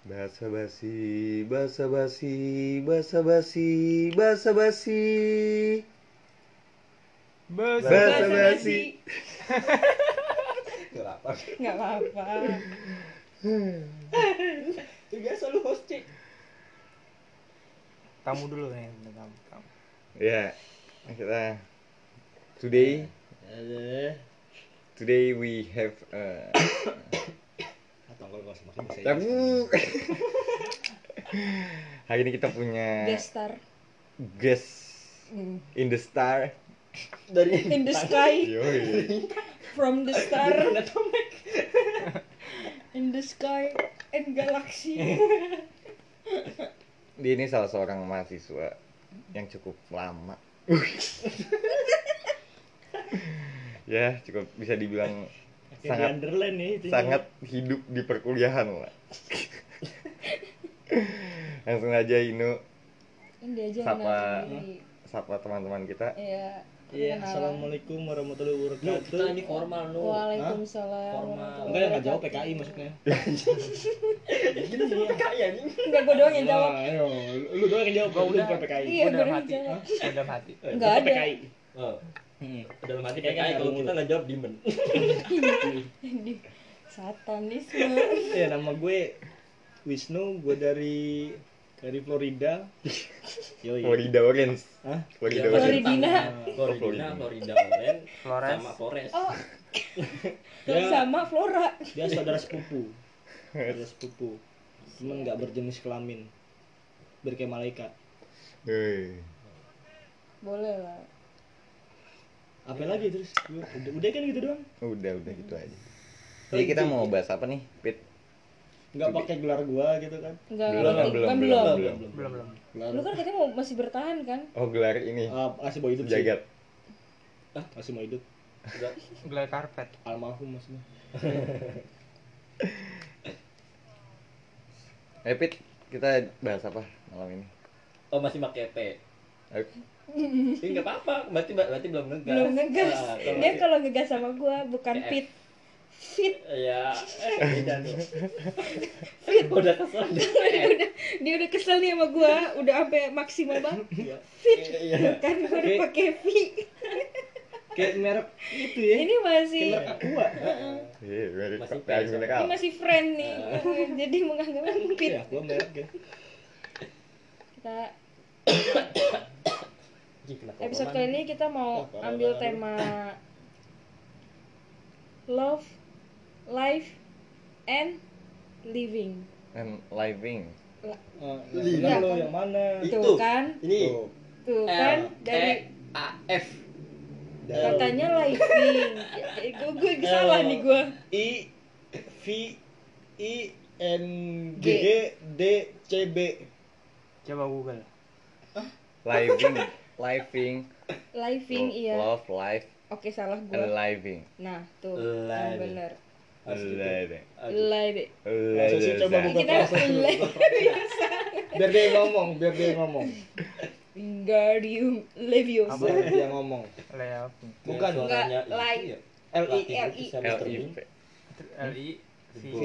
Basa basi, basa basi, basa basi, basa basi. Basa Basa basi. Nggak apa-apa. Itu biasa lu host cik. Kamu dulu nih, kamu. kamu. Ya, kita today Ada. today we have uh, kalau nggak semakin bisa. tamu. Hari ini kita punya Guest star guest Hmm. in the star. Dari in the sky, Yoi. from the star, in the sky, and galaxy. Dia ini salah seorang mahasiswa yang cukup lama. ya, cukup bisa dibilang sangat Underland nih. intinya. sangat hidup di perkuliahan lah. Langsung aja Inu Ini aja Sapa. sapa teman-teman kita. Iya. Iya, assalamualaikum warahmatullahi wabarakatuh. kita ini formal nu. Waalaikumsalam. Formal. Enggak yang nggak jawab. PKI maksudnya. Kita semua PKI anjing. Enggak, gue doang yang jawab. Nah, ayo, lu doang yang jawab, Gua lu udah. PKI. Iya, Udah gue doang mati. Udah mati. Eh, Nggak tetap ada. PKI. Oh, Hmm. dalam hati Kayak PKI kalau kita mulu. nggak jawab dimen. Di satanisme. Iya, nama gue Wisnu, gue dari dari Florida. Yoi. Florida Orange. Hah? Florida Iya, Orange. Floridina. Florida, Florida. Florida Oren, Flores. sama Flores. Oh, Ya. sama Flora. Dia saudara sepupu. Saudara sepupu. Cuman nggak berjenis kelamin. Biar kayak malaikat. Hei. Boleh lah. Apa lagi terus? Udah, udah kan gitu doang. Udah, udah gitu aja. Jadi kita mau bahas apa nih, Pit? Nggak pakai gelar gua gitu kan. Enggak, Belum, belum, belum, belum, belum, belum. belum. Belum belum. Gelar. Lu kan katanya mau masih bertahan kan? Oh, gelar ini. Ah, masih mau hidup sih. Jagat. Ah, masih mau hidup. Gelar karpet. Almarhum maksudnya. Eh, Pit, kita bahas apa malam ini? Oh masih pakai P. Ini nggak apa-apa, berarti berarti belum ngegas. Belum ngegas. Ah, kalau Dia kalau ngegas sama gua bukan Eh. fit. Fit. Ya, eh, beda tuh. Fit udah kesel deh. udah dia udah kesel nih sama gua, udah sampai maksimal banget. Iya. Fit. Iya. Kan gua udah pakai V. Kayak merek itu ya. Ini masih Kayak merek aqua. Iya, merek Masih ini masih friend nih. Jadi menganggap fit. Iya, aqua merek ya. Kita episode kali ini kita mau Oh, ambil tema love, life, and living. And living. Yang Iya. benar lo yang mana? Itu. Tuh kan, Ini Tuh. tuh kan dari A F. katanya living. Gue gue salah nih gue. I V I N G G D C B. Coba Google. Living. living. Living iya. Love, life, Oke salah and gue. living. Nah tuh Living. yang bener. Harus gitu. Living. Living. Masa sih coba buka dulu. Biar dia ngomong, biar dia yang ngomong. Wingardium Leviosa. Biar dia ngomong. Bukan. Suaranya Enggak, ya. L I L I. L. I. L I V. V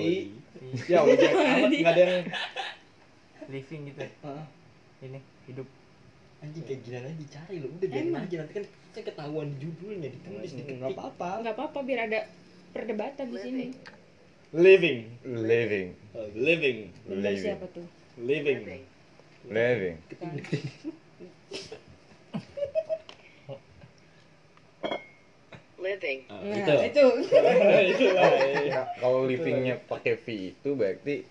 Ya udah amat nggak ada yang. living gitu. Ini hidup. Anjing kayak gila aja dicari loh. Udah biarin aja nanti kan saya ketahuan di judulnya ditulis di Nggak apa-apa. Nggak apa-apa biar ada perdebatan di sini. Living, Living. Uh, living, Living. siapa tuh? living. Living. Living, Ah, Nah, itu. Itu lah. iya. Kalau livingnya pakai V itu berarti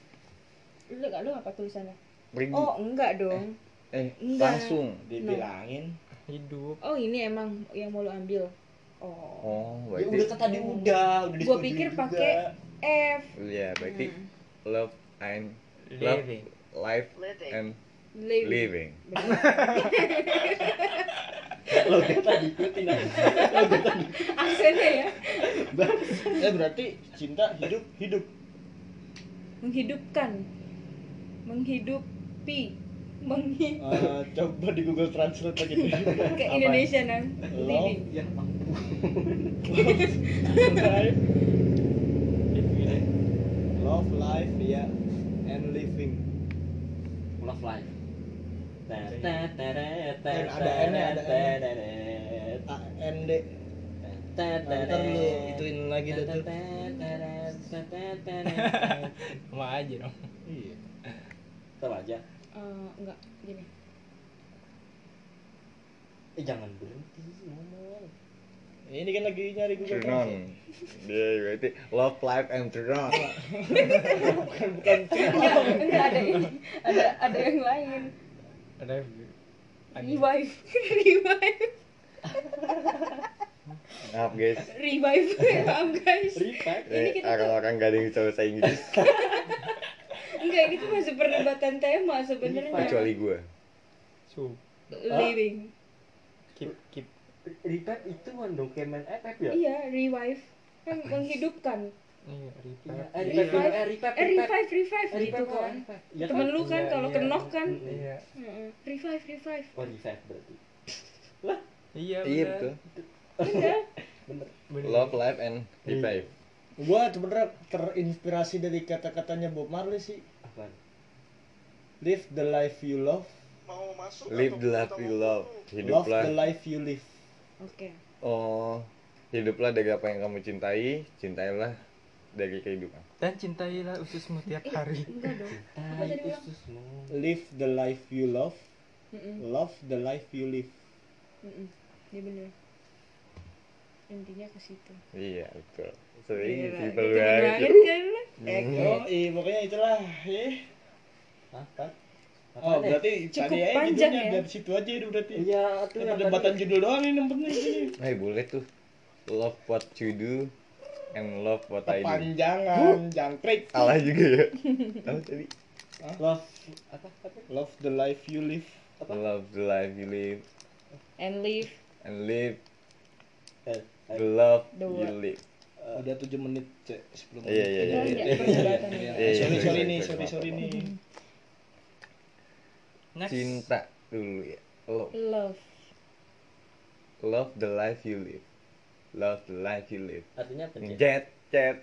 Lu nggak lu apa tulisannya? pergi. Oh enggak dong. Eh, enggak. langsung. Dibilangin. Hidup. Oh ini emang yang mau lu ambil. Oh. Oh, Ya berarti udah kan tadi udah, udah Gua pikir juga. pakai F. Iya, berarti Hmm. love and love, Living. life living, and Living. living. Lo kan tadi ikutin aja. Lo tadi. Aksennya ya. Eh berarti cinta hidup hidup. Menghidupkan. Menghidupi. Menghi Eh, coba di Google Translate lagi deh. ke Indonesia nan. Love, Living. Ya ampun. life, love life ya and living Love life. Ada N-nya, ada A N D Nah, ntar lu ituin lagi dah tuh Sama aja dong. iya Tahu aja. Eh, enggak gini Eh jangan berhenti ngomong. ini kan lagi nyari Google Turn on. Translate Dia berarti love life and turn on. bukan bukan enggak enggak ada ini ada ada yang lain Ada revive revive Maaf guys. revive maaf guys Revive. Ini Eh, kita tuh- orang-orang gak ada yang bisa bahasa Inggris enggak ini tuh masih perdebatan tema sebenarnya kecuali gue. su living keep keep Revive itu kan kayak main FF ya? iya revive kan menghidupkan iya Iya, repair. eh, revive, eh, revive, eh revive revive Eh, gitu revive, kan revive. Iya temen kan? lu kan Iya, kalau iya. kenok kan Iya. Heeh. revive revive Oh revive berarti. Iya, Iya bener. betul. bener. Love life and revive. gua sebenarnya terinspirasi dari kata-katanya Bob Marley sih? Live the life you love Live the life you love. love the Hiduplah. life you live oke Oh, hiduplah dari apa yang kamu cintai, cintailah dari kehidupan. Dan cintailah ususmu tiap hari. enggak dong apa Tai tadi bilang ususmu. live the life you love Mm-mm. love the life you live Mm-mm. Iya bener intinya ke situ Iya betul. Sering simpel gitu banget. banget kan eh oh iya pokoknya itulah eh Apa? oh Apaan ya? berarti Cukup tadi aja panjang judulnya ya? dari situ aja itu berarti Iya, Ini yang perdebatan tadi. judul doang ini yang penting ini Eh boleh tuh. Love what you do and love what I do. kepanjangan jangkrik Salah juga ya. Tahu tadi? Love apa? Apa? love the life you live Love the life you live and live and live Eh, eh, the love The you live. udah tujuh menit cek sebelum Iya, iya, iya, iya. Iya, ya. Iya, sorry iya, sorry iya, nih iya, sorry sorry nih Next. Cinta dulu ya. Love. love Love the life you live. Love the life you live. Artinya apa? Jet, jet.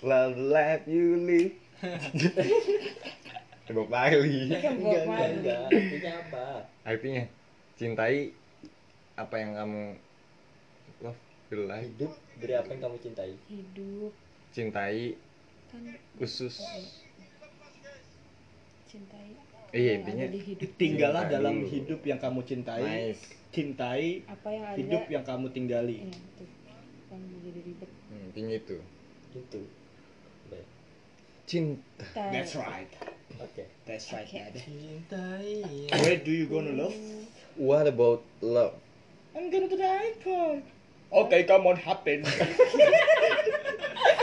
Love the life you live. Bob Marley. Enggak, enggak. Artinya apa? Artinya cintai apa yang kamu love the life. Hidup dari apa yang kamu cintai. hidup Cintai kan usus. cintai Iya intinya. hidup tinggallah dalam hidup yang kamu cintai Nice. cintai apa yang ada hidup yang kamu tinggali Iya, tuh. kan jadi ribet Hmm, intinya itu. Gitu. Baik. Cinta. That's right Oke. that's right Oke. Dad. Cintai. where do you gonna love What about love? I'm gonna to the icon Okay, come on, happen.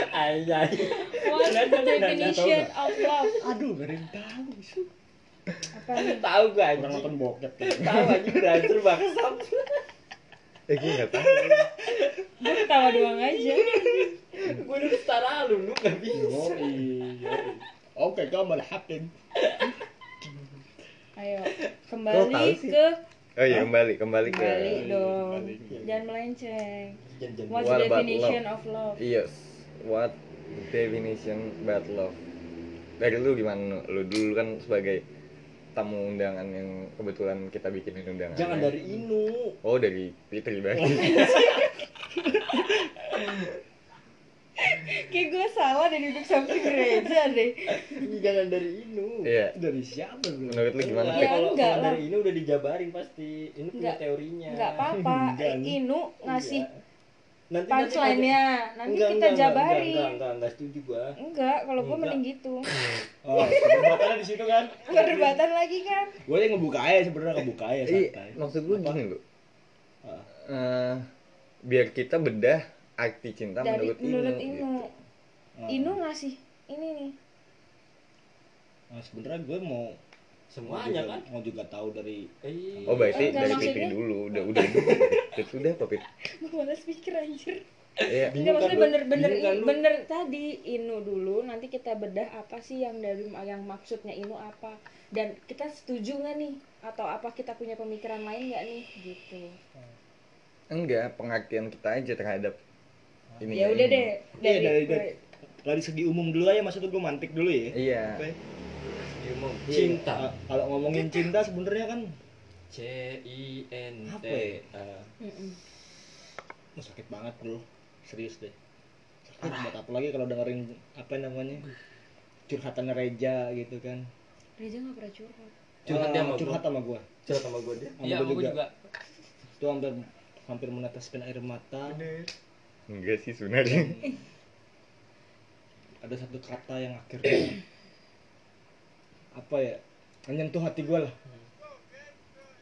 Ayai. What's Nah, the nah, nah, nah, definition of love Aduh, gak ada yang tahu. Apa nih Tahu gua Orang anjing. nonton bokep. Tahu anjing hancur bangsat. Eh gue gak tahu. gue ketawa doang aja Gua udah setara lu, lu gak bisa. Yoi, yoi. Oke, come on, happen. ayo kembali ke Oh iya kembali kembali ke. kembali dong jangan melenceng what's What the definition love? of love Yes. What definition about love? Dari lu gimana? Lu dulu kan sebagai tamu undangan yang kebetulan kita bikinin undangan. Jangan dari Inu. Oh dari Fitri bagi. kayak gue salah dan duduk samping gereja deh Jangan dari Inu. Iya. Dari siapa, bro? Menurut lu gimana? Ya, kalau enggak lah. dari Inu udah dijabarin pasti. Ini punya Enggak. teorinya. nggak apa-apa Enggak nih. Inu ngasih Iya. Nanti punchline-nya nanti kita jabarin Enggak, enggak, enggak setuju gua. enggak kalau gue Enggak. mending gitu Oh, perdebatannya di situ kan. perdebatan lagi kan Gue yang ngebuka aja sebenarnya ngebuka aja Iya, santai. maksud gue gini lu. Ah. Eh, biar kita bedah arti cinta dari menurut, menurut Inu. Inu gitu. Ah. Inu ngasih ini nih Nah, sebenarnya gue mau Semuanya mau kan. mau juga tahu dari Eh, Oh berarti Enggak, dari maksudnya- Fitri dulu, udah udah udah apa Fit? malas pikir anjir Iya. Bingung Enggak maksudnya kan lu? bener-bener Bingung kan lu? bener tadi Inu dulu nanti kita bedah apa sih yang dari yang maksudnya Inu apa dan kita setuju nggak nih atau apa kita punya pemikiran lain nggak nih gitu Enggak, pengertian kita aja terhadap ini. ya udah deh Iya, dari, dari, dari, dari segi umum dulu aja maksudnya gue mantik dulu ya. Iya. Oke. Iya, cinta. kalau ngomongin cinta. sebenarnya kan C I N T ya? A. Oh, sakit banget bro. Serius deh. Sakit buat apa lagi kalau dengerin apa namanya curhatannya Reja gitu kan? Reza nggak pernah curhat. Curhat dia sama gua. curhat sama gua. Curhat sama gue dia. sama Iya, gua juga. itu hampir hampir meneteskan air mata. Enggak sih sebenarnya. Ada satu kata yang akhirnya apa ya menyentuh hati gue lah.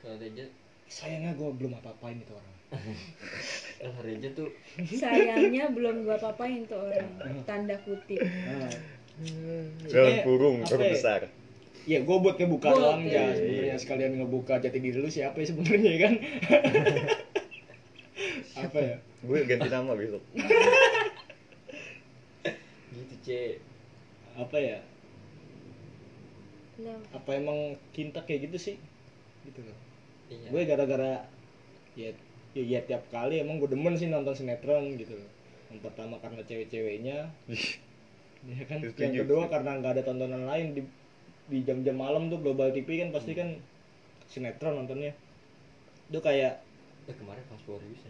Kalau Reja, sayangnya gue belum apa-apain itu orang. Kalau Reja tuh? Sayangnya belum gua papain tuh orang. Tanda kutip. Nah, dalam kurung ya? besar. Ya gue buat ngebuka Buat, doang iya. ya. sebenarnya sekalian ngebuka jati diri lu siapa ya sebenarnya kan? Apa ya? Gue ganti nama besok. Gitu C. apa ya Lah, apa emang cinta kayak gitu sih? Gitu loh. Iya. gue gara-gara ya, ya ya tiap kali emang gue demen sih nonton sinetron gitu loh. Yang pertama karena cewek-ceweknya. Ya kan? Setuju. yang kedua karena nggak ada tontonan lain. Di di jam-jam malam tuh global TV kan pasti kan sinetron nontonnya. Itu kayak Eh kemarin pas aja.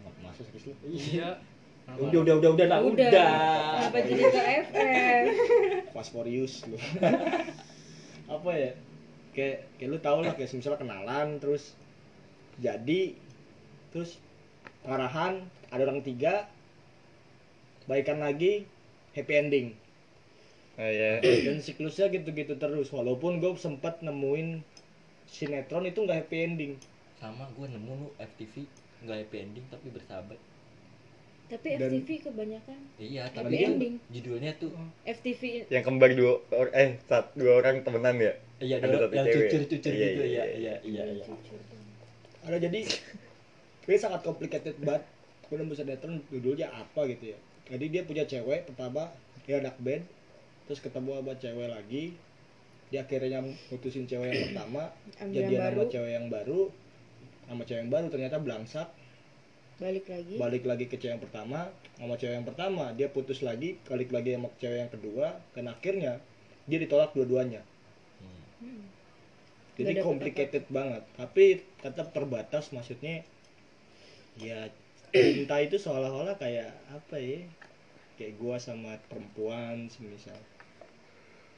nggak masuk lu? Iya. Udah udah udah udah nah udah. udah. kenapa jadi ke FF fast for use lu. Apa ya? Kayak kayak lu tau lah kayak misalnya kenalan terus jadi terus parahan ada orang tiga baikan lagi happy ending. Ah ya dan siklusnya gitu-gitu terus walaupun gue sempat nemuin sinetron itu nggak happy ending. Sama gue nemu lu FTV nggak happy ending tapi bersahabat. Tapi Dan- FTV kebanyakan Iya, Happy tapi ending. judulnya tuh FTV yang kembar dua or- eh sat dua orang temenan ya iya Ada satu yang cewek. cucur-cucur Iya, gitu iya, ya. iya. Iya, iya, iya. ada jadi ini sangat complicated banget gue nemu sinetron judulnya apa gitu ya jadi dia punya cewek pertama dia anak band terus ketemu sama cewek lagi dia akhirnya mutusin cewek yang pertama jadian sama cewek yang baru sama cewek yang baru ternyata belangsak balik lagi. Balik lagi ke cewek yang pertama. Sama cewek yang pertama dia putus lagi balik lagi sama cewek yang kedua dan akhirnya dia ditolak dua-duanya. Hmm. jadi complicated banget. Tapi tetap terbatas maksudnya ya cinta itu seolah-olah kayak apa ya kayak gua sama perempuan semisal.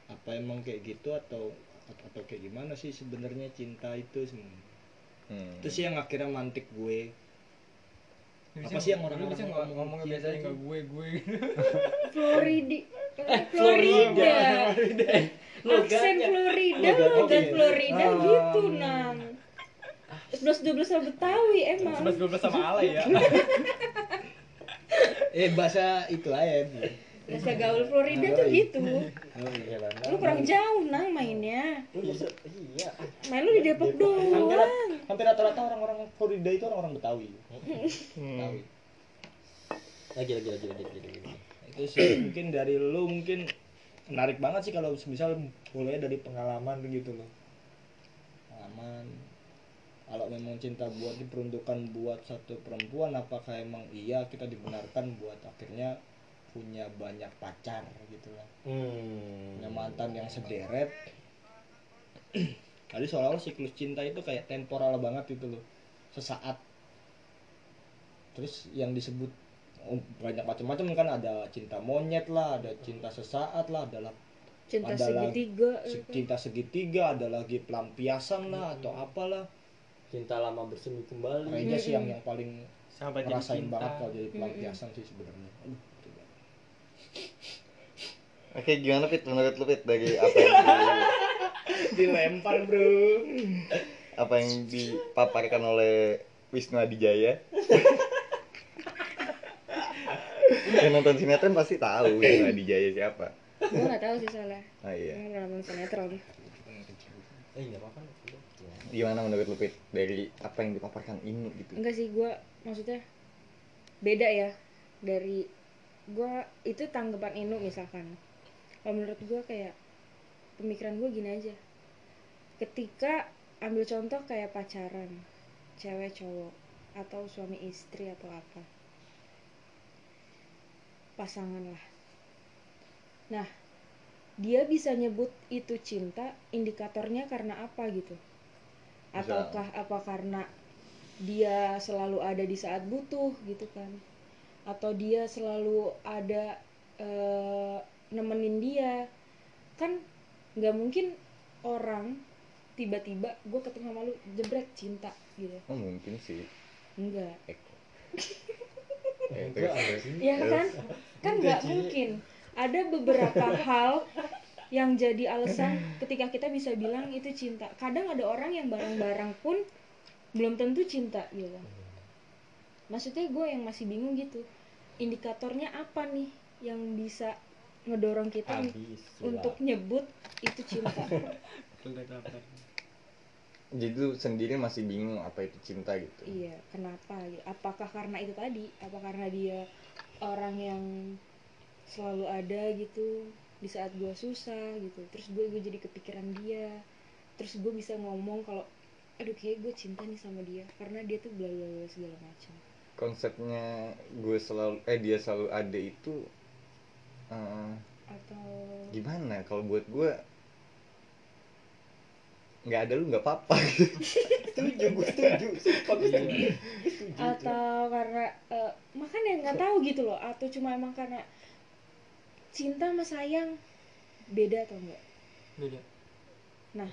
Apa emang kayak gitu atau atau kayak gimana sih sebenarnya cinta itu sebenarnya? Hmm. itu sih yang akhirnya mantik gue Lu Apa bisa- sih yang orang-orang lu bisa ngomong ngomong ngomongnya cinta biasanya nggak gue gue. Floridi Eh, Florida. Aksen Logatnya. Florida Logat, oke. Florida Ah. gitu nang 11 12 sama Betawi emang sebelas dua belas sama alay ya? Eh bahasa itu aja. Bahasa gaul Florida tuh gitu oh, iya. lu kurang jauh nang mainnya iya. main lu di Depok doang hampir, rata-rata orang-orang Florida itu orang-orang Betawi Hmm. Betawi Lagi lagi lagi lagi lagi. lagi. itu sih mungkin dari lu mungkin menarik banget sih kalau misal mulai dari pengalaman gitu loh pengalaman kalau memang cinta buat diperuntukkan buat satu perempuan apakah emang iya kita dibenarkan buat akhirnya punya banyak pacar gitu lah Hmm. punya mantan yang sederet. Tadi seolah-olah siklus cinta itu kayak temporal banget gitu loh. Sesaat. Terus yang disebut oh, banyak macam-macam kan ada cinta monyet lah ada cinta sesaat lah adalah cinta ada segitiga se- cinta segitiga ada lagi pelampiasan lah atau apalah. Cinta lama bersemi kembali. kayaknya sih yang yang paling sampai jadi ngerasain cinta. banget kalau jadi pelampiasan sih sebenarnya Oke gimana fit? Menurut lu fit dari apa yang di- dilempar bro. apa yang dipaparkan oleh Wisnu Adijaya? Yang nonton sinetron pasti tahu Wisnu Adijaya siapa. Gue nggak tahu sih soalnya. Ah iya. Gue nonton sinetron. Eh enggak apa-apa. Gimana menurut lu fit dari apa yang dipaparkan ini gitu? Enggak sih gue maksudnya beda ya. Dari gue itu tanggapan Inu misalkan kalau menurut gue kayak pemikiran gue gini aja. Ketika ambil contoh kayak pacaran cewek cowok atau suami istri atau apa. Pasangan lah. Nah dia bisa nyebut itu cinta indikatornya karena apa gitu? Ataukah apa karena dia selalu ada di saat butuh gitu kan? Atau dia selalu ada eh, nemenin dia. Kan nggak mungkin orang tiba-tiba gue ketemu sama lu jebret cinta gitu. Oh mungkin sih. Enggak Eko. Eh, ya. kan? Kan nggak mungkin. Ada beberapa hal yang jadi alasan ketika kita bisa bilang itu cinta. Kadang ada orang yang bareng-bareng pun belum tentu cinta gitu. Maksudnya gue yang masih bingung gitu. Indikatornya apa nih yang bisa ngedorong kita Habis. untuk nyebut itu cinta. Jadi lu sendiri masih bingung apa itu cinta gitu? Iya kenapa? Gitu apakah karena itu tadi? Apa karena dia orang yang selalu ada gitu di saat gue susah gitu. Terus gue gue jadi kepikiran dia. Terus gue bisa ngomong kalau aduh kayak gue cinta nih sama dia. Karena dia tuh bla bla bla segala macam. Konsepnya gue selalu eh dia selalu ada itu eh, atau gimana? Kalau buat gue nggak ada lu nggak apa-apa. Setuju, gue setuju. Iya. atau karena eh, makanya nggak tahu gitu loh. Atau cuma emang karena cinta sama sayang beda atau enggak beda. Nah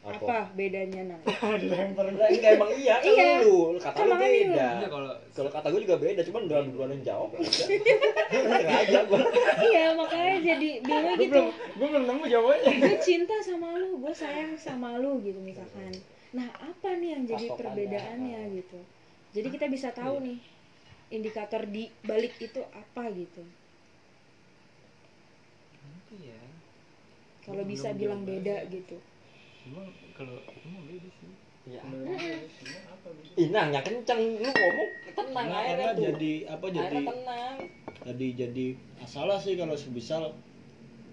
Apa? apa bedanya nah Dilempar lagi. Enggak emang iya kan Iya. lu. Kata Kan lu beda. Iya, kalau Kalau kata gue juga beda, cuman udah duluan yang jawab. Sengaja gue. iya makanya jadi bingung gitu belum gue belum nemu jawabannya gue cinta sama lu gue sayang sama lu gitu misalkan nah apa nih yang jadi Patokannya perbedaannya gitu jadi kita bisa tahu nih indikator di balik itu apa gitu apa ya kalau Belum bisa bilang beda gitu cuma kalau emang beda sih Iya. Menurut gue semua apa beda Ih, nang, yang kenceng lu ngomong tenang Nah, aja karena tuh. jadi apa jadi tenang. jadi jadi masalah sih kalau semisal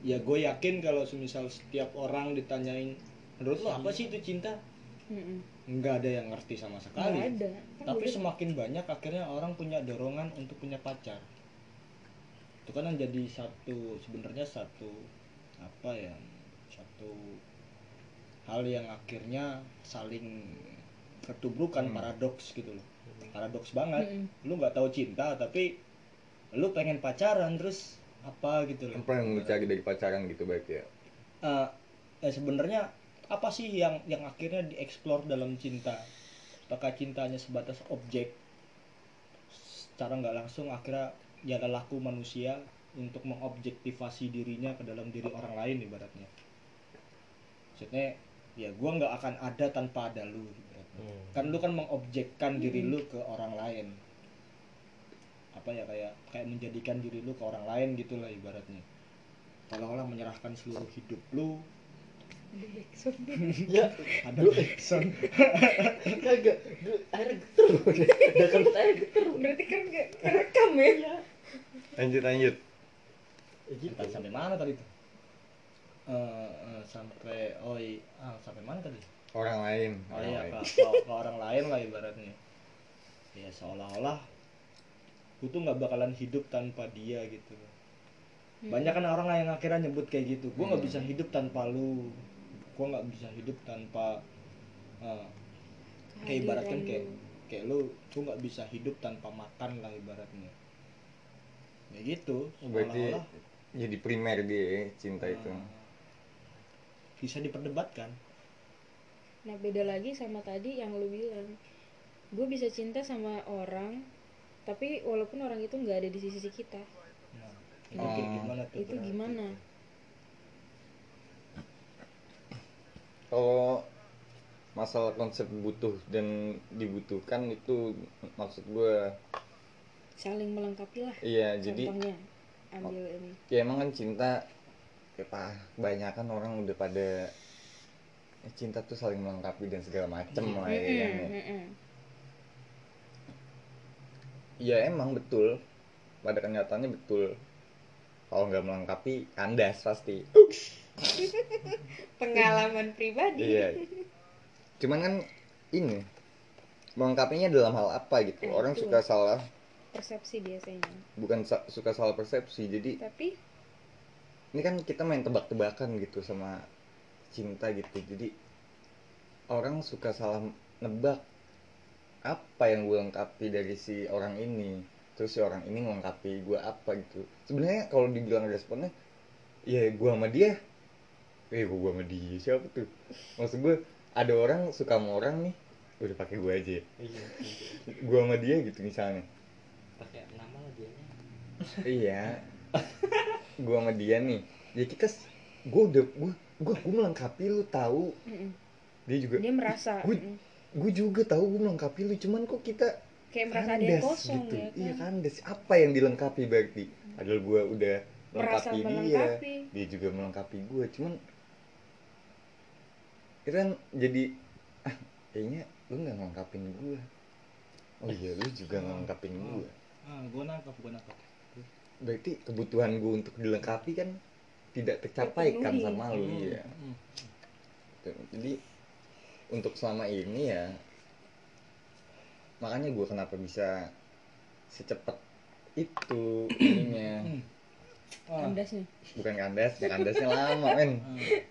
ya gue yakin kalau semisal setiap orang ditanyain menurut lo apa sih itu cinta Mm-mm. nggak ada yang ngerti sama nggak sekali ada kan tapi udah. semakin banyak akhirnya orang punya dorongan untuk punya pacar itu kan yang jadi satu sebenarnya satu apa ya satu hal yang akhirnya saling ketubrukan Hmm. paradoks gitu loh. Paradoks banget. Mm-mm. lu nggak tahu cinta tapi lu pengen pacaran terus apa gitu loh. Apa yang lu cari dari pacaran gitu baik ya? Eh, eh, sebenarnya apa sih yang yang akhirnya dieksplor dalam cinta? Apakah cintanya sebatas objek? Secara nggak langsung akhirnya ya laku manusia untuk mengobjektivasi dirinya ke dalam diri orang lain ibaratnya. Maksudnya ya gua nggak akan ada tanpa ada lu ibaratnya. kan lu kan mengobjekkan diri lu ke orang lain apa ya kayak kayak menjadikan diri lu ke orang lain gitulah ibaratnya seolah-olah menyerahkan seluruh hidup lu. Ya, ada backsound kagak. Gue akhirnya geter. Udah kan saya geter. berarti kan kerekam ya lanjut lanjut Ya gitu. Sampai mana tadi tuh Eh, eh, sampai oh i- ah, sampai mana tadi? Orang lain oh orang iya lain. Ke, ke- ke orang lain lah ibaratnya. Ya seolah-olah gue tuh nggak bakalan hidup tanpa dia gitu. Banyak kan orang yang akhirnya nyebut kayak gitu. Gue nggak Hmm. bisa hidup tanpa lu. Gue nggak bisa hidup tanpa eh, kayak ibaratkan kayak kayak lu. Gue nggak bisa hidup tanpa makan lah ibaratnya. Ya gitu berarti seolah-olah. jadi primer dia ya, cinta itu. Eh, bisa diperdebatkan Nah beda lagi sama tadi yang lu bilang Gue bisa cinta sama orang Tapi walaupun orang itu nggak ada di sisi kita nah, itu Oh. gimana tuh Itu berarti? gimana? kalau masalah konsep butuh dan dibutuhkan itu maksud gue Saling melengkapi lah iya jadi Ambil ini ya emang kan cinta ya pak banyak kan orang udah pada eh, cinta tuh saling melengkapi dan segala macem lah ya, kan, ya. Ya emang betul. Pada kenyataannya betul. Kalau nggak melengkapi kandas pasti. Pengalaman pribadi. Iya. Cuman kan ini melengkapinya dalam hal apa gitu? Eh, orang itu. suka salah Persepsi biasanya. Bukan sa- suka salah persepsi jadi Tapi ini kan kita main tebak-tebakan gitu sama cinta gitu. Jadi orang suka salah nebak apa yang gue lengkapi dari si orang ini. Terus si orang ini melengkapi gue apa gitu. Sebenarnya kalau dibilang responnya ya gue sama dia. Eh gue sama dia? Siapa tuh? Maksud gue ada orang suka sama orang nih udah pakai gue aja. Ya Iya. gue sama dia gitu misalnya. Pakai nama lah dia. iya gue sama dia nih ya kita gue udah gue gue gue melengkapi lu tahu. Mm-mm. dia juga dia merasa Gue- mm, gue juga tahu gue melengkapi lu cuman kok kita kayak merasa ada yang kandas kosong gitu. ya kan? iya kandas apa yang dilengkapi berarti? Adalah gue udah merasa melengkapi dia. melengkapi. Dia juga melengkapi gue cuman itu kan jadi ah kayaknya lu nggak melengkapin gue oh iya lu juga nggak melengkapin gue ah gue nangkap gue nangkap berarti kebutuhan gue untuk dilengkapi kan tidak tercapai kan sama lu Hmm, ya hmm. jadi untuk selama ini ya makanya gue kenapa bisa secepat itu ininya. Kandasnya. Bukan kandasnya kandasnya lama men. Ah.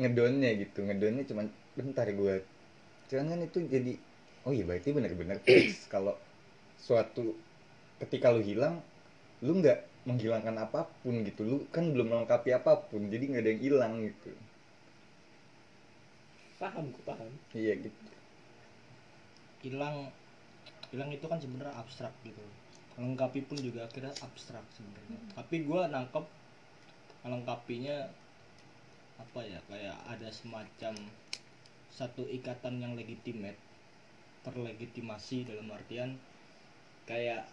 ngedonnya gitu ngedonnya cuma bentar gue cuman kan itu jadi oh iya berarti benar-benar fix. Kalau suatu ketika lu hilang lu nggak menghilangkan apa pun gitu. Lu kan belum melengkapi apa pun jadi nggak ada yang hilang gitu. Paham, gue paham. iya gitu. Hilang hilang itu kan sebenarnya abstrak gitu. Melengkapi pun juga akhirnya abstrak sebenarnya. Tapi gue nangkep melengkapinya apa ya kayak ada semacam satu ikatan yang legitimate terlegitimasi dalam artian kayak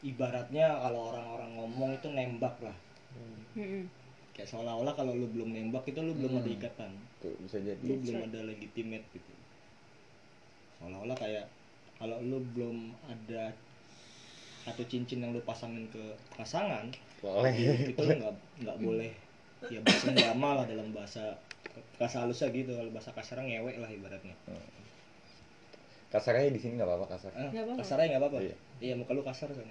ibaratnya kalau orang-orang ngomong itu nembak lah. Mm-mm. kayak seolah-olah kalau lu belum nembak itu lu belum Hmm. ada ikatan. Tuh bisa jadi. lu belum ada legitimate gitu. Seolah-olah kayak kalau lu belum ada satu cincin yang lu pasangin ke pasangan boleh. itu lu nggak nggak boleh. Ya bersenggama lah dalam bahasa bahasa halusnya gitu. Kalau bahasa kasarnya ngewek lah ibaratnya kasarnya di sini nggak apa-apa kasar ah, Nggak apa-apa. kasarnya nggak apa-apa Iya. iya muka lu kasar kan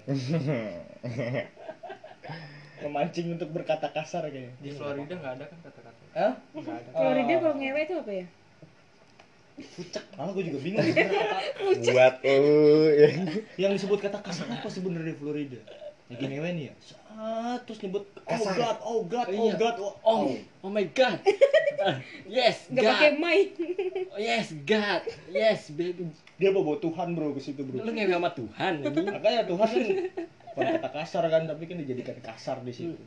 memancing untuk berkata kasar kayaknya Di Florida nggak ada kan kata-kata. Hah? Nggak ada. Florida Ah. kalau ngewe itu apa ya malah gue juga bingung kata buat lu ya yang disebut kata kasar apa sebenarnya di Florida lagi ngewe nih ya Saat, terus nyebut oh Kasar. god oh god oh Iya. god oh, Oh, oh my god. Ah, yes, nggak pakai God. mic Oh, yes, God. Yes, baby. dia bawa Tuhan bro ke situ bro Lu ngewe sama Tuhan ini. makanya Tuhan kan bukan kata kasar kan tapi kan dijadikan kasar di situ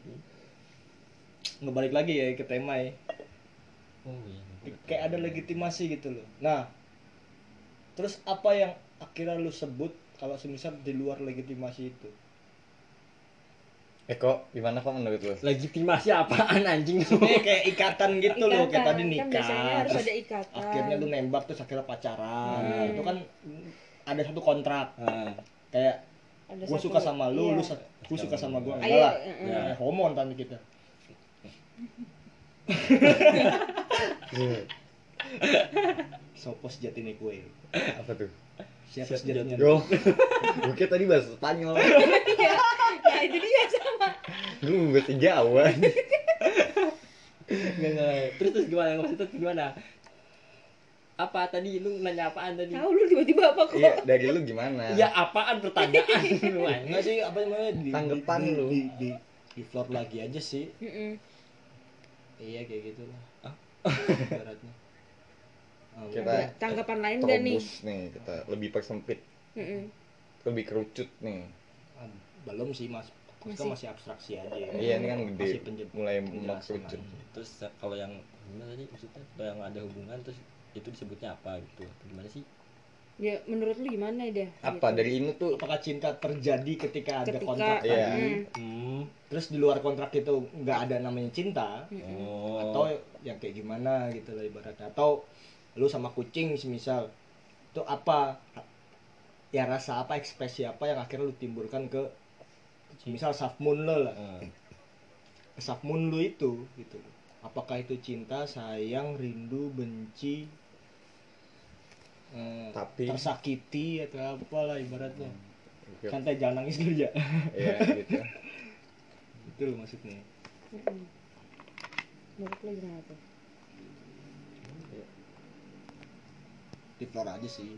ngebalik lagi ya ke tema ya Oh iya. kayak ada legitimasi gitu loh nah terus apa yang akhirnya lu sebut kalau semisal di luar legitimasi itu eh kok gimana kok menurut lu Legitimasi apaan anjing lu? ini kayak ikatan gitu loh kayak tadi Ikatan. nikah kan biasanya harus terus ada ikatan akhirnya lu nembak terus akhirnya pacaran Hmm. itu kan ada satu kontrak Ah, kayak Ada gue satu- suka sama lu iya. lu sa- lu suka sama gue Ah, enggak lah iya, iya. Ya, homo tadi kita Sopo sejati nih kue apa tuh Siapa Siap sejatinya? Yo, gue kira tadi bahasa Spanyol, nah itu dia sama gue bahasa Jawa. Nggak, nggak. Terus terus gimana maksudnya gimana? Apa tadi lu nanya apaan tadi? tahu lu tiba-tiba apa kok Iya, dari lu gimana? Ya apaan pertanyaan lu? Enggak sih apa namanya di, Tanggapan di, lu. di, di, di floor lagi aja sih Mm-mm. iya kayak gitu lah Ah. ibaratnya Kita Ada tanggapan lain nggak nih nih, kita lebih persempit, Mm-mm. lebih kerucut nih. ah, belum sih mas Masih. masih. masih abstraksi aja ya. Iya, ini kan Masih gede, penje- mulai aja. Terus kalau yang gimana tadi maksudnya kalau yang ada hubungan terus itu disebutnya apa gitu? Gimana sih? ya menurut lu gimana dah Apa gitu. dari ini tuh apakah cinta terjadi ketika ada ketika kontrak Iya. tadi mm, Hmm. terus di luar kontrak itu nggak ada namanya cinta. Oh. atau yang kayak gimana gitu lah ibaratnya atau lu sama kucing semisal itu apa? Ya rasa apa ekspresi apa yang akhirnya lu timbulkan ke misal moon lo lah. Ah. moon lu itu gitu. Apakah itu cinta sayang rindu benci eh, Tapi- tersakiti atau apalah ibaratnya? Iya, santai jangan nangis dulu ya Iya, gitu. itu loh maksudnya. Menurut lo gimana tuh di floor aja sih.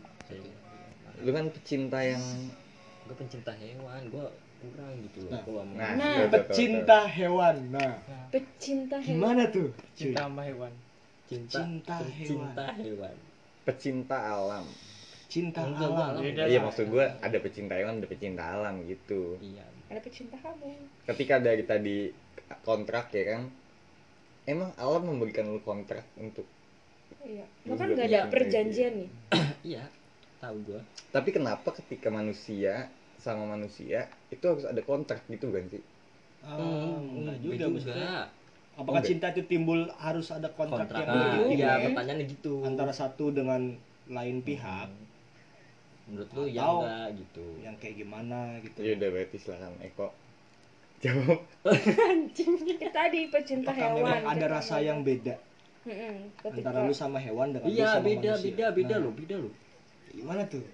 Lu kan pecinta yang gue pencinta hewan gue kurang gitu loh Nah. kalau Nah, Nah, tuh, tuh, tuh, pecinta hewan. Nah. Pecinta hewan. Gimana tuh? Cinta sama hewan. Cinta cinta pencinta hewan. pecinta alam. Cinta Enggak, alam. alam. Beda iya maksud gue ada pecinta hewan ada pecinta alam gitu. Iya. Ada pecinta kamu. Ketika dari tadi kontrak ya kan emang alam memberikan lu kontrak untuk iya. Kan juga nggak ada perjanjian nih. Iya tahu gue tapi kenapa ketika manusia sama manusia itu harus ada kontrak gitu kan sih? Ah, enggak juga, maksudnya. Apakah Enggak. cinta itu timbul harus ada kontrak, kontrak yang ah, berikutnya iya ya. pertanyaannya gitu. Antara satu dengan lain pihak. Menurut lu ya enggak gitu. yang kayak gimana gitu. Ya udah berarti silakan Eko. Jawab. Kita tadi pecinta hewan memang ada rasa yang beda Mm-mm. ketika antara lu sama hewan dengan lu iya sama beda manusia? beda beda Nah, loh beda loh. Gimana tuh?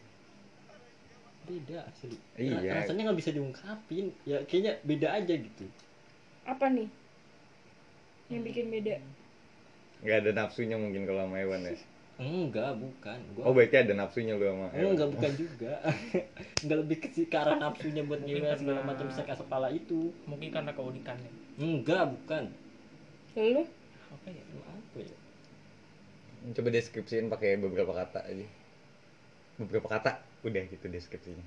Beda asli. Iya. rasanya nggak bisa diungkapin. Ya kayaknya beda aja gitu. Apa nih? Yang bikin beda? Nggak ada nafsunya mungkin kalau sama hewan ya? Enggak bukan. Gua oh berarti ada nafsunya lu sama hewan? Enggak bukan juga. Enggak lebih ke si- arah nafsunya buat ngewe segala karena- macam bisa kasih kepala itu. mungkin karena keunikannya. Enggak bukan. Lu apa ya? Apa ya? Coba deskripsiin pakai beberapa kata aja. Beberapa kata udah gitu deskripsinya.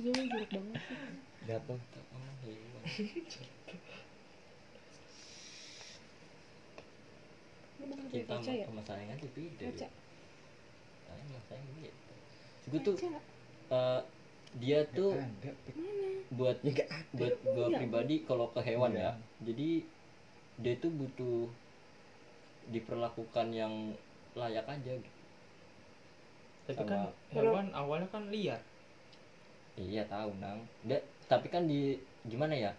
Lu buruk banget sih. ada apa? Hewan. Lu bukan kayak cinta kaca sama ya? sama sayang aja beda. Sayang beda gue tuh eh, dia tuh ada buat ya buat gue pribadi kalau ke hewan Iya. ya. Jadi dia tuh butuh diperlakukan yang layak aja gitu. Tapi Sama- kan hewan awalnya kan liar. Iya tahu nang. Da- tapi kan di gimana ya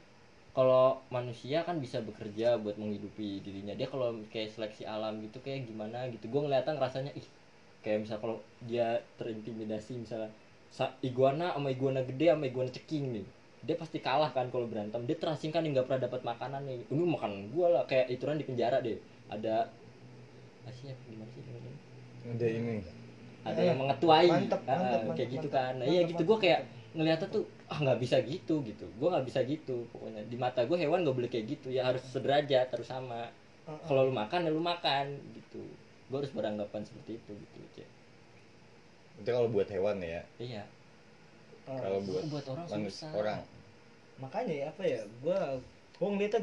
kalau manusia kan bisa bekerja buat menghidupi dirinya. Dia kalau kayak seleksi alam gitu kayak gimana gitu gue ngeliatan rasanya ih kayak misal kalau dia terintimidasi misalnya sa- iguana sama iguana gede sama iguana ceking nih dia pasti kalah kan kalau berantem. Dia terasingkan nih nggak pernah dapat makanan nih. Ini makanan gue lah kayak ituran di penjara deh. Ada Asia gimana sih namanya? ada ini. Ada yang mengetuai. Mantep, Ah, mantep, kayak mantep, gitu mantep. kan. Nah, iya gitu. gue kayak ngeliatnya tuh ah nggak bisa gitu gitu. Gue nggak bisa gitu pokoknya. Di mata gue hewan gak boleh kayak gitu. Ya harus sederajat harus sama. Kalau lu makan ya lu makan gitu. Gue harus beranggapan seperti itu gitu Cek. itu kalau buat hewan ya iya Ah, kalau buat buat orang manusia susah. orang. Makanya ya apa ya gua gua ngeliatnya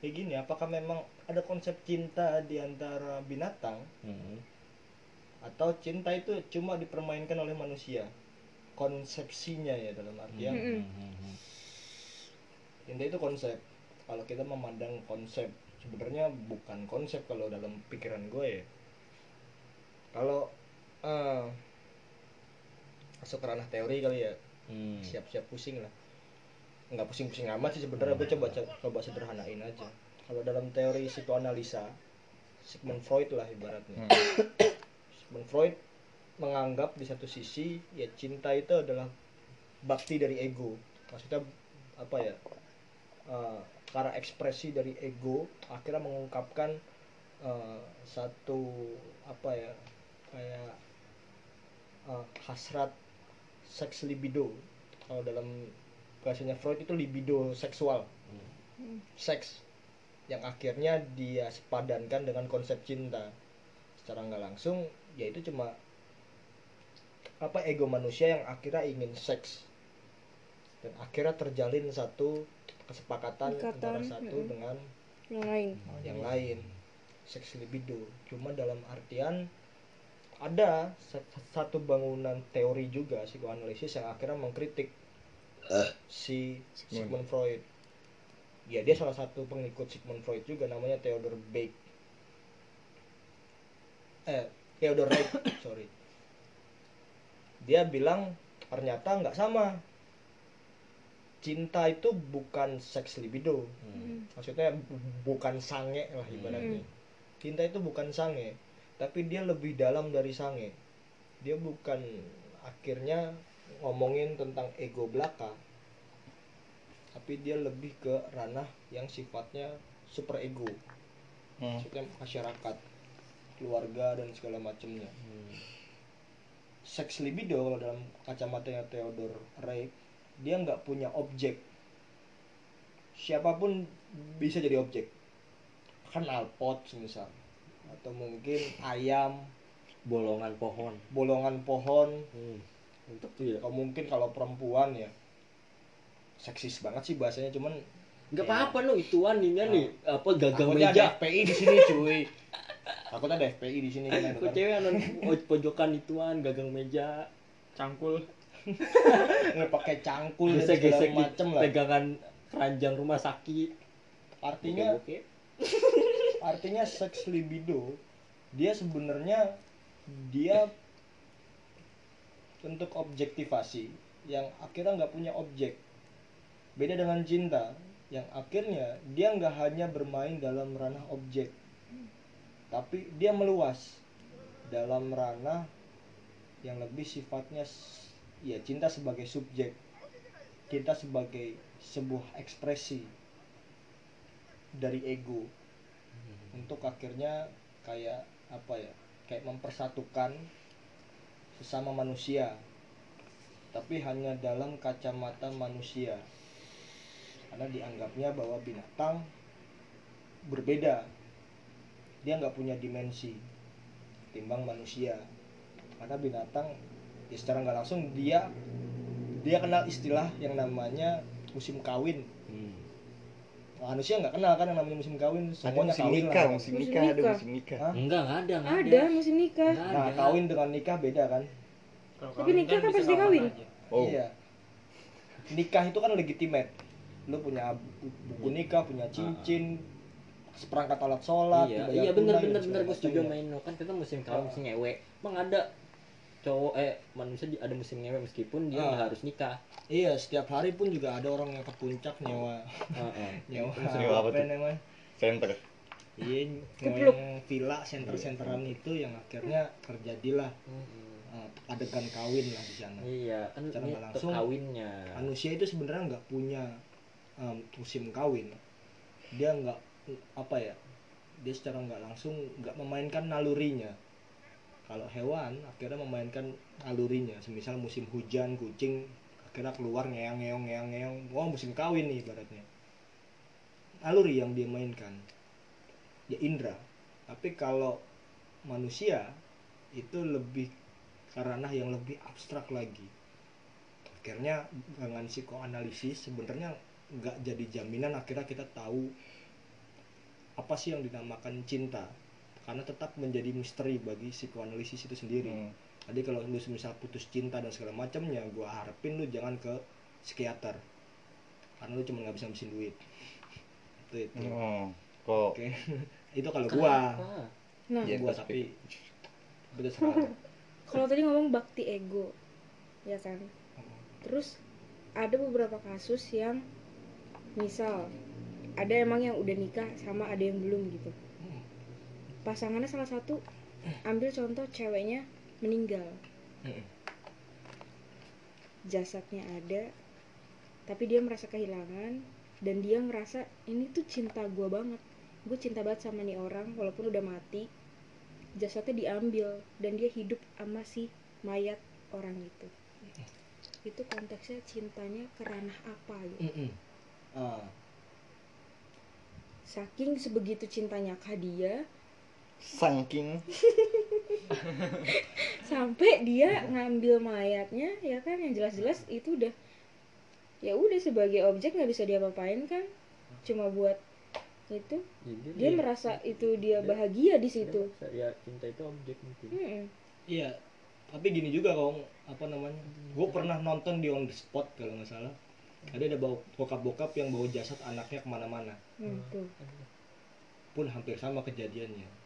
kayak gini apakah memang ada konsep cinta di antara binatang? Hmm. atau cinta itu cuma dipermainkan oleh manusia? Konsepsinya ya dalam artian. Mm-mm. Hmm. cinta itu konsep. Kalau kita memandang konsep sebenarnya bukan konsep kalau dalam pikiran gue ya. Kalau eh, masuk ke ranah teori kali ya. Hmm. siap-siap pusing lah. Nggak pusing-pusing amat sih sebenarnya gue coba coba sederhanain aja. Kalau dalam teori psikoanalisa Sigmund Freud lah ibaratnya. Hmm. Sigmund Freud menganggap di satu sisi ya cinta itu adalah bakti dari ego. Maksudnya apa ya cara ekspresi dari ego akhirnya mengungkapkan eh, satu apa ya kayak eh, hasrat seks libido. Kalau dalam bahasanya Freud itu libido seksual. Seks yang akhirnya dia sepadankan dengan konsep cinta. Secara nggak langsung ya itu cuma apa ego manusia yang akhirnya ingin seks. Dan akhirnya terjalin satu kesepakatan Ikatan, antara satu mm-mm. dengan yang lain. yang lain. Seks libido. Cuma dalam artian ada sa- satu bangunan teori juga psikoanalisis yang akhirnya mengkritik si Sigmund. Sigmund Freud. Ya dia salah satu pengikut Sigmund Freud juga namanya Theodor Beck. Eh Theodor Reich sorry. Dia bilang ternyata nggak sama. Cinta itu bukan seks libido. Hmm. maksudnya bu- bukan sange lah ibaratnya. Cinta itu bukan sange tapi dia lebih dalam dari sange. Dia bukan akhirnya ngomongin tentang ego belaka. Tapi dia lebih ke ranah yang sifatnya super ego. Hmm. maksudnya masyarakat keluarga dan segala macamnya. Hmm. seks libido kalau dalam kacamatanya Theodore Reik dia nggak punya objek. Siapa pun bisa jadi objek. Kan alpot misal atau mungkin ayam. Bolongan pohon. Bolongan pohon. Hmm. untuk tuh ya atau mungkin kalau perempuan ya seksis banget sih bahasanya cuman nggak ya, apa-apa no ituan nih kan nih apa gagang takutnya ada meja FPI di sini cuy. Takutnya ada FPI di sini kan kok cewek anon pojokan ituan gagang meja. Cangkul. nggak pakai cangkul dan gesek segala gesek macem lah. pegangan keranjang rumah sakit. Artinya Bokeh-bokeh. Artinya seks libido dia sebenarnya dia bentuk objektivasi yang akhirnya nggak punya objek. Beda dengan cinta yang akhirnya dia nggak hanya bermain dalam ranah objek tapi dia meluas dalam ranah yang lebih sifatnya ya cinta sebagai subjek cinta sebagai sebuah ekspresi dari ego untuk akhirnya kayak apa ya kayak mempersatukan sesama manusia tapi hanya dalam kacamata manusia. Karena dianggapnya bahwa binatang berbeda. Dia nggak punya dimensi timbang manusia. Karena binatang ya secara nggak langsung dia dia kenal istilah yang namanya musim kawin. Hmm. Manusia nggak kenal kan yang namanya musim kawin semuanya musim kawin nikah lah. musim Musim nikah ada nikah. musim nikah Hah? enggak enggak ada enggak ada musim nikah Nggak nah ada. kawin dengan nikah beda kan Kalau Tapi nikah kan bisa pasti kawin. aja. oh iya nikah itu kan legitimate lu punya buku nikah punya cincin seperangkat alat sholat iya iya bener tunai, bener dan bener segala gue setuju main no kan kita musim kawin Ah. musim ngewe emang ada cowok eh manusia ada musim ngewe meskipun dia Ah. nggak harus nikah. Iya setiap hari pun juga ada orang yang ke puncak nyewa. Heeh. nyewa Nyewa apa tuh? namanya? Center iya nyewa villa center-centeran itu yang akhirnya terjadilah uh, adegan kawin lah di sana. Iya kan Secara ini nggak langsung, kawinnya. manusia itu sebenarnya nggak punya um, musim kawin. Dia nggak apa ya dia secara nggak langsung nggak memainkan nalurinya kalau hewan akhirnya memainkan nalurinya. Semisal musim hujan kucing akhirnya keluar ngeong ngeong ngeong ngeong. Wah musim kawin nih ibaratnya. Naluri yang dia mainkan. Ya indra tapi kalau manusia itu lebih karena yang lebih abstrak lagi. Akhirnya dengan psikoanalisis sebenarnya nggak jadi jaminan akhirnya kita tahu apa sih yang dinamakan cinta karena tetap menjadi misteri bagi psikoanalisis itu sendiri. Hmm. jadi kalau lu misal putus cinta dan segala macamnya gua harapin lu jangan ke psikiater. Karena lu cuma nggak bisa ngabisin duit. Itu itu. Oh kok oke. Itu kalau gua. Nah. Iya. gua tapi tapi lu. kalau tadi ngomong bakti ego ya kan? Terus ada beberapa kasus yang misal ada emang yang udah nikah sama ada yang belum gitu pasangannya salah satu ambil contoh ceweknya meninggal. Jasadnya ada tapi dia merasa kehilangan dan dia ngerasa ini tuh cinta gue banget. Gue cinta banget sama nih orang walaupun udah mati. Jasadnya diambil dan dia hidup sama si mayat orang itu. Itu konteksnya cintanya ke ranah apa gitu? Mm-mm. Ah, saking sebegitu cintanya ke dia saking. Sampai dia ngambil mayatnya ya kan yang jelas-jelas itu udah ya udah sebagai objek nggak bisa diapa-apain kan cuma buat itu. Ya, dia, dia merasa itu dia bahagia di dia situ. merasa, ya cinta itu objek mungkin. Mm-mm. iya tapi gini juga kong apa namanya gue pernah nonton di on the spot kalau nggak salah. Ada ada bawa bokap-bokap yang bawa jasad anaknya ke mana-mana. Hmm, pun hampir sama kejadiannya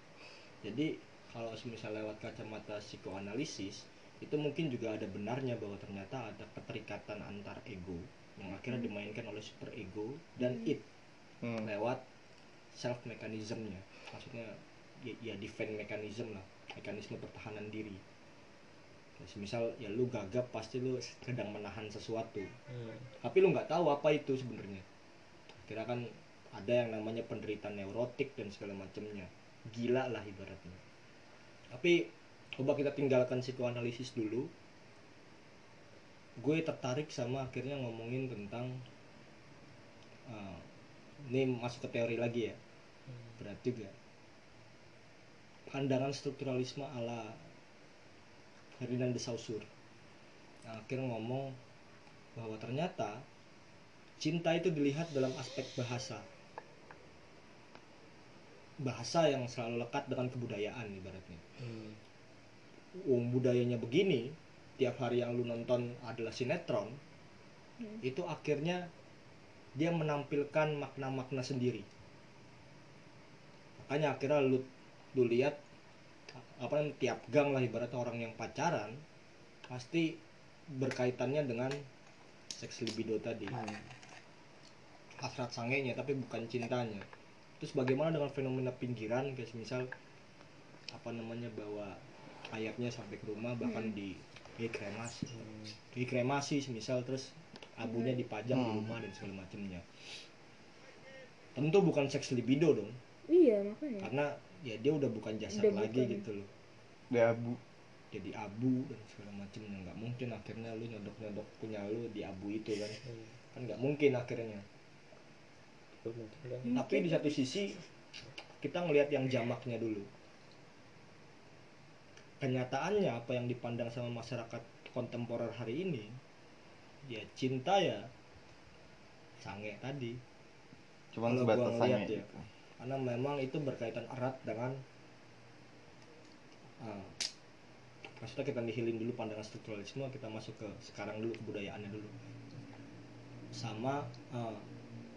jadi kalau misal lewat kacamata psikoanalisis itu mungkin juga ada benarnya bahwa ternyata ada keterikatan antar ego yang akhirnya dimainkan oleh super ego dan it Hmm. lewat self mekanismenya maksudnya ya, ya defend mechanism lah mekanisme pertahanan diri. Semisal ya lu gagap pasti lu sedang menahan sesuatu. Hmm. tapi lu nggak tahu apa itu sebenarnya. Kira kan ada yang namanya penderitaan neurotik dan segala macamnya gila lah ibaratnya. Tapi coba kita tinggalkan psikoanalisis dulu. Gue tertarik sama akhirnya ngomongin tentang uh, ini masuk ke teori lagi ya. Berat juga. Pandangan strukturalisme ala Ferdinand de Saussure. Yang akhirnya ngomong bahwa ternyata cinta itu dilihat dalam aspek bahasa bahasa yang selalu lekat dengan kebudayaan ibaratnya. Hmm. Wong budayanya begini tiap hari yang lu nonton adalah sinetron Hmm. itu akhirnya dia menampilkan makna-makna sendiri. Makanya akhirnya lu lu lihat apa namanya, tiap gang lah ibaratnya orang yang pacaran pasti berkaitannya dengan seks libido tadi. Hasrat sangenya tapi bukan cintanya terus bagaimana dengan fenomena pinggiran kayak misal apa namanya bawa ayatnya sampai ke rumah bahkan di dikremasi dikremasi semisal terus abunya dipajang di Hmm. rumah dan segala macamnya. Tentu bukan seks libido dong. Iya makanya. Karena ya dia udah bukan jasad Udah lagi bukan. gitu loh. Udah abu. Jadi abu dan segala macamnya. Nggak mungkin akhirnya lu nyodok nyodok punya lu di abu itu kan. Kan nggak mungkin akhirnya tapi di satu sisi kita ngelihat yang jamaknya dulu kenyataannya apa yang dipandang sama masyarakat kontemporer hari ini ya cinta ya sange tadi cuman Kalau sebatas gua ngeliat sange ya. gitu. karena memang itu berkaitan erat dengan ah, maksudnya kita nihilin dulu pandangan strukturalisme kita masuk ke sekarang dulu kebudayaannya dulu sama ah,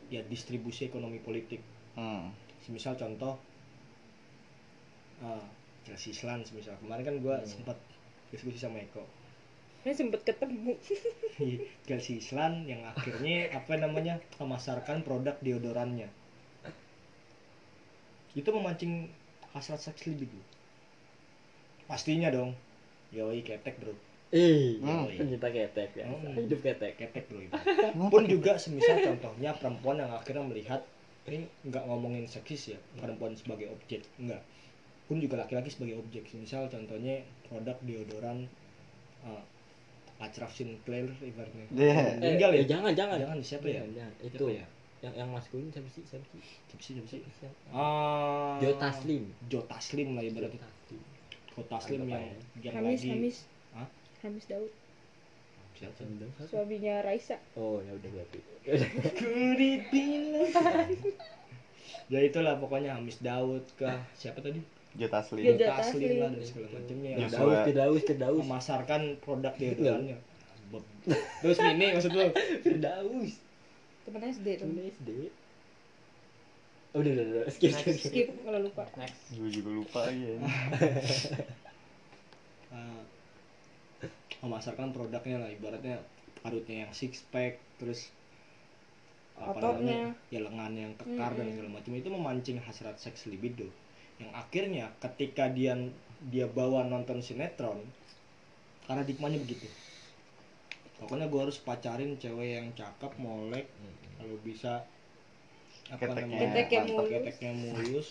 ya distribusi ekonomi politik. Hmm. semisal contoh uh, Chelsea Island semisal. Kemarin kan gue sempat diskusi sama Eko. Ini sempet ketemu. Chelsea Island yang akhirnya apa namanya memasarkan produk deodorannya. Itu memancing hasrat seks libido pastinya dong. Yoi ketek bro Eh, Hmm. pencinta ketek ya. Hmm. Hidup ketek. ketek bro itu pun juga semisal contohnya perempuan yang akhirnya melihat ini nggak ngomongin seksis ya perempuan sebagai objek enggak pun juga laki-laki sebagai objek misal contohnya produk deodoran uh, Acraf Sinclair ibaratnya Iya. meninggal ya Eh, jangan, jangan. jangan siapa ya Jangan, jangan. Itu Siapa ya yang yang maskulin siapa sih? Siapa sih? siapa sih siapa sih ah Jo Taslim. Jo Taslim lah ibaratnya. Jo Taslim yang ya? yang Hamis Hamis Hah? Hamis Daud siapa suaminya Raisa Oh, ya udah berarti. Ya itulah pokoknya Hamis Daud kah siapa tadi Jota Slim. Iya, Jo Jo Taslim Taslim. lah dan segala macamnya. Kedaus, kedaus, kedaus. memasarkan produk deodorannya terus ini maksud lu Kedaus. temen SD tuh Temen SD. Oh, udah, udah, udah. Skip, skip, skip. skip kalau lupa next Gue juga lupa ya. uh, memasarkan produknya lah ibaratnya parutnya yang six pack terus apa Ototnya. namanya ya lengannya yang kekar dan Mm-mm. segala macam itu memancing hasrat seks libido yang akhirnya ketika dia dia bawa nonton sinetron paradigmanya begitu pokoknya gue harus pacarin cewek yang cakep molek kalau bisa apa Keteknya namanya Keteknya mulus. keteknya mulus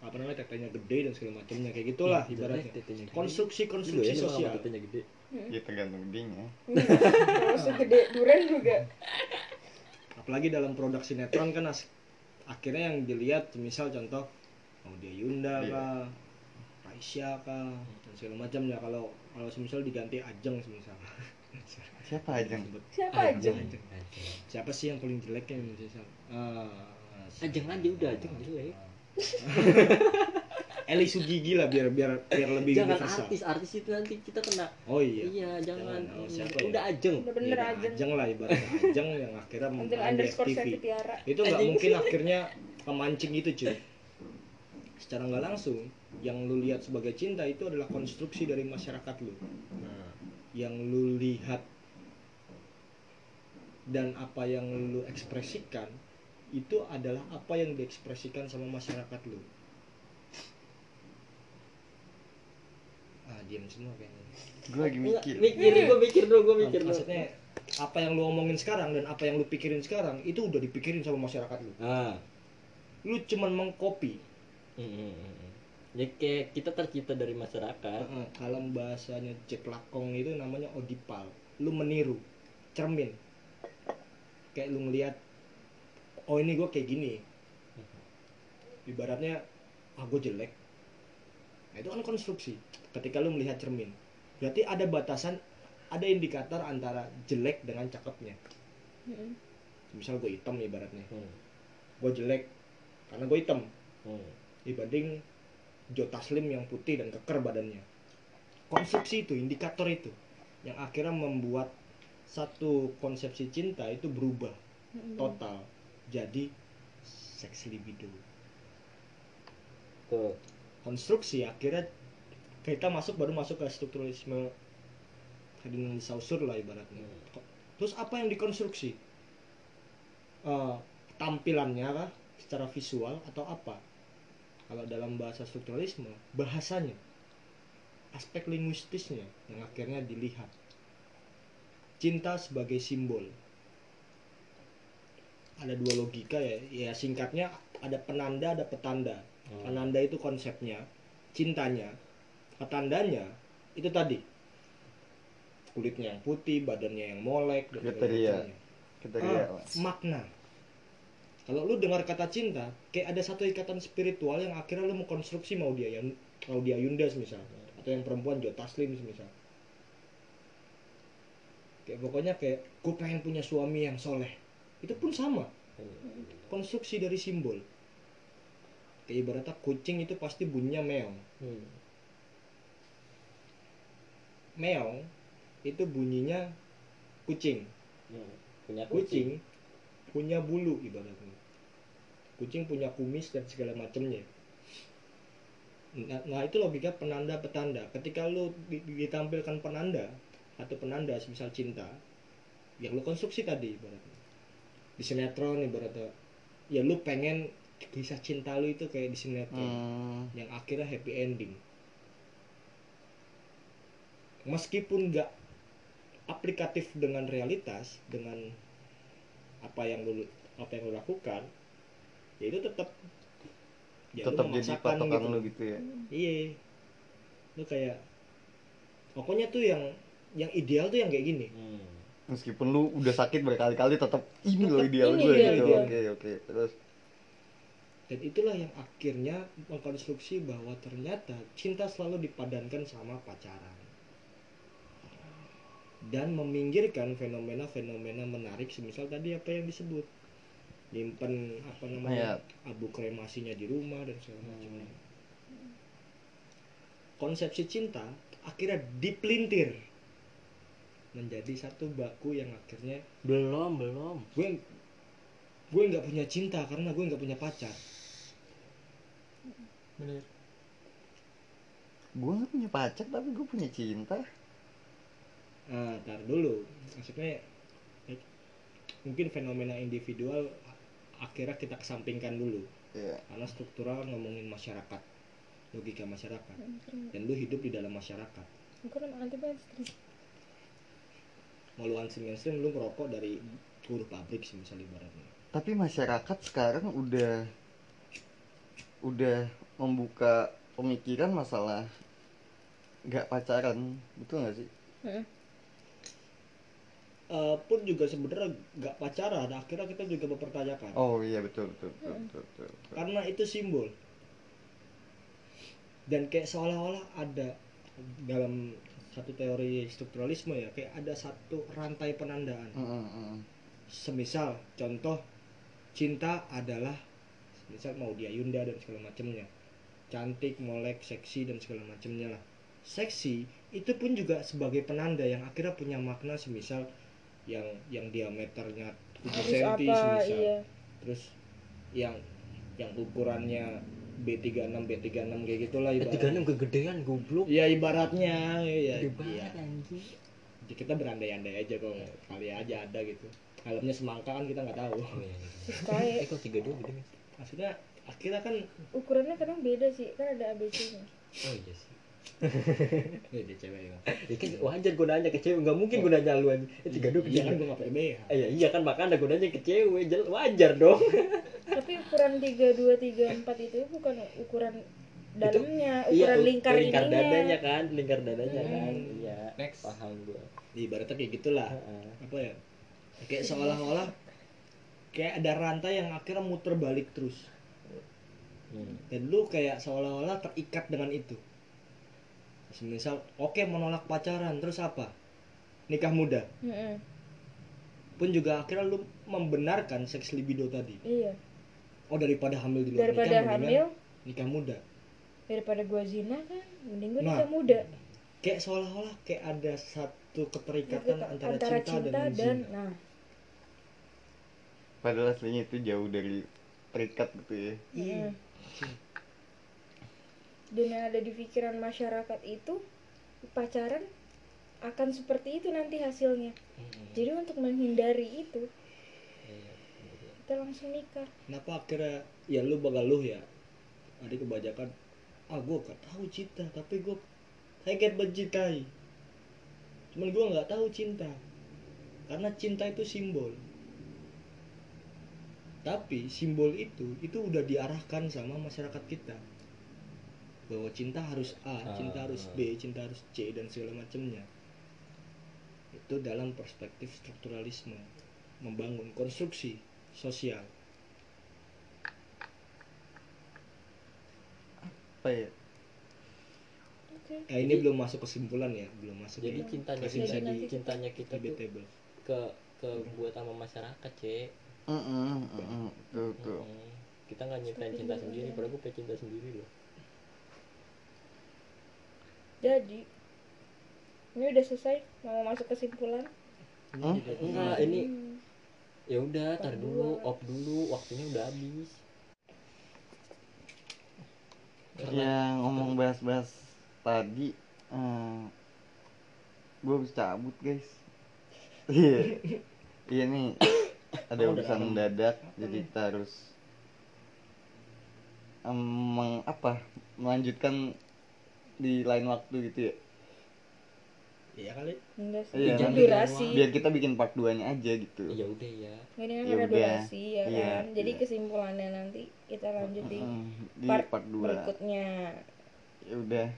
apa namanya tetenya gede dan segala macamnya kayak gitulah ibaratnya Tetenya gede. konstruksi konstruksi ya, sosial tetenya gede. Ya tergantung gedenya. kalau segede duren juga apalagi dalam produk sinetron kan as- akhirnya yang dilihat misal contoh mau dia Yunda Iya. kah Raisya kah dan segala macam ya kalau kalau semisal diganti Ajeng semisal Siapa? Sebut. siapa aja Ajeng. siapa sih yang paling jeleknya misal ah, Ajeng aja udah, ajeng jelek. Eli Sugigi lah biar biar biar lebih Jangan universal artis, artis itu nanti kita kena. oh iya Iya, jangan. Jangan, oh, siapa ya? Udah ajeng. udah bener Ya, aja Ajeng lah ibaratnya Ajeng yang akhirnya. Sakti Tiara itu nggak mungkin akhirnya memancing itu cuy secara nggak langsung yang lu lihat sebagai cinta itu adalah konstruksi dari masyarakat lu Nah, yang lu lihat dan apa yang lu ekspresikan itu adalah apa yang diekspresikan sama masyarakat lu. Nah, diam semua kayaknya. Gue lagi mikir. mikir gue mikir dulu gue mikir dulu. Maksudnya apa yang lu omongin sekarang dan apa yang lu pikirin sekarang itu udah dipikirin sama masyarakat lu. Ah. Lu cuman mengcopy. Hmm, hmm, hmm, hmm. ya kayak kita tercipta dari masyarakat. Heeh, kalau bahasanya Jack Lakong itu namanya odipal. Lu meniru cermin. Kayak lu ngelihat oh ini gue kayak gini ibaratnya ah gue jelek nah itu kan konstruksi ketika lu melihat cermin berarti ada batasan ada indikator antara jelek dengan cakepnya Mm-mm. misal gue hitam ibaratnya Hmm, gue jelek karena gue hitam hmm. dibanding Joe Taslim yang putih dan keker badannya. Konstruksi itu, indikator itu yang akhirnya membuat satu konsepsi cinta itu berubah Mm-mm. total jadi seks libido. tuh Konstruksi akhirnya kita masuk baru masuk ke strukturalisme Ferdinand Saussure lah ibaratnya. Terus apa yang dikonstruksi? Eh, tampilannya kah? Secara visual atau apa? Kalau dalam bahasa strukturalisme, bahasanya, aspek linguistisnya yang akhirnya dilihat. Cinta sebagai simbol. Ada dua logika ya, ya singkatnya ada penanda, ada petanda. Hmm. Penanda itu konsepnya, cintanya, petandanya itu tadi kulitnya yang putih, badannya yang molek, dan Kriteria. kriteria Ah, makna. Kalau lu dengar kata cinta, kayak ada satu ikatan spiritual yang akhirnya lu mengkonstruksi mau dia yang mau dia Yunda misal atau yang perempuan Jo Taslim misal. Kayak pokoknya kayak gue pengen punya suami yang soleh. Itu pun sama. Konstruksi dari simbol. Kayak ibaratnya kucing itu pasti bunyinya meong. Hmm. Meong itu bunyinya kucing. Hmm. punya kucing punya bulu ibaratnya kucing punya kumis dan segala macamnya nah, nah itu logika penanda petanda ketika lu di- ditampilkan penanda atau penanda misal cinta yang lu konstruksi tadi ibaratnya di sinetron ibaratnya ya lu pengen kisah cinta lu itu kayak di sinetron. Hmm, yang akhirnya happy ending. Meskipun nggak aplikatif dengan realitas dengan apa yang lu apa yang lu lakukan ya itu tetap ya lu tetap jadi patokan gitu. lu gitu ya? Iya. Lu kayak pokoknya tuh yang yang ideal tuh yang kayak gini. Hmm. Meskipun lu udah sakit berkali-kali tetap ini loh Tetap ideal ini gue ideal gitu. oke oke terus? Dan itulah yang akhirnya mengkonstruksi bahwa ternyata cinta selalu dipadankan sama pacaran. Dan meminggirkan fenomena-fenomena menarik semisal tadi apa yang disebut. Nyimpen apa namanya abu kremasinya di rumah dan segala macamnya konsepsi cinta akhirnya dipelintir menjadi satu baku yang akhirnya belum belum. gue gue nggak punya cinta karena gue nggak punya pacar. Bener. Gue gak punya pacar tapi gue punya cinta. Nah, tar dulu. Maksudnya eh, mungkin fenomena individual akhirnya kita kesampingkan dulu. Ya karena struktural ngomongin masyarakat logika masyarakat. Dan lu hidup di dalam masyarakat. Mau lu anti mainstream lu ngerokok dari buruh pabrik sih misalnya ibaratnya. Tapi masyarakat sekarang udah udah membuka pemikiran masalah nggak pacaran betul nggak sih? Heeh. Eh, pun juga sebenarnya nggak pacaran akhirnya kita juga mempertanyakan. Oh iya betul betul betul betul, betul, betul. karena itu simbol. Dan kayak seolah-olah ada dalam satu teori strukturalisme ya kayak ada satu rantai penandaan Mm, mm, mm. semisal contoh cinta adalah misal mau dia Yunda dan segala macamnya cantik molek seksi dan segala macamnya lah seksi itu pun juga sebagai penanda yang akhirnya punya makna semisal yang yang diameternya 7 Harus cm semisal Iya. terus yang yang ukurannya B36 B36 kayak gitulah tiga enam ibaratnya kegedean goblok. Ya ibaratnya ya, gede iya. banget anjing. Ya, kita berandai-andai aja kok kali aja ada gitu. Helmnya semangka kan kita nggak tahu. Oh, iya, iya. Kayak eh kok tiga dua gede nih maksudnya akhirnya kan ukurannya kadang beda sih kan ada ABC nya oh iya sih Eh, dia cewek ya. ya kan wajar gue nanya ke cewek nggak mungkin gue nanya lu aja eh tiga dua Iya kan gue. Eh, iya iya kan makanya gue nanya ke cewek jel- wajar dong tapi ukuran 3 2 3 4 itu bukan ukuran dalamnya Iya, ukuran u- lingkar, lingkar ininya dadanya kan lingkar dadanya Hmm. kan iya Next. paham gue Ibaratnya kayak gitulah. Apa ya? Kayak seolah-olah kayak ada rantai yang akhirnya muter balik terus. Hmm. dan lu kayak seolah-olah terikat dengan itu misal oke menolak pacaran terus apa? Nikah muda. Mm-mm. pun juga akhirnya lu membenarkan seks libido tadi. Iya. Oh daripada hamil di luar daripada nikah mendingan hamil? nikah muda. Daripada gua zina kan? Mending gua Nah. nikah muda. Kayak seolah-olah kayak ada satu keterikatan antara, antara cinta, cinta dan, dan zina. nah. Padahal aslinya itu jauh dari terikat gitu ya. Iya. Mm. Dan yang ada di pikiran masyarakat itu pacaran akan seperti itu nanti hasilnya. Jadi untuk menghindari itu kita langsung nikah. Kenapa akhirnya ya lu bakal lu ya? Ada kebanyakan ah gue gak tahu cinta tapi gue saya kayak mencintai. Cuman gue nggak tahu cinta karena cinta itu simbol. Tapi simbol itu itu udah diarahkan sama masyarakat kita bahwa cinta harus A, cinta harus B, cinta harus C dan segala macamnya itu dalam perspektif strukturalisme membangun konstruksi sosial apa ya oke Eh, ini belum masuk kesimpulan ya, belum masuk. jadi ya. cintanya Masih bisa di cintanya kita debatable. ke ke buat sama masyarakat tuh tuh Hmm. kita nggak nyiptain cinta sendiri padahal gue pengen cinta sendiri loh jadi ini udah selesai mau masuk kesimpulan? Hmm? enggak ini ya udah tar dulu. op dulu waktunya udah habis. Ya ngomong bahas-bahas tadi eh, gue habis cabut guys. Iya. Iya nih ada Oh, urusan mendadak jadi kita harus em, meng, apa melanjutkan di lain waktu gitu ya? Iya kali. enggak sih. Iya, itu nanti durasi. biar kita bikin part 2 nya aja gitu. Ya udah ya. Ini kan Ya ada udah. durasi ya Iya, kan? Jadi iya. kesimpulannya nanti kita lanjut di di part, part 2 berikutnya. Ya udah.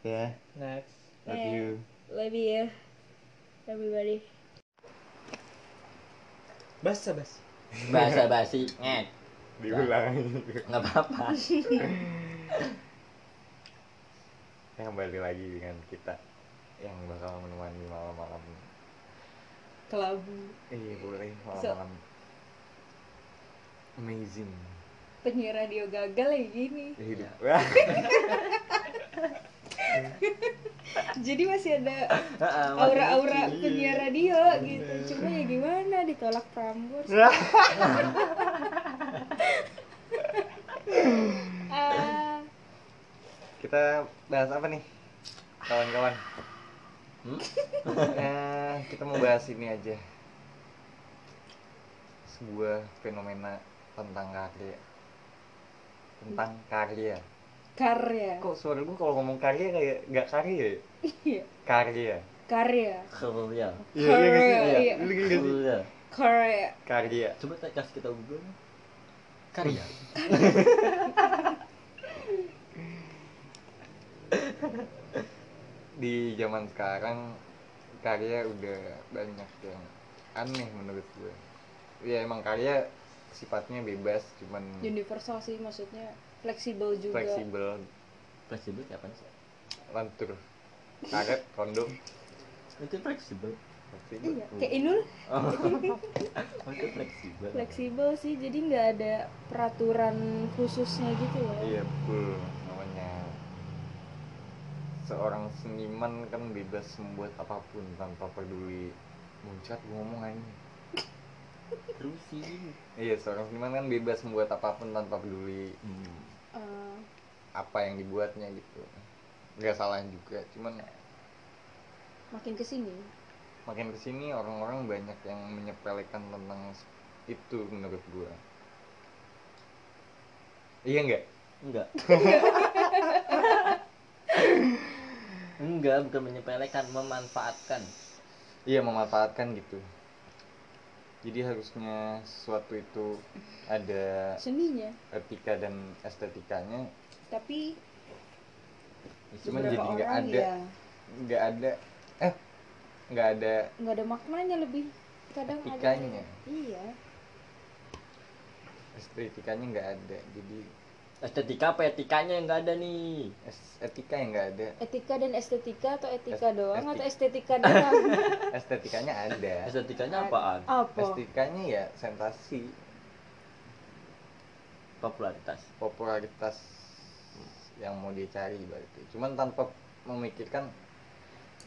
Ya. Next. love Eh. you. lebih ya. Everybody. Basa bas. bahasa basi ngek diulang. Nggak apa-apa. ya kembali lagi dengan kita yang bakal menemani malam-malam. Kelabu. Iya boleh malam-malam. Amazing. Penyiar radio gagal kayak gini. Hidup. Jadi masih ada aura-aura penyiar radio gitu. Cuma ya gimana ditolak Prambors. Ah kita bahas apa nih kawan-kawan Hmm? Eh, kita mau bahas ini aja sebuah fenomena tentang karya tentang karya karya kok suara gue kalau ngomong karya kayak nggak karya ya Iya. karya karya Karya. iya iya? Karya, iya. Karya. karya karya Coba tak kasih kita Google. Karya. di zaman sekarang karya udah banyak yang aneh menurut gue. Ya emang karya sifatnya bebas cuman universal sih maksudnya fleksibel juga. Fleksibel. Fleksibel kayak apa sih? lantur. Karet kondom Itu fleksibel. fleksibel. Iya kayak Inul. Oh, itu fleksibel. fleksibel sih jadi nggak ada peraturan khususnya gitu loh iya betul seorang seniman kan bebas membuat apa pun tanpa peduli muncrat gue ngomong aja Terusin. iya seorang seniman kan bebas membuat apa pun tanpa peduli Hmm. Eh, apa yang dibuatnya gitu nggak salah juga cuman makin ke sini makin ke sini orang-orang banyak yang menyepelekan tentang itu menurut gua iya nggak Enggak. enggak bukan menyepelekan memanfaatkan. Iya memanfaatkan gitu. Jadi harusnya sesuatu itu ada seninya. etika dan estetikanya. Tapi cuman beberapa jadi nggak ada. ya. Nggak ada. Eh nggak ada nggak ada maknanya lebih. Kadang Etikanya. ada iya. Estetikanya nggak ada. Jadi estetika apa etikanya yang nggak ada nih? Etika yang nggak ada. Etika dan estetika atau etika Es- doang estik- atau estetika doang? Estetikanya ada. Estetikanya apaan? apa? Estetikanya ya sensasi. Popularitas. Popularitas yang mau dicari berarti. Cuman tanpa memikirkan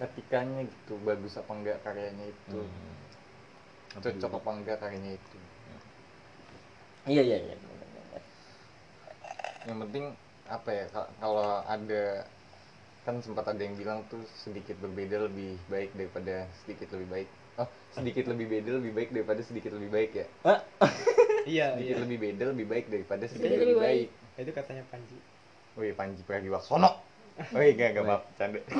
etikanya gitu bagus apa enggak karyanya itu. Hmm. cocok apa enggak karyanya itu. Iya iya iya yang penting apa ya ka- kalau ada kan sempat ada yang bilang tuh sedikit berbeda lebih baik daripada sedikit lebih baik. Oh sedikit lebih beda lebih baik daripada sedikit lebih baik ya? Iya, sedikit iya. lebih beda lebih baik daripada sedikit Sedikit lebih lebih baik. Itu katanya Panji. Wih Panji Pragiwaksono. Wih gak gak maaf canda.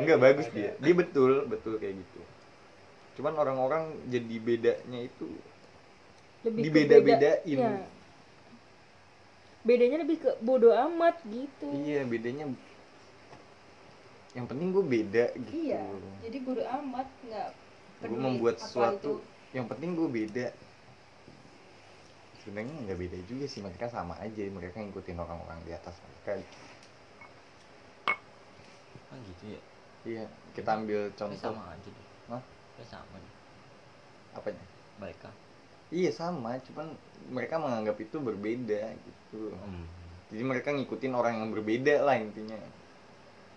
Enggak bagus dia. Dia betul betul kayak gitu. Cuman orang-orang jadi bedanya itu lebih Dibeda-bedain. beda- ya. bedanya lebih ke bodoh amat gitu Iya bedanya Yang penting gue beda gitu Iya, jadi bodoh amat nggak Gue membuat sesuatu itu. Yang penting gue beda Sebenarnya nggak beda juga sih Mereka sama aja Mereka ngikutin orang-orang di atas mereka oh gitu ya Iya kita ambil Kayak contoh sama aja deh Hah? Kayak sama deh Apanya? mereka Iya sama, cuman mereka menganggap itu berbeda gitu. Hmm. Jadi mereka ngikutin orang yang berbeda lah intinya.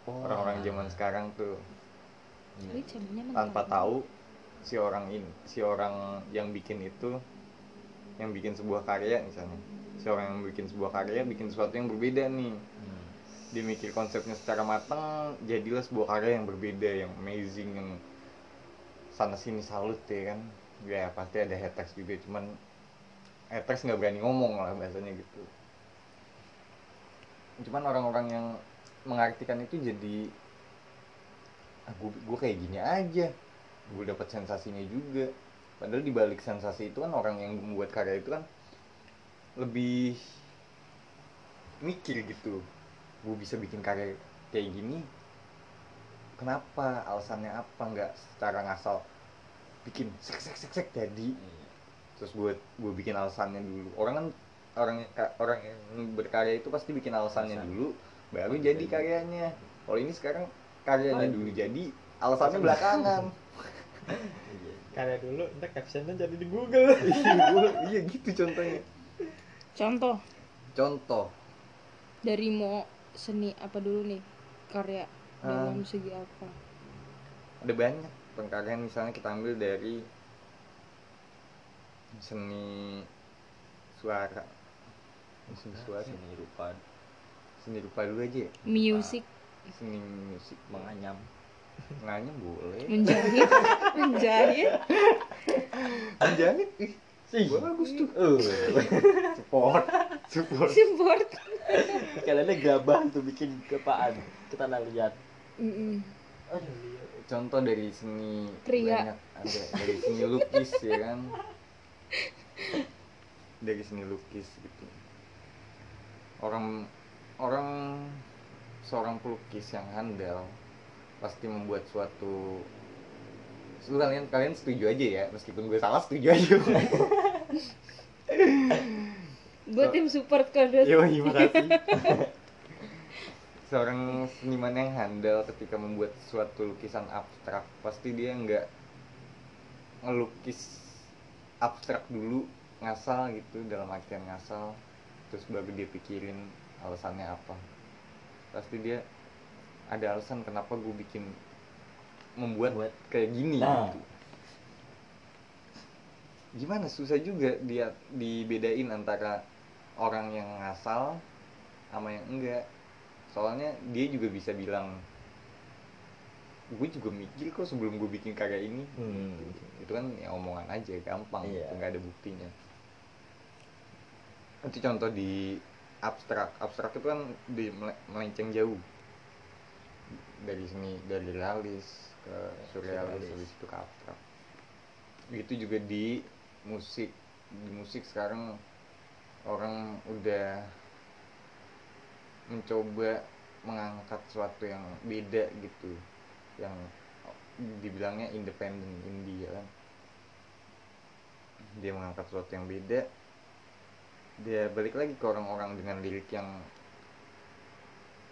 Oh, Orang-orang zaman sekarang tuh iya. Ini cabenya tanpa tahu si orang ini, si orang yang bikin itu, yang bikin sebuah karya misalnya, si orang yang bikin sebuah karya bikin sesuatu yang berbeda nih. Hmm. Dia mikir konsepnya secara matang, jadilah sebuah karya yang berbeda, yang amazing, yang sana sini salut ya kan. Ya pasti ada haters juga, cuman haters nggak berani ngomong lah bahasanya gitu. Cuman orang-orang yang mengartikan itu jadi ah gue, gue kayak gini aja gue dapat sensasinya juga. Padahal di balik sensasi itu kan orang yang membuat karya itu kan lebih mikir gitu. Gue bisa bikin karya kayak gini kenapa? Alasannya apa? Nggak secara ngasal bikin sek sek sek sek jadi Iya. terus gue gue bikin alasannya dulu orang kan orang orang yang berkarya itu pasti bikin alasannya Alasan. dulu baru jadi karyanya kalau ini sekarang karyanya Oh. dulu jadi alasannya belakangan Iya. Karya dulu, ntar captionnya jadi di Google. iya iya gitu contohnya contoh contoh dari mau seni apa dulu nih karya Ah. dalam segi apa ada banyak pengkaryaan misalnya kita ambil dari seni suara. Seni suara seni rupa. Seni rupa dulu aja ya. Music. Seni musik menganyam. Nganya boleh. Menjahit. Menjahit. Menjahit? Ih sih. bagus tuh. Uh support. Support. Support. Kalian gabah tuh bikin kepaan. Kita lihat Contoh dari seni Pria. banyak ada. Dari seni lukis ya kan? Dari seni lukis gitu. Orang orang seorang pelukis yang handal pasti membuat suatu kalian kalian setuju aja ya? Meskipun gue salah setuju aja. Gue tim support Yo, terima kasih. Seorang seniman yang handal ketika membuat suatu lukisan abstrak, pasti dia nggak ngelukis abstrak dulu, ngasal gitu, dalam artian ngasal, terus baru dia pikirin alasannya apa. Pasti dia ada alasan kenapa gue bikin membuat Buat. kayak gini Nah. gitu. Gimana susah juga dia dibedain antara orang yang ngasal sama yang enggak soalnya dia juga bisa bilang gue juga mikir kok sebelum gue bikin karya ini. Hmm. itu kan ya omongan aja gampang. Gitu, nggak ada buktinya. Itu contoh di abstrak. Abstrak itu kan di mele- melenceng jauh. Dari seni dari realis ke Surrealis. habis itu ke abstrak. Itu juga di musik. Di musik sekarang orang udah mencoba mengangkat sesuatu yang beda gitu yang dibilangnya independen indie ya kan. Dia mengangkat sesuatu yang beda dia balik lagi ke orang-orang dengan lirik yang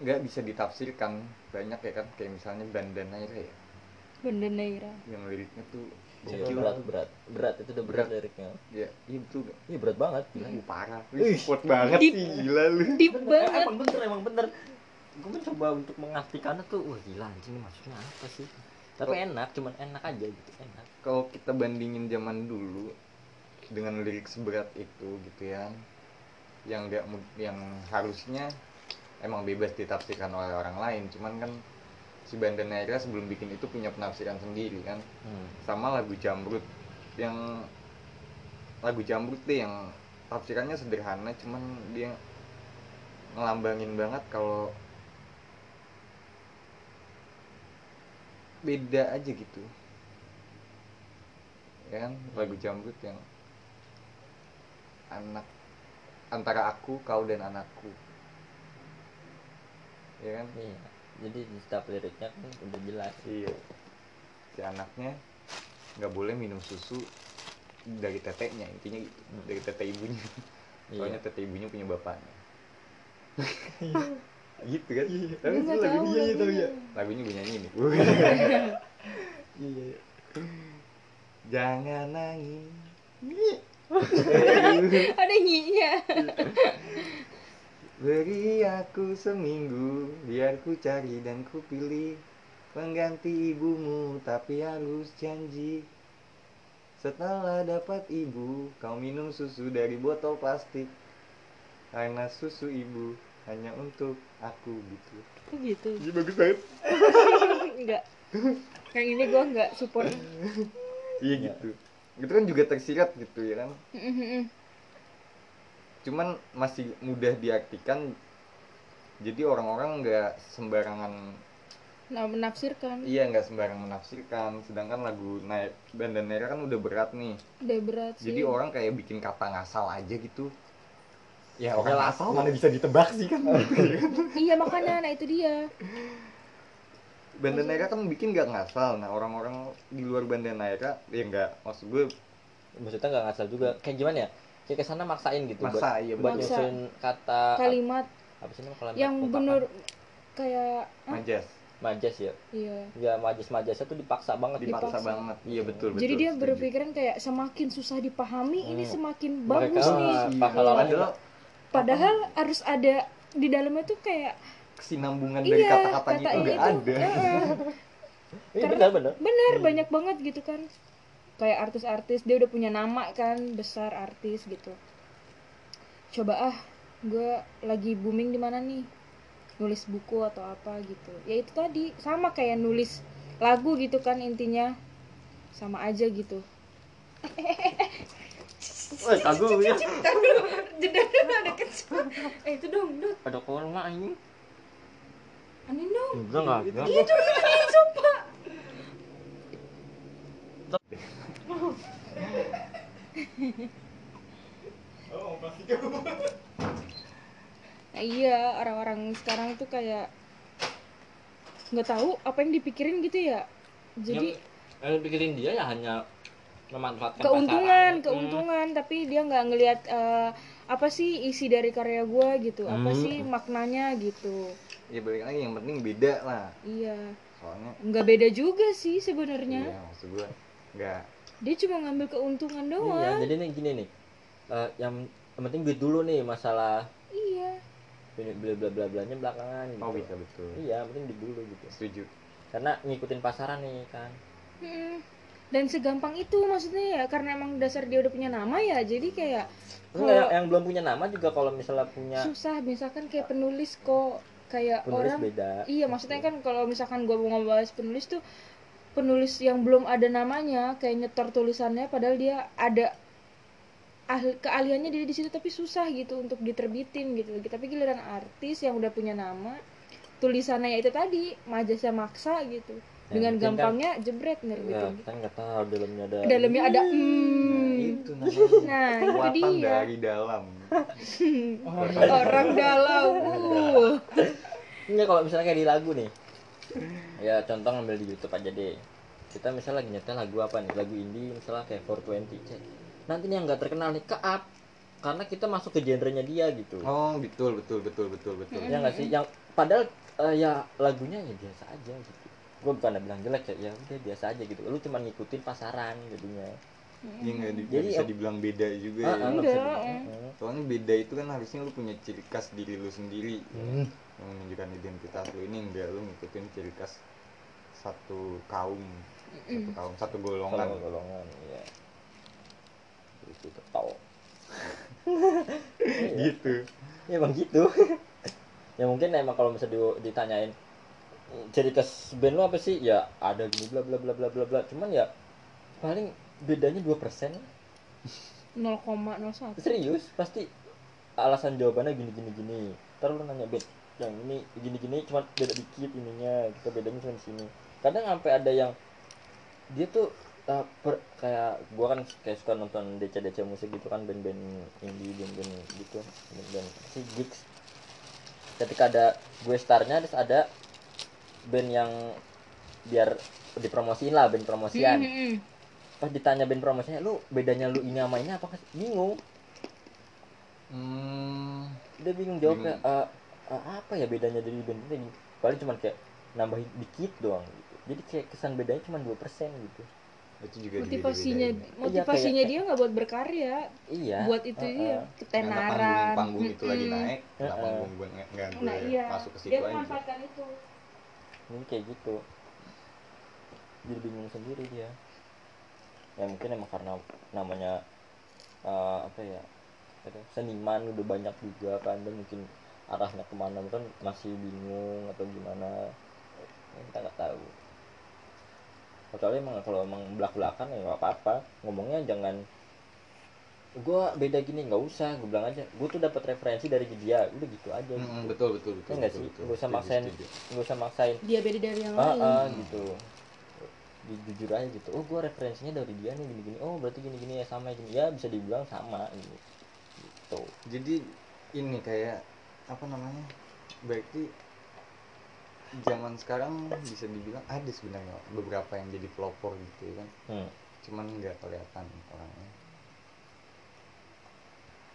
nggak bisa ditafsirkan. Banyak ya kan kayak misalnya Bandanaira ya. Banda Naira. Yang liriknya tuh Gokil berat berat. Berat. Itu udah berat Berat. liriknya. Ya iya betul. Gak? iya berat banget. gila Uh, parah Lu support banget. Deep. sih gila lu. Deep Bener, banget. emang bener emang bener. Gue mencoba untuk mengartikannya tuh wah gila anjing maksudnya apa sih? Tapi enak cuman enak aja gitu enak. Kalau kita bandingin zaman dulu dengan lirik seberat itu gitu ya yang mu- yang harusnya emang bebas ditafsirkan oleh orang lain cuman kan si Bandanera sebelum bikin itu punya penafsiran sendiri kan. Hmm. sama lagu Jamrut. Yang lagu Jamrut deh yang tafsirannya sederhana cuman dia ngelambangin banget kalau beda aja gitu. Ya kan lagu Jamrut yang anak antara aku kau dan anakku. Ya kan? Iya jadi di setiap liriknya kan udah jelas Iya. Si anaknya nggak boleh minum susu dari teteknya intinya gitu. Hmm. Dari tete ibunya. iya Soalnya tete ibunya punya bapaknya. gitu kan? Tapi Gue itu lagunya iya tahu lagunya. ya. Lagunya gue nyanyi nih. Iya. Jangan nangis. ada nyinya Beri aku seminggu biar ku cari dan ku pilih. Pengganti ibumu tapi harus janji. Setelah dapat ibu kau minum susu dari botol plastik. Karena susu ibu hanya untuk aku gitu. Kok gitu. Iya bagus banget. Enggak. Yang ini gue nggak support. Iya gitu. Itu kan juga tersirat gitu ya kan cuman masih mudah diartikan jadi orang-orang nggak sembarangan nah menafsirkan Iya nggak sembarang menafsirkan, sedangkan lagu naik Bandanera kan udah berat nih. udah berat sih Jadi orang kayak bikin kata ngasal aja gitu. Ya orang asal. ngasal mana bisa ditebak sih kan? iya makanya nah itu dia Bandanera kan bikin nggak ngasal. Nah orang-orang di luar Bandanera ya nggak maksud gue maksudnya nggak ngasal juga kayak gimana ya kayak ke sana maksain gitu Maksa, buat, iya, buat nyusun kata kalimat apa sih namanya kalimat yang bener kayak majas, majas ya? Iya. Ya majas majasnya tuh dipaksa banget dipaksa, Dipaksa. banget. Iya betul betul. jadi dia setuju. berpikiran kayak semakin susah dipahami ini Hmm. semakin Mereka bagus nih. pahlawan Padahal padahal harus ada di dalamnya tuh kayak kesinambungan dari iya kata-katanya itu katanya nggak itu ada. Iya Karena- benar benar. bener banyak banget gitu kan kayak artis-artis dia udah punya nama kan besar artis gitu. Coba ah gue lagi booming di mana nih? Nulis buku atau apa gitu. Ya itu tadi sama kayak nulis lagu gitu kan intinya. Sama aja gitu. Wah, kagum ya? Jeda dulu ada kecil. Eh itu dong dong. Ada korma ini. Aneh dong. Enggak enggak itu itu itu Nah, iya orang-orang sekarang tuh kayak nggak tahu apa yang dipikirin gitu ya jadi yang, yang pikirin dia ya hanya memanfaatkan keuntungan pasaran. keuntungan tapi dia nggak ngelihat eh, apa sih isi dari karya gua gitu apa Hmm. sih maknanya gitu Ya balik lagi yang penting beda lah. iya Soalnya nggak beda juga sih sebenarnya iya maksud gue nggak dia cuma ngambil keuntungan Iya, doang jadi nih gini nih. Eh, yang, yang penting duit dulu nih masalah iya bla bla bla bla blanya belakangan gitu. oh bisa betul. Iya, penting duit dulu gitu. Setuju. Karena ngikutin pasaran nih kan. Mm. dan segampang itu maksudnya ya karena emang dasar dia udah punya nama ya jadi kayak Enggak, yang, kalau yang belum punya nama juga kalau misalnya punya susah misalkan kayak penulis kok kayak penulis orang beda. Iya, maksudnya kan kalau misalkan gua mau ngebahas penulis tuh penulis yang belum ada namanya, kayak nyetor tulisannya padahal dia ada ahli, keahliannya dia di situ tapi susah gitu untuk diterbitin gitu. Tapi giliran artis yang udah punya nama tulisannya ya itu tadi majasnya maksa gitu. Ya, dengan mungkin kan- gampangnya jebret ya nerbitin kan nggak tahu dalamnya ada dalamnya ada nah hmm. itu namanya. Nah itu dia. dari dalam. Orang dalam. Uh. Enggak kalau misalnya kayak di lagu nih. Ya contoh ngambil di YouTube aja deh. Kita misalnya lagi nyetel lagu apa nih? Lagu indie misalnya kayak 420. Cek. Nanti nih yang nggak terkenal nih ke up karena kita masuk ke genrenya dia gitu. oh betul betul betul betul betul Ya nggak sih? Yang padahal eh, ya lagunya ya biasa aja gitu. Gue bukan bilang jelek ya, ya udah biasa aja gitu. Lu cuma ngikutin pasaran jadinya. Iya nggak di- Jadi, bisa oh. dibilang beda juga Ah, ya. ah, Enggak, dibilang. eh. Hmm. Soalnya beda itu kan harusnya lu punya ciri khas diri lu sendiri Hmm. Menunjukkan identitas lu ini enggak lu ngikutin ciri khas satu kaum satu kaum satu golongan. Kalau golongan ya. Itu tahu. gitu. Ya emang gitu. Ya mungkin emang kalau di- ditanyain ciri khas band lo apa sih? Ya ada gini bla bla bla bla bla bla. Cuman ya paling bedanya 2% 0,01 serius? Pasti alasan jawabannya gini gini gini. Ntar lu nanya band yang ini gini gini cuma beda dikit ininya kita bedanya cuma di sini. Kadang sampai ada yang dia tuh uh, per- kayak gua kan kayak suka nonton DC DC musik gitu kan band-band indie band-band gitu band-band si gigs. Ketika ada gue starnya terus ada band yang biar dipromosiin lah band promosian. Hmm, pas ditanya band promosinya lu bedanya lu ini sama ini apa? Bingung. Hmm, dia bingung jawabnya Bingung. "Eh, eh, apa ya bedanya dari band ini? Paling cuma kayak nambahin dikit doang gitu. Jadi kayak kesan bedanya cuma 2% gitu. Itu juga motivasinya dibeda-bedain. motivasinya kayak- dia nggak buat berkarya. Iya. Buat itu Heeh. dia ketenaran. Panggung panggung itu lagi naik kenapa Heeh. panggung gue nggak nah iya. masuk ke situ dia aja? memanfaatkan itu. Ini kayak gitu. Jadi bingung sendiri dia. Ya mungkin emang karena namanya eh, apa ya apa ya, seniman udah banyak juga kan dan mungkin arahnya ke mana kan masih bingung atau gimana. Ya, kita nggak tahu. Kecuali emang kalau emang belak belakan ya nggak apa apa ngomongnya jangan gue beda gini nggak usah. Gue bilang aja gue tuh dapat referensi dari dia. Udah gitu aja. Gitu. betul betul betul Ya nggak sih? Nggak usah maksain. nggak usah maksain. Dia beda dari yang ah, lain. Ah, gitu. Di- jujur aja gitu. Oh gue referensinya dari dia nih gini gini oh berarti gini gini ya sama gini. Ya bisa dibilang sama gitu gitu. Jadi ini kayak apa namanya berarti zaman sekarang bisa dibilang ada sebenarnya beberapa yang jadi pelopor gitu ya kan hmm. cuman nggak kelihatan orangnya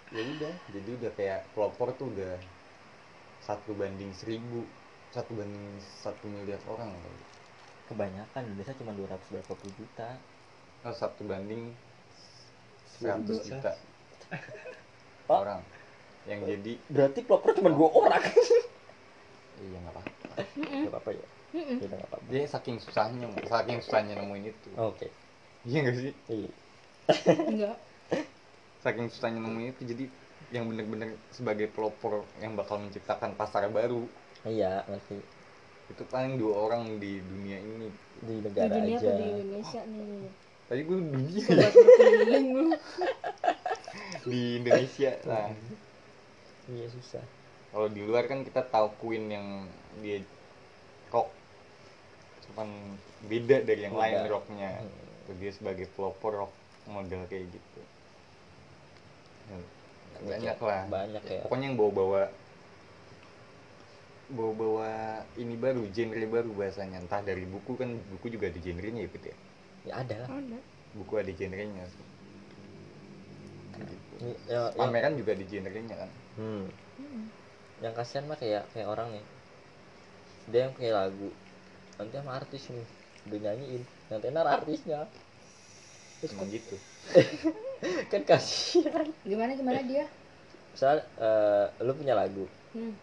ya udah jadi udah kayak pelopor tuh udah satu banding seribu satu banding satu miliar orang kali. kebanyakan Indonesia cuma 200 berapa puluh juta oh, satu banding Seribu. 100 juta orang yang jadi berarti pelopor cuma dua orang. Iya nggak apa nggak apa-apa ya? Mm-mm. ya udah nggak apa-apa. Dia saking susahnya saking susahnya nemuin itu. Oke. Iya nggak sih? Iya. Enggak. Saking susahnya nemuin itu jadi yang bener-bener sebagai pelopor yang bakal menciptakan pasar baru. Iya ngerti. Itu paling dua orang di dunia ini. Di di negara dunia aja. apa di Indonesia nih? Tadi gue dunia. Sobat berkeliling lu. Di Indonesia lah iya susah. Kalau di luar kan kita tahu Queen yang dia rock cuman beda dari yang lain rocknya. Hmm. Dia sebagai pelopor rock model kayak gitu. Ya, banyak lah. Banyak ya. Pokoknya yang bawa-bawa bawa-bawa ini baru genre baru bahasanya. Entah dari buku kan buku juga ada genrenya ya Pit, ya? Ya ada lah. Ada. Buku ada genrenya. Gitu. Ini, ya, ya, pameran juga ada genrenya kan hmm. Hmm. yang kasihan mah kayak kayak orang nih. Dia yang kayak lagu. Nanti sama artis nih. Udah nyanyiin. Yang tenar artisnya. Terus emang gitu. Kan kasihan. Gimana gimana dia? Misal eh, lu punya lagu. Hmm.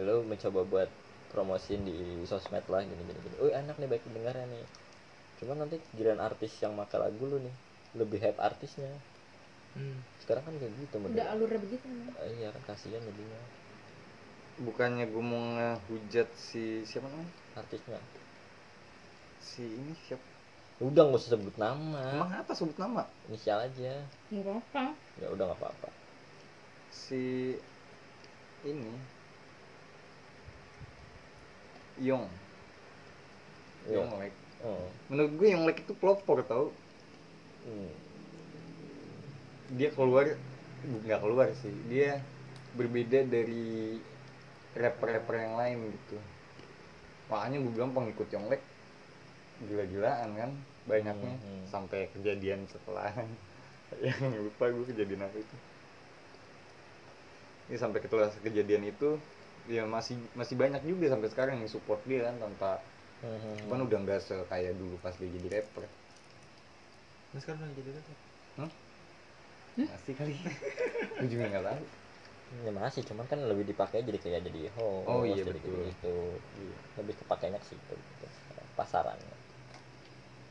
lu mencoba buat promosiin di sosmed lah gini gini gini. Oh enak nih baik pendengarnya nih. Cuma nanti giliran artis yang make lagu lu nih lebih hype artisnya Hmm. sekarang kan kayak gitu udah alurnya begitu. Eh, iya kan kasihan jadinya. Bukannya gue mau ngehujat si siapa namanya? Artisnya si ini siapa? Udah nggak usah sebut nama. Emang apa sebut nama? Inisial aja. Nggak apa ya udah nggak apa-apa. Si ini. Yong. Yonglek oh. menurut gue Yonglek itu pelopor tau. Hmm. Dia keluar nggak keluar sih. Dia berbeda dari rapper-rapper yang lain gitu. Makanya gue bilang pengikut Yonglek gila-gilaan kan banyaknya. Hmm, hmm. sampai kejadian setelah yang lupa gue kejadian apa itu. Ini sampai setelah kejadian itu ya masih masih banyak juga sampai sekarang yang support dia kan tanpa Hmm. cuman udah nggak sekaya dulu pas dia jadi rapper. Nah sekarang lagi jadi masih kali. Gue juga nggak tahu. Ya masih cuman kan lebih dipakai jadi kayak jadi host Oh, iya, jadi betul. gitu. Lebih kepakainya ke situ gitu. pasarannya.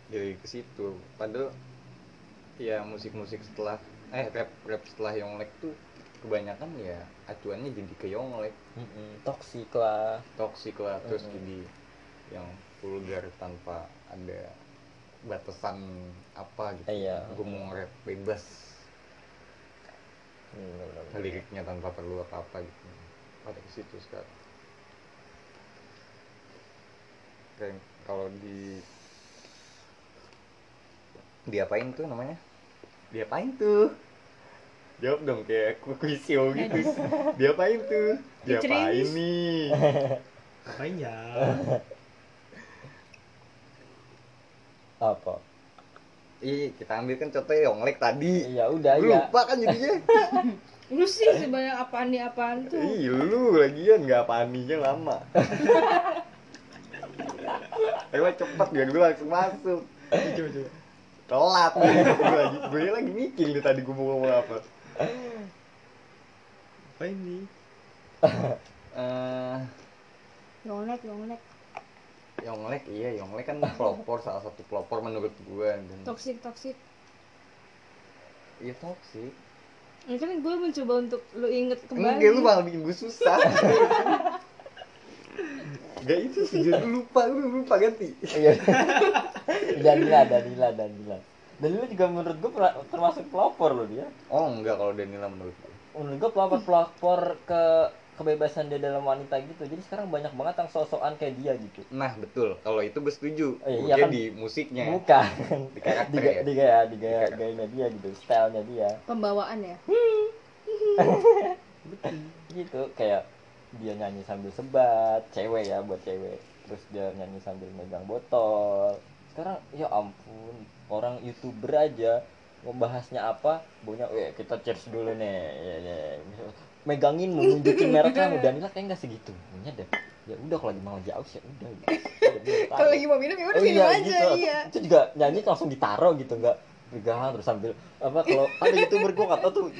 Dari ke situ. Padahal ya musik-musik setelah eh rap rap setelah Yonglek tuh kebanyakan ya acuannya jadi ke Yonglek. Mm-mm, toksik lah. Toxic lah terus Mm-mm. jadi yang vulgar tanpa ada batasan apa gitu. Iya. gue mau rap bebas Hmm, liriknya tanpa perlu apa-apa gitu. Pada ke situ sekarang. Kayak kalau di diapain tuh namanya? Diapain tuh? Jawab dong kayak kuisio gitu. Diapain tuh? Diapain nih? Ngapain ya? apa Ih, kita ambil kan contohnya Yonglek tadi. ya udah ya lupa kan jadinya. lu sih sebanyak apaan nih apaan tuh Ih, lu lagian nggak apaninya lama. Ayo cepet biar gue langsung masuk. Coba coba. Telat nih gue lagi. Gue lagi mikir nih tadi gue mau ngomong apa. Ngapain nih? Eh, Yonglek, Yonglek. Yonglek iya, Yonglek kan pelopor salah satu pelopor menurut gue dan Toxic, toxic. iya toksik. Ini kan gue mencoba untuk lu inget kembali. Enggak, lu malah bikin gue susah. Gak itu sih, jadi lu lupa, lu lupa ganti. Iya. Danila, Danila, Danila. Danila juga menurut gue termasuk pelopor loh dia. Oh enggak kalau Danila menurut gue. Menurut gue pelopor pelopor ke kebebasan dia dalam wanita gitu. Jadi sekarang banyak banget yang sosokan kayak dia gitu. Nah betul, kalau itu gue setuju. Eh, iya kan? di musiknya, Bukan. di karakter di, ya. di gaya, di gaya, karakter. gayanya dia gitu, stylenya dia. Pembawaan ya. Gitu kayak dia nyanyi sambil sebat, cewek ya buat cewek. Terus dia nyanyi sambil megang botol. Sekarang ya ampun, orang youtuber aja ngebahasnya apa, punya, eh kita cheers dulu nih, ya, ya. Megangin mau nunjukin merek kamu Danila kayak nggak segitu, punya deh. Ya udah kalau lagi mau jauh ya udah. gitu. Kalau lagi mau minum ya udah Oh minum iya aja, gitu. iya. Itu juga nyanyi langsung ditaro gitu nggak pegang terus sambil apa kalau ada youtuber gua kata tuh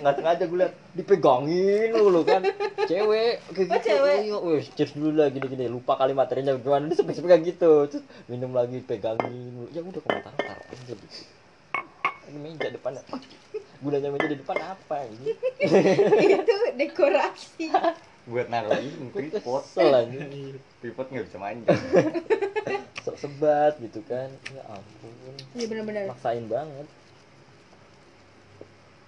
nggak sengaja gue liat dipegangin lu kan cewek kayak Oh, gitu cewek. iya wih cheers dulu lah gini gini lupa kali materinya gimana dia sampai pegang gitu terus minum lagi pegangin ya udah kalau taruh taruh aja gitu ini meja depannya gunanya meja di depan apa ini Itu dekorasi. Buat naruh ini, tripod. Tripod nggak bisa manjang. sok sebat gitu kan ya ampun Iya benar-benar. maksain banget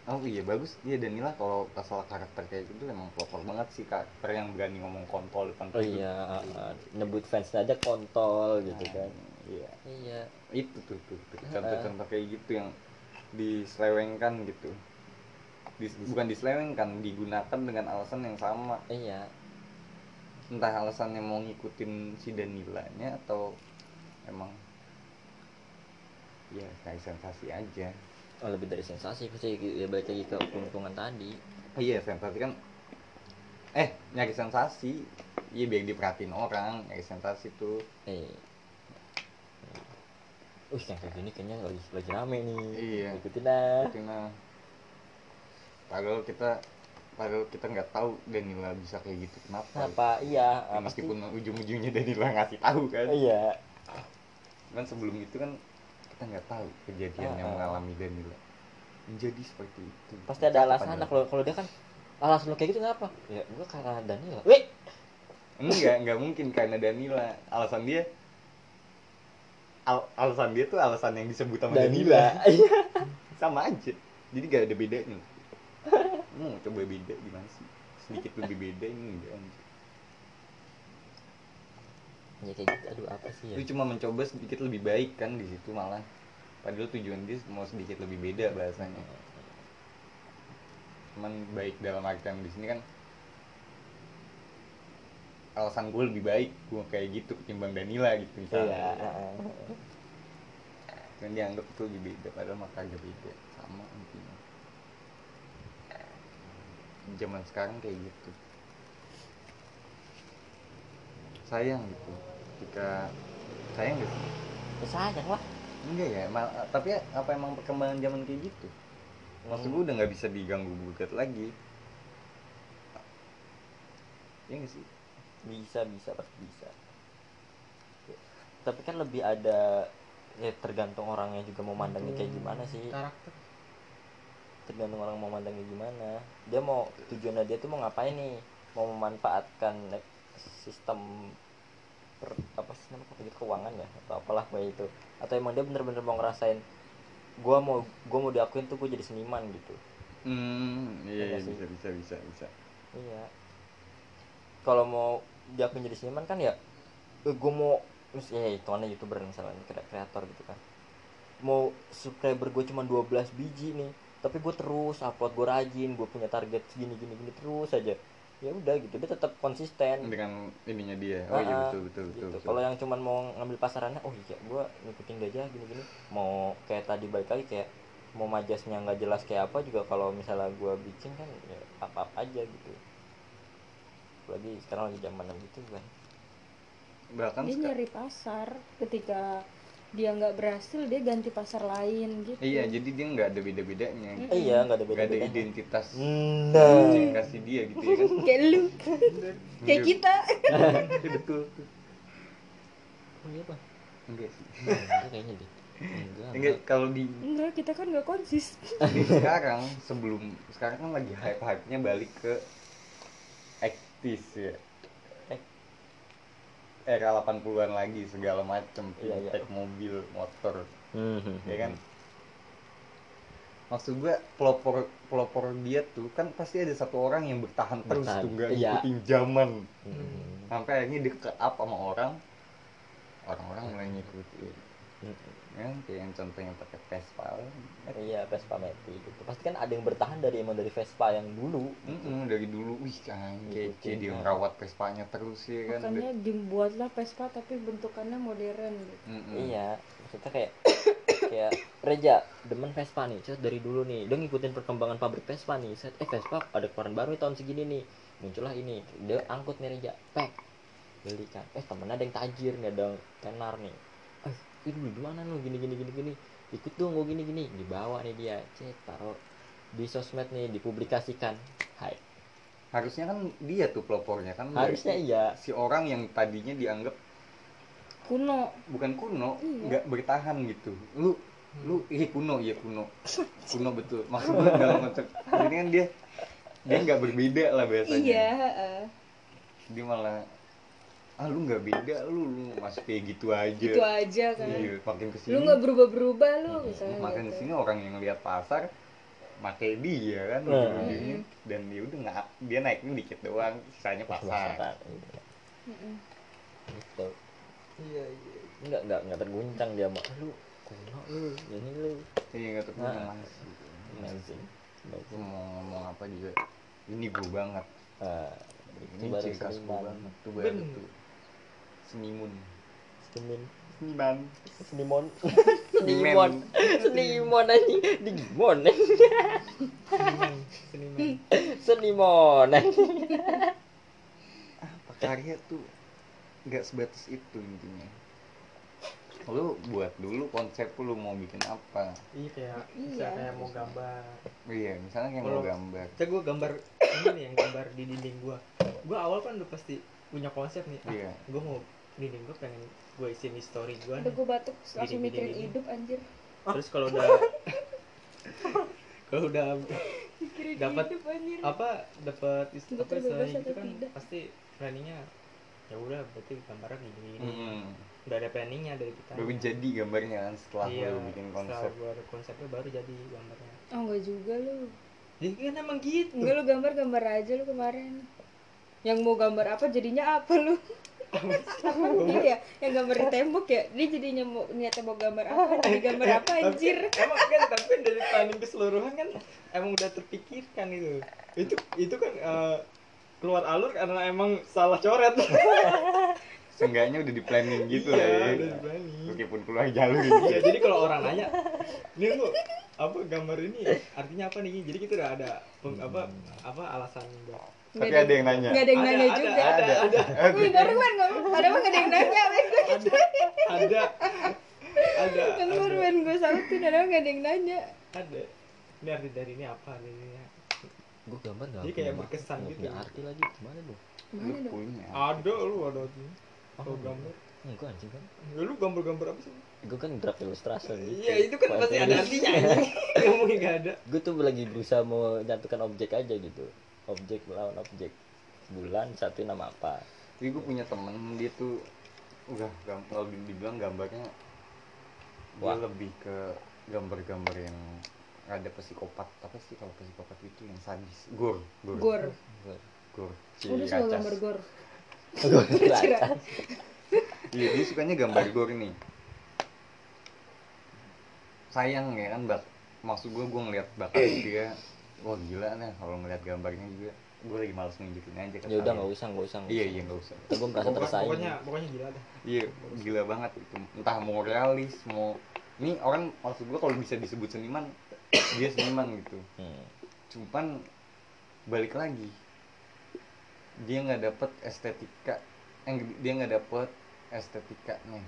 Oh iya bagus dia Danila kalau masalah karakter kayak gitu emang pelopor banget sih karakter yang berani ngomong kontol depan Oh iya, uh, nyebut fans aja kontol gitu Nah, kan. Iya. Iya. Itu tuh tuh, tuh. contoh-contoh kayak gitu yang diselewengkan gitu. Dis- bukan diselewengkan, digunakan dengan alasan yang sama. Iya. Entah alasannya mau ngikutin si Danilanya atau emang ya kayak sensasi aja. Oh, lebih dari sensasi sih ya balik lagi ke keuntungan tadi. Iya sensasi kan eh nyari sensasi iya biar diperhatiin orang nyari sensasi tuh Eh. Wih, yang kayak gini kayaknya lagi lagi rame nih. Iya. Ikutin dah. karena padahal kita padahal kita nggak tahu Danila bisa kayak gitu kenapa Kenapa? Iya, Ya, apa sih? meskipun ujung-ujungnya Danila ngasih tahu kan Iya. kan sebelum itu kan kita nggak tahu kejadian yang Ah, ah. mengalami Danila menjadi seperti itu Pasti ada alasan padahal? kalau kalau dia kan alasan lo kayak gitu kenapa? Ya, gua karena Daniel. Wih, enggak nggak mungkin karena Danila alasan dia al- alasan dia tuh alasan yang disebut sama Danila. Danila iya. Sama aja. Jadi gak ada bedanya. Mau coba beda gimana sih? Sedikit lebih beda ini enggak anjir. ya kayak gitu. Aduh apa sih ya? Lu cuma mencoba sedikit lebih baik kan di situ malah. Padahal tujuan dia mau sedikit lebih beda bahasanya. Cuman baik dalam artian di sini kan alasan gue lebih baik gue kayak gitu ketimbang Danila gitu iya misalnya heeh. kan dianggap itu lebih beda padahal mah kagak beda sama intinya. Zaman sekarang kayak gitu. Sayang gitu ketika sayang gak sih? Ya sayang lah. Enggak ya ma- tapi apa emang perkembangan zaman kayak gitu? Maksud gue udah nggak bisa diganggu gugat lagi. Ya nggak sih bisa bisa pasti bisa. Tapi kan lebih ada ya tergantung orangnya juga mau mandangnya kayak gimana sih. Karakter. Tergantung orang mau mandangnya gimana. Dia mau tujuannya dia tuh mau ngapain nih? Mau memanfaatkan sistem per, apa sih namanya? Gitu keuangan ya? Atau apalah kayak itu. Atau emang dia bener-bener mau ngerasain gua mau gua mau diakuin tuh gue jadi seniman gitu. Hmm iya Iya iya, bisa bisa bisa bisa. Iya kalau mau diakuin jadi seniman kan ya eh, gue mau terus ya hitungannya youtuber misalnya kre- kreator gitu kan mau subscriber gue cuma 12 biji nih tapi gue terus upload gue rajin gue punya target segini gini gini terus aja ya udah gitu dia tetap konsisten dengan ininya dia oh iya Ah, betul betul betul, gitu. betul. Kalau yang cuman mau ngambil pasarannya, oh iya, gua ngikutin dia aja gini-gini. Mau kayak tadi balik lagi kayak mau majasnya nggak jelas kayak apa juga kalau misalnya gua bikin kan ya apa apa aja gitu. Lagi sekarang lagi zaman gitu kan. bahkan dia nyari pasar ketika dia nggak berhasil dia ganti pasar lain gitu. Iya jadi dia nggak ada beda bedanya Mm. Eh, iya, nggak ada nggak ada identitas Nah, ciri kasih dia gitu ya kan. Kayak lu. Kayak kita. Betul oh iya pak. enggak sih. Enggak kayaknya deh. Enggak. enggak kalau di enggak kita kan nggak konsis. Di sekarang sebelum sekarang kan lagi hype hype nya balik ke ektis ya Ek- era 80-an lagi segala macem Iya, iya. fintech mobil motor Mhm. ya kan maksud gua pelopor pelopor dia tuh kan pasti ada satu orang yang bertahan terus Bertahan, tuh nggak iya. ngikutin zaman Mhm. sampai akhirnya dia ke up sama orang orang-orang mulai ngikutin. Ya kan kayak yang contohnya pakai Vespa. Iya, Vespa Meti gitu. Pasti kan ada yang bertahan dari emang dari Vespa yang dulu. Mm-mm, dari dulu. Wih kan kece Ngikutin, dia kan. ngerawat Vespanya terus ya kan. Makanya dibuatlah Vespa tapi bentukannya modern gitu. Mm-mm. Iya, maksudnya kayak kayak Reja demen Vespa nih, set dari dulu nih, dia ngikutin perkembangan pabrik Vespa nih, set eh Vespa ada keluaran baru nih tahun segini nih, muncullah ini, dia angkut nih Reja, pek, beli kan, eh temennya ada yang tajir nih, ada yang tenar nih, beli di mana lu, gini gini gini gini, ikut dong gue gini gini, dibawa nih dia, cek taruh di sosmed nih, dipublikasikan, hai, harusnya kan dia tuh pelopornya kan harusnya iya, si orang yang tadinya dianggap kuno. Bukan kuno Iya. nggak bertahan gitu. Lu lu iya kuno iya kuno. Kuno betul. Maksud gue dalam konteks ini kan dia dia nggak berbeda lah biasanya. Iya heeh. dia malah ah lu nggak beda lu lu masih kayak gitu aja. Gitu aja kan. Iya makin ke sini lu nggak berubah berubah lu misalnya makin gitu. ke sini orang yang lihat pasar pakai dia kan Nah. ujung-ujungnya. dan dia udah nggak dia naiknya dikit doang sisanya pasar. Pasar. Mm-mm. gitu. Iya iya. Nggak nggak nggak terguncang dia mah lu kuno lu ini lu. Iya nggak tahu Nah. masih amazing Gue mau ngomong apa juga? Ini gue banget. Ah ini itu baru ciri khas gue banget. tuh baru tuh senimun. Seniman seniman. Senimon Seniman. senimon senimon aja digimon seniman. Seniman senimon apa karya tuh? Nggak sebatas itu intinya. Lu buat dulu konsep lu mau bikin apa? Iya kayak Iya. kayak mau gambar. Iya misalnya kayak mau gambar. saya gue gambar ini nih yang gambar di dinding gua. Gua awal kan udah pasti punya konsep nih. Ah, Iya. gua mau dinding gua pengen gue isiin story gua udah nih. gue batuk langsung mikirin hidup anjir. Terus kalau udah kalau udah Dapat apa dapat is- Betul, apa gitu kan tidak. pasti planningnya ya udah berarti gambarnya gini gini Mm-mm. udah ada planningnya dari kita. Baru jadi gambarnya kan setelah iya, lo bikin setelah konsep. gua ada konsepnya baru jadi gambarnya. Oh enggak juga lu. Jadi kan emang gitu. Enggak lu gambar gambar aja lu kemarin. Yang mau gambar apa jadinya apa lu apa dia ya yang gambar di tembok ya. Dia jadinya mau niatnya mau gambar apa jadi gambar apa anjir? emang kan tapi dari planning keseluruhan kan emang udah terpikirkan itu. Itu itu kan eh, keluar alur karena emang salah coret. Seenggaknya udah di planning gitu iya, lah udah ya di planning meskipun keluar jalur gitu iya jadi kalau orang nanya ini lu apa gambar ini? Artinya apa nih? Jadi kita udah ada peng- apa apa alasan buat tapi ada yang nanya. nggak ada yang Ada, nanya ada, juga. ada ada. Wih baru kan nggak ada mah nggak ada yang nanya ada ada ada. Kan baru ada kan gue sautin ada mah nggak ada yang nanya. Ada. Ini arti dari ini apa dari ini? Gue gambar nggak Jadi kayak berkesan gitu. punya arti lagi. Gimana lu mana lu dong? punya ada lu ada tuh kalau gambar. enggak anjing kan? Ya lu gambar-gambar apa sih? Gue kan illustration gitu iya itu kan pasti ada artinya anjing. Ngomongnya nggak ada. Gue tuh lagi berusaha mau nyatukan objek aja gitu objek melawan objek. Bulan satu nama apa? Jadi gue punya temen dia tuh udah kalau di- dibilang gambarnya dia Wah. lebih ke gambar-gambar yang ada psikopat. Apa sih kalau psikopat itu yang sadis? Gor gor. Gor. Gor. Udah suka gambar gor. Kira iya dia sukanya gambar gor nih sayang ya kan bak? Maksud gue gue ngeliat bakat dia wah gila nih kalau ngeliat gambarnya juga gue lagi males nunjukin aja ke ya udah nggak usah nggak usah iya usah. iya nggak usah Ntar gue merasa tersaing pokoknya pokoknya gila dah Iya, gila banget itu. Entah mau realis, mau ini orang maksud gua kalau bisa disebut seniman, dia seniman gitu. Hmm. Cuman balik lagi, dia nggak dapet estetika, eh, dia nggak dapet estetikanya,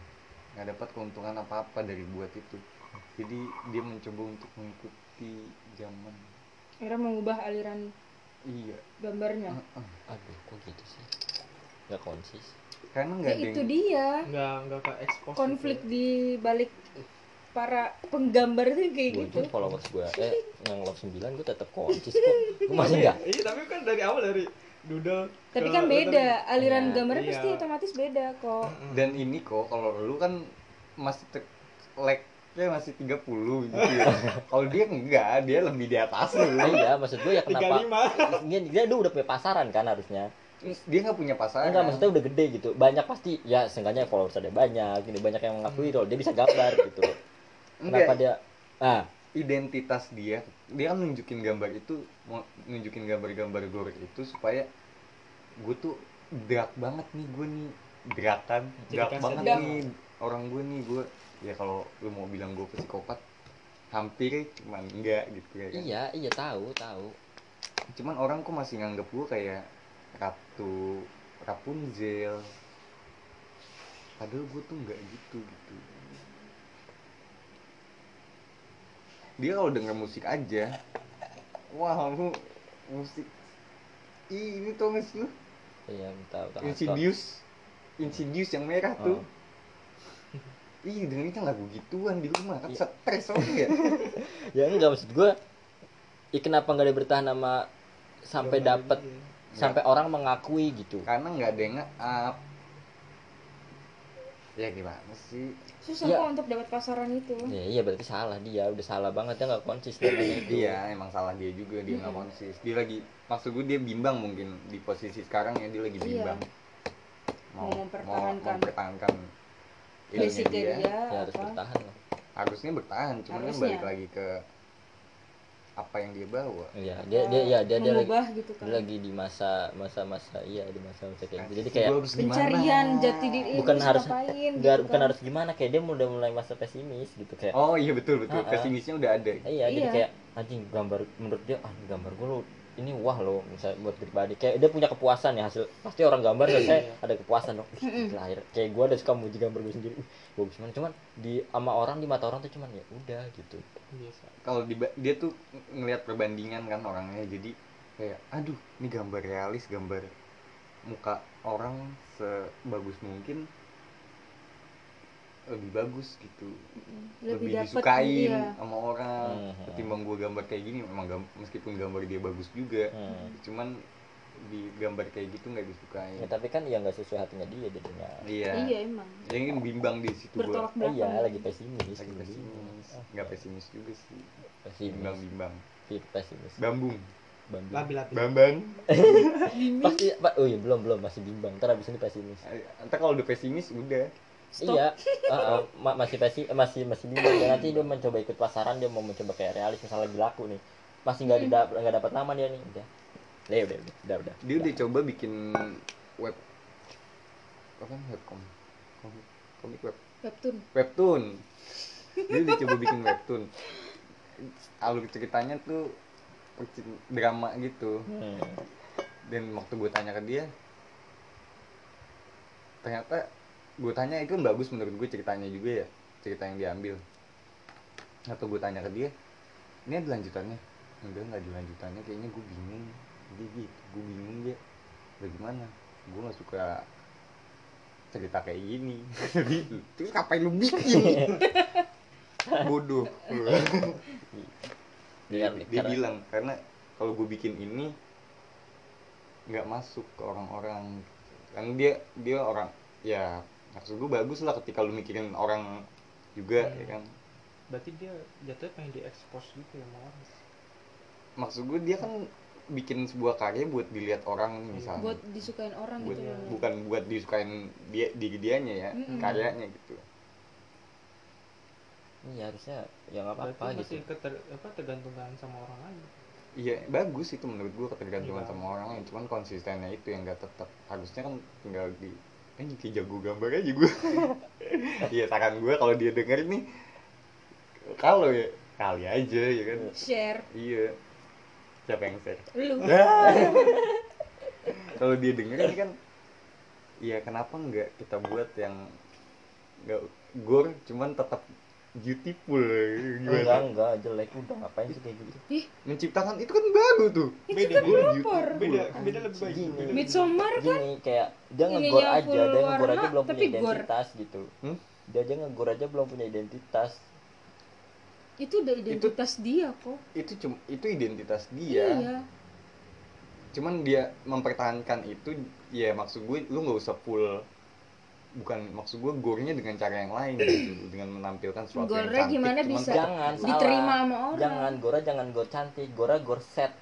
nggak dapat keuntungan apa apa dari buat itu. Jadi dia mencoba untuk mengikuti zaman. Akhirnya mengubah aliran Iya, gambarnya. Heeh. aduh kok gitu sih? Nggak konsis. Karena ya nggak ada itu dia. Nggak nggak ke expose konflik gitu. di balik para penggambar itu kayak gue gitu. pun followers gue eh yang love 9 gue tetap konsis kok. Gue masih enggak iya tapi kan dari awal dari doodle tapi kan beda aliran Iya. gambarnya Iya. pasti otomatis beda kok. Dan ini kok kalau lu kan masih te- like-nya masih 30 gitu ya. kalau dia enggak, dia lebih di atas lu. Iya maksud gue ya kenapa? Lima. Dia, dia udah punya pasaran kan harusnya. Dia nggak punya pasangan. enggak maksudnya udah gede gitu. Banyak pasti ya seenggaknya followers ada banyak ini banyak yang mengakui kalau dia bisa gambar gitu. Loh kenapa Enggak, dia ah. Identitas dia, dia kan nunjukin gambar itu, nunjukin gambar-gambar gore itu supaya gue tuh drag banget nih gue nih. Kan, drag kaset banget nih orang gue nih gue ya kalau lu mau bilang gue psikopat hampir cuman enggak gitu ya kan. iya iya tahu tahu. Cuman orang kok masih nganggep gue kayak ratu Rapunzel. Padahal gue tuh nggak gitu gitu. Dia kalau denger musik aja wah lu musik. Ih, ini tuh nggak sih lu. Iya tahu tahu. Insidious. Insidious yang merah tuh Ih, dengerin lagu gituan di rumah kan Iya. stres orang ya. ya enggak maksud gue ya kenapa nggak dia bertahan sama sampai dapat ya. sampai orang mengakui gitu Karena nggak ada yang nge-up. Ya gimana sih? susah Ya. kok untuk dapat pasaran itu ya iya berarti salah dia udah salah banget dia nggak konsisten itu Iya, emang salah dia juga dia nggak konsis. Dia lagi maksud gue dia bimbang mungkin di posisi sekarang ya dia lagi Iya. bimbang. Mau mempertahankan. mau mempertahankan basicnya dia, ya harus apa bertahan lah Harusnya bertahan, cuman kan Harusnya. balik lagi ke apa yang dia bawa. iya dia dia ya dia dia lagi gitu kan dia lagi di masa masa masa iya di masa masa kayak gitu jadi kayak pencarian jati diri bukan harus ngapain, nggak gitu bukan kan. harus gimana kayak dia udah mulai masa pesimis gitu kayak Oh iya betul betul. Ah. Pesimisnya udah ada. iya jadi Iya. kayak anjing gambar menurut dia ah gambar gue lo ini wah lo misalnya buat pribadi. Kayak dia punya kepuasan ya hasil pasti orang gambar selesai ada kepuasan dong. Gila, akhir kayak gue ada suka muji gambar gue sendiri. Uh, bagus banget. Cuman di sama orang di mata orang tuh cuman ya udah gitu. Biasa kalau di dia tuh ng- ngelihat perbandingan kan orangnya jadi kayak aduh ini gambar realis gambar muka orang sebagus mungkin lebih bagus gitu. Lebih, dapet, disukain iya. sama orang. Mhm. ketimbang gua gambar kayak gini memang gam- meskipun gambar dia bagus juga Hmm. cuman di gambar kayak gitu nggak disukain. Ya, tapi kan ya nggak sesuai hatinya dia jadinya. Iya. Iya emang. Jadi kan bimbang di situ bertolak oh, belakang. iya lagi pesimis. Lagi pesimis. Ah, nggak pesimis juga sih. Pesimis. Bimbang bimbang pesimis. Bambung. Bambang. labi-labi bambang. Pasti pak. Oh iya belum belum. Masih bimbang. Ntar abis ini pesimis. Entar kalau udah pesimis udah Stop. iya ah, ah, ma- masih pesi masih masih bimbang dan nanti dia mencoba ikut pasaran dia mau mencoba kayak realis misalnya lagi laku nih. Masih nggak didap nggak dapat nama dia nih udah. Ya udah udah udah udah. Dia udah coba bikin web apa webcom? Komik komik web. Webtoon. Webtoon. Dia udah coba bikin webtoon. Alur ceritanya tuh drama gitu. Hmm. dan waktu gue tanya ke dia ternyata gue tanya itu bagus menurut gue ceritanya juga ya cerita yang diambil. Atau gue tanya ke dia ini ada lanjutannya? Enggak nggak ada lanjutannya kayaknya gue bingung. Dia gitu gue bingung dia bagaimana gue nggak suka cerita kayak gini. Terus ngapain lu bikin? Bodoh. Dia, Dia- bilang karena kalau gue bikin ini nggak masuk ke orang-orang. Kan dia dia orang ya maksud gue bagus lah ketika lu mikirin orang juga Hmm. ya kan? Berarti dia jatuhnya pengen diekspos gitu ya malah. Maksud gue dia kan bikin sebuah karya buat dilihat orang misalnya. Buat disukain orang Buat- gitu loh bukan buat disukain dia diri dianya ya Mm-mm. karyanya gitu. Iya harusnya ya nggak apa-apa masih gitu. keter, apa tergantungan sama orang lain. Iya bagus itu menurut gue ketergantungan Iya. sama orang lain. Cuman konsistennya itu yang gak tetap harusnya kan tinggal di eh kayak jago gambar aja gue iya saran gue kalau dia denger nih kalau ya kali aja ya kan? Share. Iya. Siapa yang share? Lu. Kalau dia denger ini kan iya kenapa nggak kita buat yang nggak gore cuman tetap beautiful enggak gimana? Enggak jelek. Udah ngapain sih kayak gitu? Menciptakan itu kan baru tuh. Beda Gore beda beautiful. beda beda lebih baik. Gini. Midsommar kan? gini kayak dia Ininya ngegor aja full dia ngegor aja belum punya tapi gore. identitas gitu. Hmm? dia aja ngegor aja belum punya identitas. Itu udah identitas dia kok. itu cuma itu identitas dia. Iya. Cuman dia mempertahankan itu ya maksud gue lu nggak usah full bukan maksud gue gornya dengan cara yang lain gitu dengan menampilkan sesuatu yang Gore cantik. gimana cuman bisa jangan diterima salah. sama orang? Jangan gora jangan gor cantik gora gor set.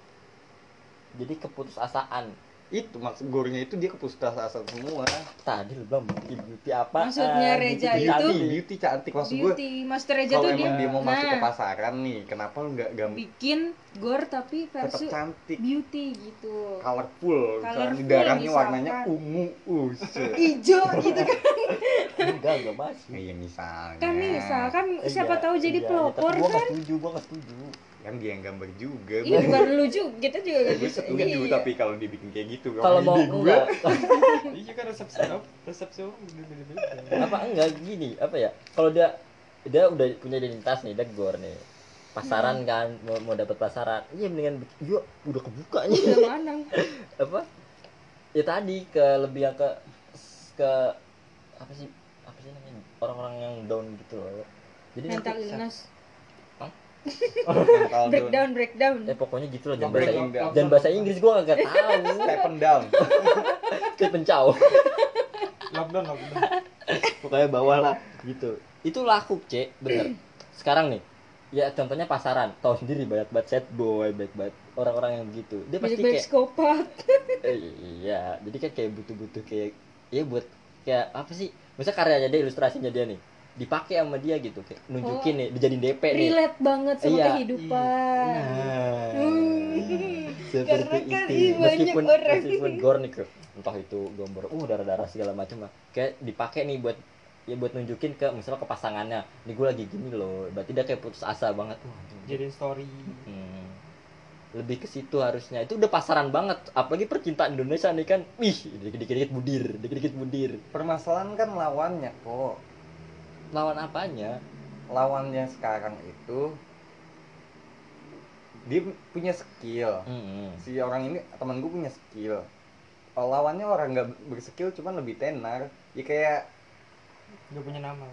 Jadi keputusasaan itu maksud gornya itu dia keputusasaan semua. Tadi lu bilang beauty beauty apa? Maksudnya Reja beauty itu- beauty beauty cantik maksud gue beauty master Reja kalau tuh dia dia mau masuk ke nah, pasaran nih kenapa lu nggak gam bikin gore tapi tetap versi cantik. beauty gitu. Colorful Colorful, di darahnya misalkan. warnanya ungu uh hijau gitu kan. Enggak enggak masuk. Iya misalnya. Kan misal kan Eh, siapa iya, tahu jadi iya, pelopor gua kan. nggak setuju gua nggak setuju kan dia yang gambar juga. Ini bukan lu juga kita juga gak gue bisa. setuju iya. tapi kalau dibikin kayak gitu kalau mau gue enggak. Iya kan orang beda beda apa enggak gini apa ya kalau dia dia udah punya identitas nih dia gor nih. Pasaran kan mau, mau dapat pasaran. Iya mendingan yuk udah kebuka nih. Udah mana? Apa? Ya tadi ke lebih ke ke apa sih apa sih namanya orang-orang yang down gitu loh. Jadi mental nanti illness breakdown breakdown. Eh pokoknya gitu loh jangan bahasa down. jangan bahasa Inggris gua kagak tahu. Step down. Kayak pencau lockdown lockdown pokoknya bawa lah gitu. Itu laku cek. Bener. Sekarang nih ya contohnya pasaran. Tahu sendiri banyak banget set boy baik banget orang-orang yang gitu. Dia banyak pasti banyak kayak psikopat. Eh, iya. Jadi kan kayak butuh-butuh kayak ya buat kayak apa sih? Misal karyanya dia ilustrasinya dia nih dipakai sama dia gitu kayak nunjukin Oh. nih dijadiin DP nih relate banget sama Iya. kehidupan nah Hmm. seperti Karena kan itu banyak meskipun orang. meskipun gore nih ke entah itu gambar uh darah darah segala macam lah kayak dipakai nih buat ya buat nunjukin ke misalnya ke pasangannya nih gue lagi gini loh berarti dia kayak putus asa banget anjing. jadiin story Hmm. lebih ke situ harusnya itu udah pasaran banget apalagi percintaan Indonesia nih kan wih dikit-dikit budir dikit-dikit budir permasalahan kan lawannya kok lawan apanya? Lawannya sekarang itu dia punya skill. Hmm. si orang ini teman gue punya skill. Kalau lawannya orang nggak berskill cuman lebih tenar. Ya kayak nggak punya nama.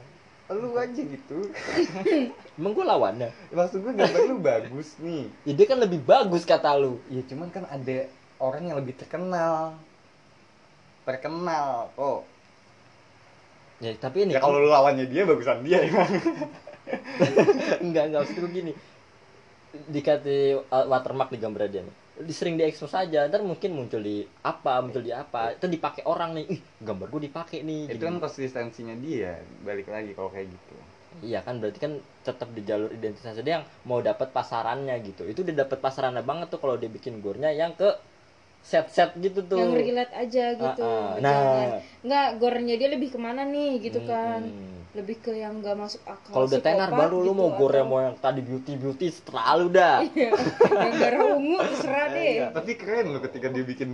lu aja gitu. Emang gue lawannya? Maksud gue gambar lu bagus nih. Ya dia kan lebih bagus kata lu. Ya cuman kan ada orang yang lebih terkenal. Terkenal. Oh ya tapi ini ya kalau lu lawannya dia bagusan dia ya. Enggak enggak maksud gue gini. Dikasih uh, watermark di gambar dia nih. Di sering diekspos saja ntar mungkin muncul di apa muncul di apa. Itu dipakai orang nih. Ih gambar gue dipakai nih itu Gini. kan konsistensinya dia balik lagi kalau kayak gitu. Iya kan berarti kan tetap di jalur identitas dia yang mau dapat pasarannya gitu. Itu udah dapat pasarannya banget tuh kalau dia bikin gornya yang ke set-set gitu tuh. Yang relate aja gitu. Ah. jangan nah. Nggak gornya dia lebih ke mana nih gitu kan. Mm-mm. lebih ke yang nggak masuk akal kalau udah tenar baru lu gitu, mau gore atau- mau yang tadi beauty beauty terlalu dah. Iya, yang darah ungu terserah deh. tapi keren loh ketika dia bikin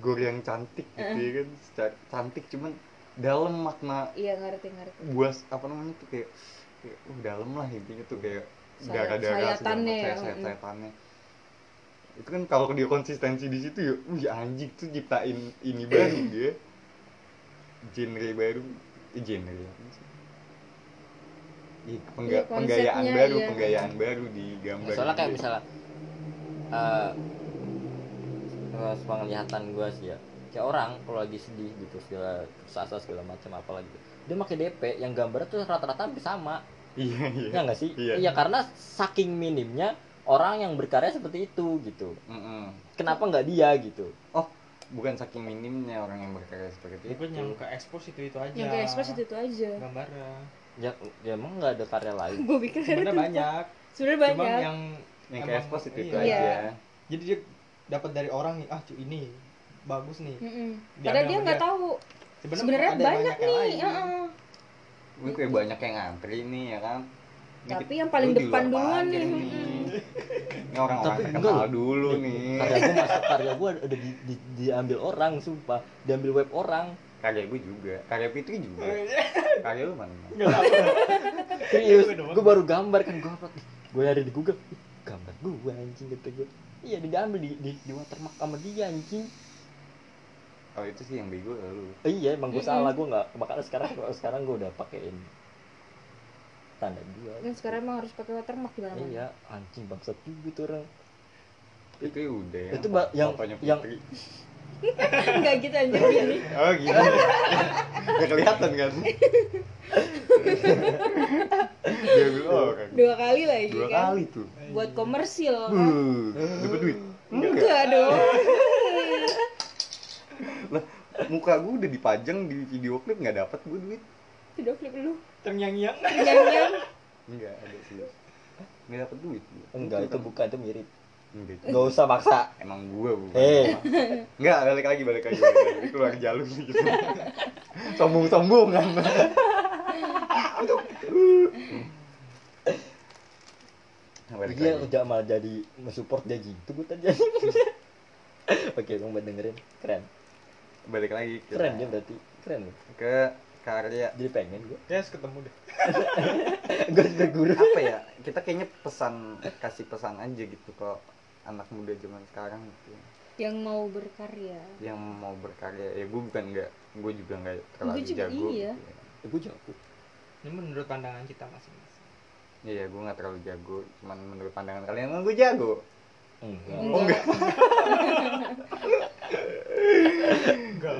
gore yang cantik gitu ya kan. Cantik cuman dalam makna iya ngerti ngerti. buas apa namanya tuh kayak, kayak uh, dalam lah intinya tuh kayak Sayat- darah-darah sayatannya ya, sayat mm. sayatannya itu kan kalau dia konsistensi di situ ya wih anjing tuh ciptain ini baru dia genre baru eh, genre? Iya, pengga- Iya, penggayaan baru, iya. penggayaan baru di gambar. soalnya kayak misalnya eh uh, penglihatan gue sih ya kayak orang kalau lagi sedih gitu segala sasa segala macam apa lagi dia pakai DP yang gambarnya tuh rata-rata hampir sama Iya, iya. ya nggak sih Iya. karena saking minimnya orang yang berkarya seperti itu gitu Mm-mm. kenapa nggak dia gitu Oh, bukan saking minimnya orang yang berkarya seperti itu. Bukan yang ke expose itu itu aja. yang kayak ekspos itu, itu aja Gambarnya. ya, ya emang nggak ada karya lain gue pikir Sebenarnya banyak. sebenarnya Cuma banyak yang yang emang- kayak expose itu, itu iya. aja. Jadi dia dapat dari orang nih, ah cu ini bagus nih. Mm-mm. Diambil padahal dia nggak tahu Sebenarnya, banyak yang nih heeh. Gue kayak banyak yang ngantri nih ya kan. Tapi yang paling depan duluan nih. Ini orang-orang Tapi terkenal enggak dulu nih. karya gue masuk karya gue udah di, di- diambil orang sumpah. Diambil web orang. Karya gue juga, karya Fitri juga. Karya lu mana? serius Gue baru gambar kan gue upload. Gue nyari di Google. "Ih, gambar gue anjing kata gue iya diambil di di, di watermark sama dia anjing. Kalau itu sih yang bego lu. Eh, iya emang gue salah gue nggak makanya sekarang sekarang gue udah pakein tanda dia kan sekarang emang harus pakai watermark di mana iya anjing bangsat juga tuh orang Itu ya udah ya. Itu, Mbak, yang- yang- nggak gitu anjir gini Oh gitu. Gak kelihatan kan? Dia bilang orang. dua kali lagi Dua kan kali tuh. buat komersil kan Uh, dapat duit. enggak dong Lah, muka gue udah dipajang di video klip nggak dapat gue duit. video klip lu Terngiang-ngiang. nyanyian Enggak ada sih. Nggak dapat duit. enggak itu bukan itu mirip Enggak. nggak usah maksa Emang gue bukan. eh Enggak, balik lagi, balik lagi. Balik lagi. Ini keluar jalur gitu. Sombong-sombongan. Nah, balik dia udah malah jadi mensupport dia gitu gue tadi oke buat dengerin keren Balik lagi ke, keren dia berarti keren loh. ke karya jadi pengen gue Ya, ketemu deh. gue sudah guru apa ya? Kita kayaknya pesan kasih pesan aja gitu ke anak muda zaman sekarang gitu. yang mau berkarya Yang mau berkarya, ya gue bukan enggak, gue juga enggak terlalu juga jago. iya. gitu ya. gue jago Ini menurut pandangan kita masing-masing. Iya, gue nggak terlalu jago. Cuman menurut pandangan kalian emang gue jago. enggak Oh, enggak. Enggak.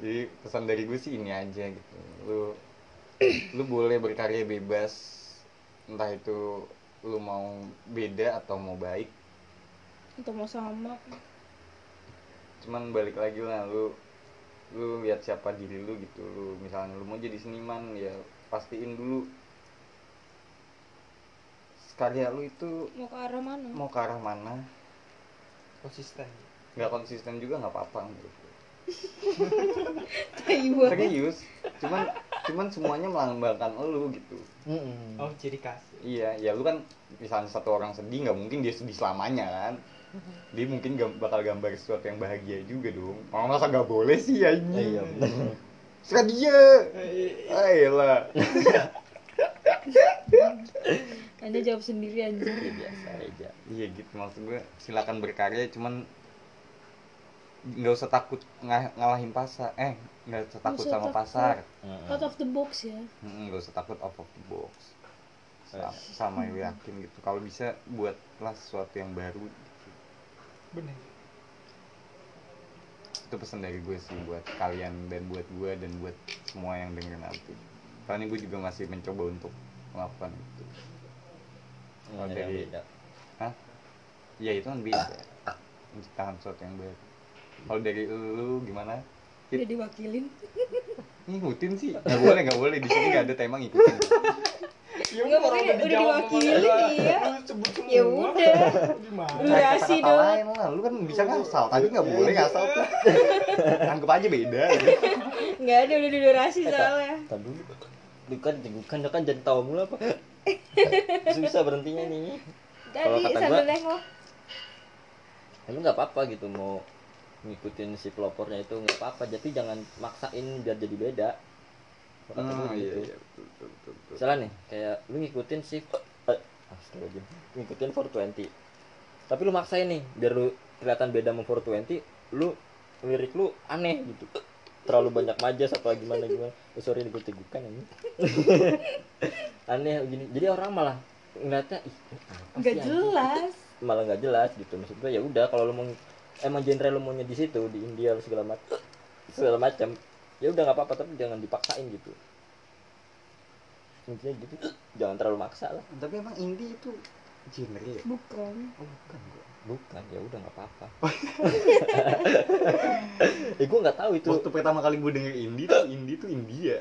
Jadi pesan dari gue sih ini aja gitu. Lu lu boleh berkarya bebas. Entah itu lu mau beda atau mau baik. atau mau sama Cuman balik lagi lah lu lu lihat siapa diri lu gitu. Lu misalnya lu mau jadi seniman ya pastiin dulu karya lu itu mau ke arah mana mau ke arah mana Konsisten. nggak konsisten juga nggak apa-apa banget. Serius cuman cuman semuanya melambangkan lu gitu. Mm-mm. Oh, ciri khas. iya ya lu kan misalnya satu orang sedih nggak mungkin dia sedih selamanya kan? Dia mungkin gam- bakal gambar sesuatu yang bahagia juga dong. Orang masa nggak boleh sih ya Eh, ini iya bener. Serah dia. Ayolah. Anda jawab sendiri anjir Ya, biasa aja. Iya gitu. Maksud gue silakan berkarya cuman nggak usah takut nga- ngalahin pasar. Eh nggak usah takut usah sama takut. pasar. Out of the box ya. Nggak usah takut out of the box. Sama, sama gue yakin gitu. Kalau bisa buatlah sesuatu yang baru. Bener. itu pesan dari gue sih buat kalian dan buat gue dan buat semua yang denger nanti. Karena gue juga masih mencoba untuk melakukan itu. Nggak ada yang dari-. Hah? ya itu kan beda. Menciptakan sesuatu yang baru kalau dari lu gimana udah diwakilin ngikutin sih nggak boleh nggak boleh di sini nggak ada tema ngikutin Ya Nggak, orang makanya udah dijawab diwakili, iya. Lu semua. ya udah Gimana? durasi Kata-kata dong lu kan bisa ngasal tadi nggak boleh ngasal tuh anggap aja beda gitu. nggak ada udah durasi soalnya Tar dulu. Lu kan tegukan kan jadi tahu mulu apa. Susah berhentinya nih. Kalau tadi kata sambil gua- nengok Ya, lu nggak apa-apa gitu mau ngikutin si pelopornya itu nggak apa-apa jadi jangan maksain biar jadi beda Kata Oh, iya, gitu. iya, betul, betul, betul, betul. misalnya nih kayak lu ngikutin si eh, astagfirullahaladzim. ngikutin 420 tapi lu maksain nih biar lu kelihatan beda sama 420 lu lirik lu aneh gitu terlalu banyak majas apa gimana gimana oh, sorry gue tegukan ini aneh gini jadi orang malah ngeliatnya ih nggak sih, anjing?" jelas malah nggak jelas gitu maksud gue ya udah kalau lu mau emang genre lu maunya di situ di India segala macam segala macam. Ya udah nggak apa-apa tapi jangan dipaksain gitu. Intinya gitu. Jangan terlalu maksa lah. Tapi emang indie itu genre ya? Bukan. Oh bukan gua. Bukan ya udah nggak apa-apa. Eh gue nggak tahu itu. Waktu pertama kali gue denger indie tuh indie tuh India.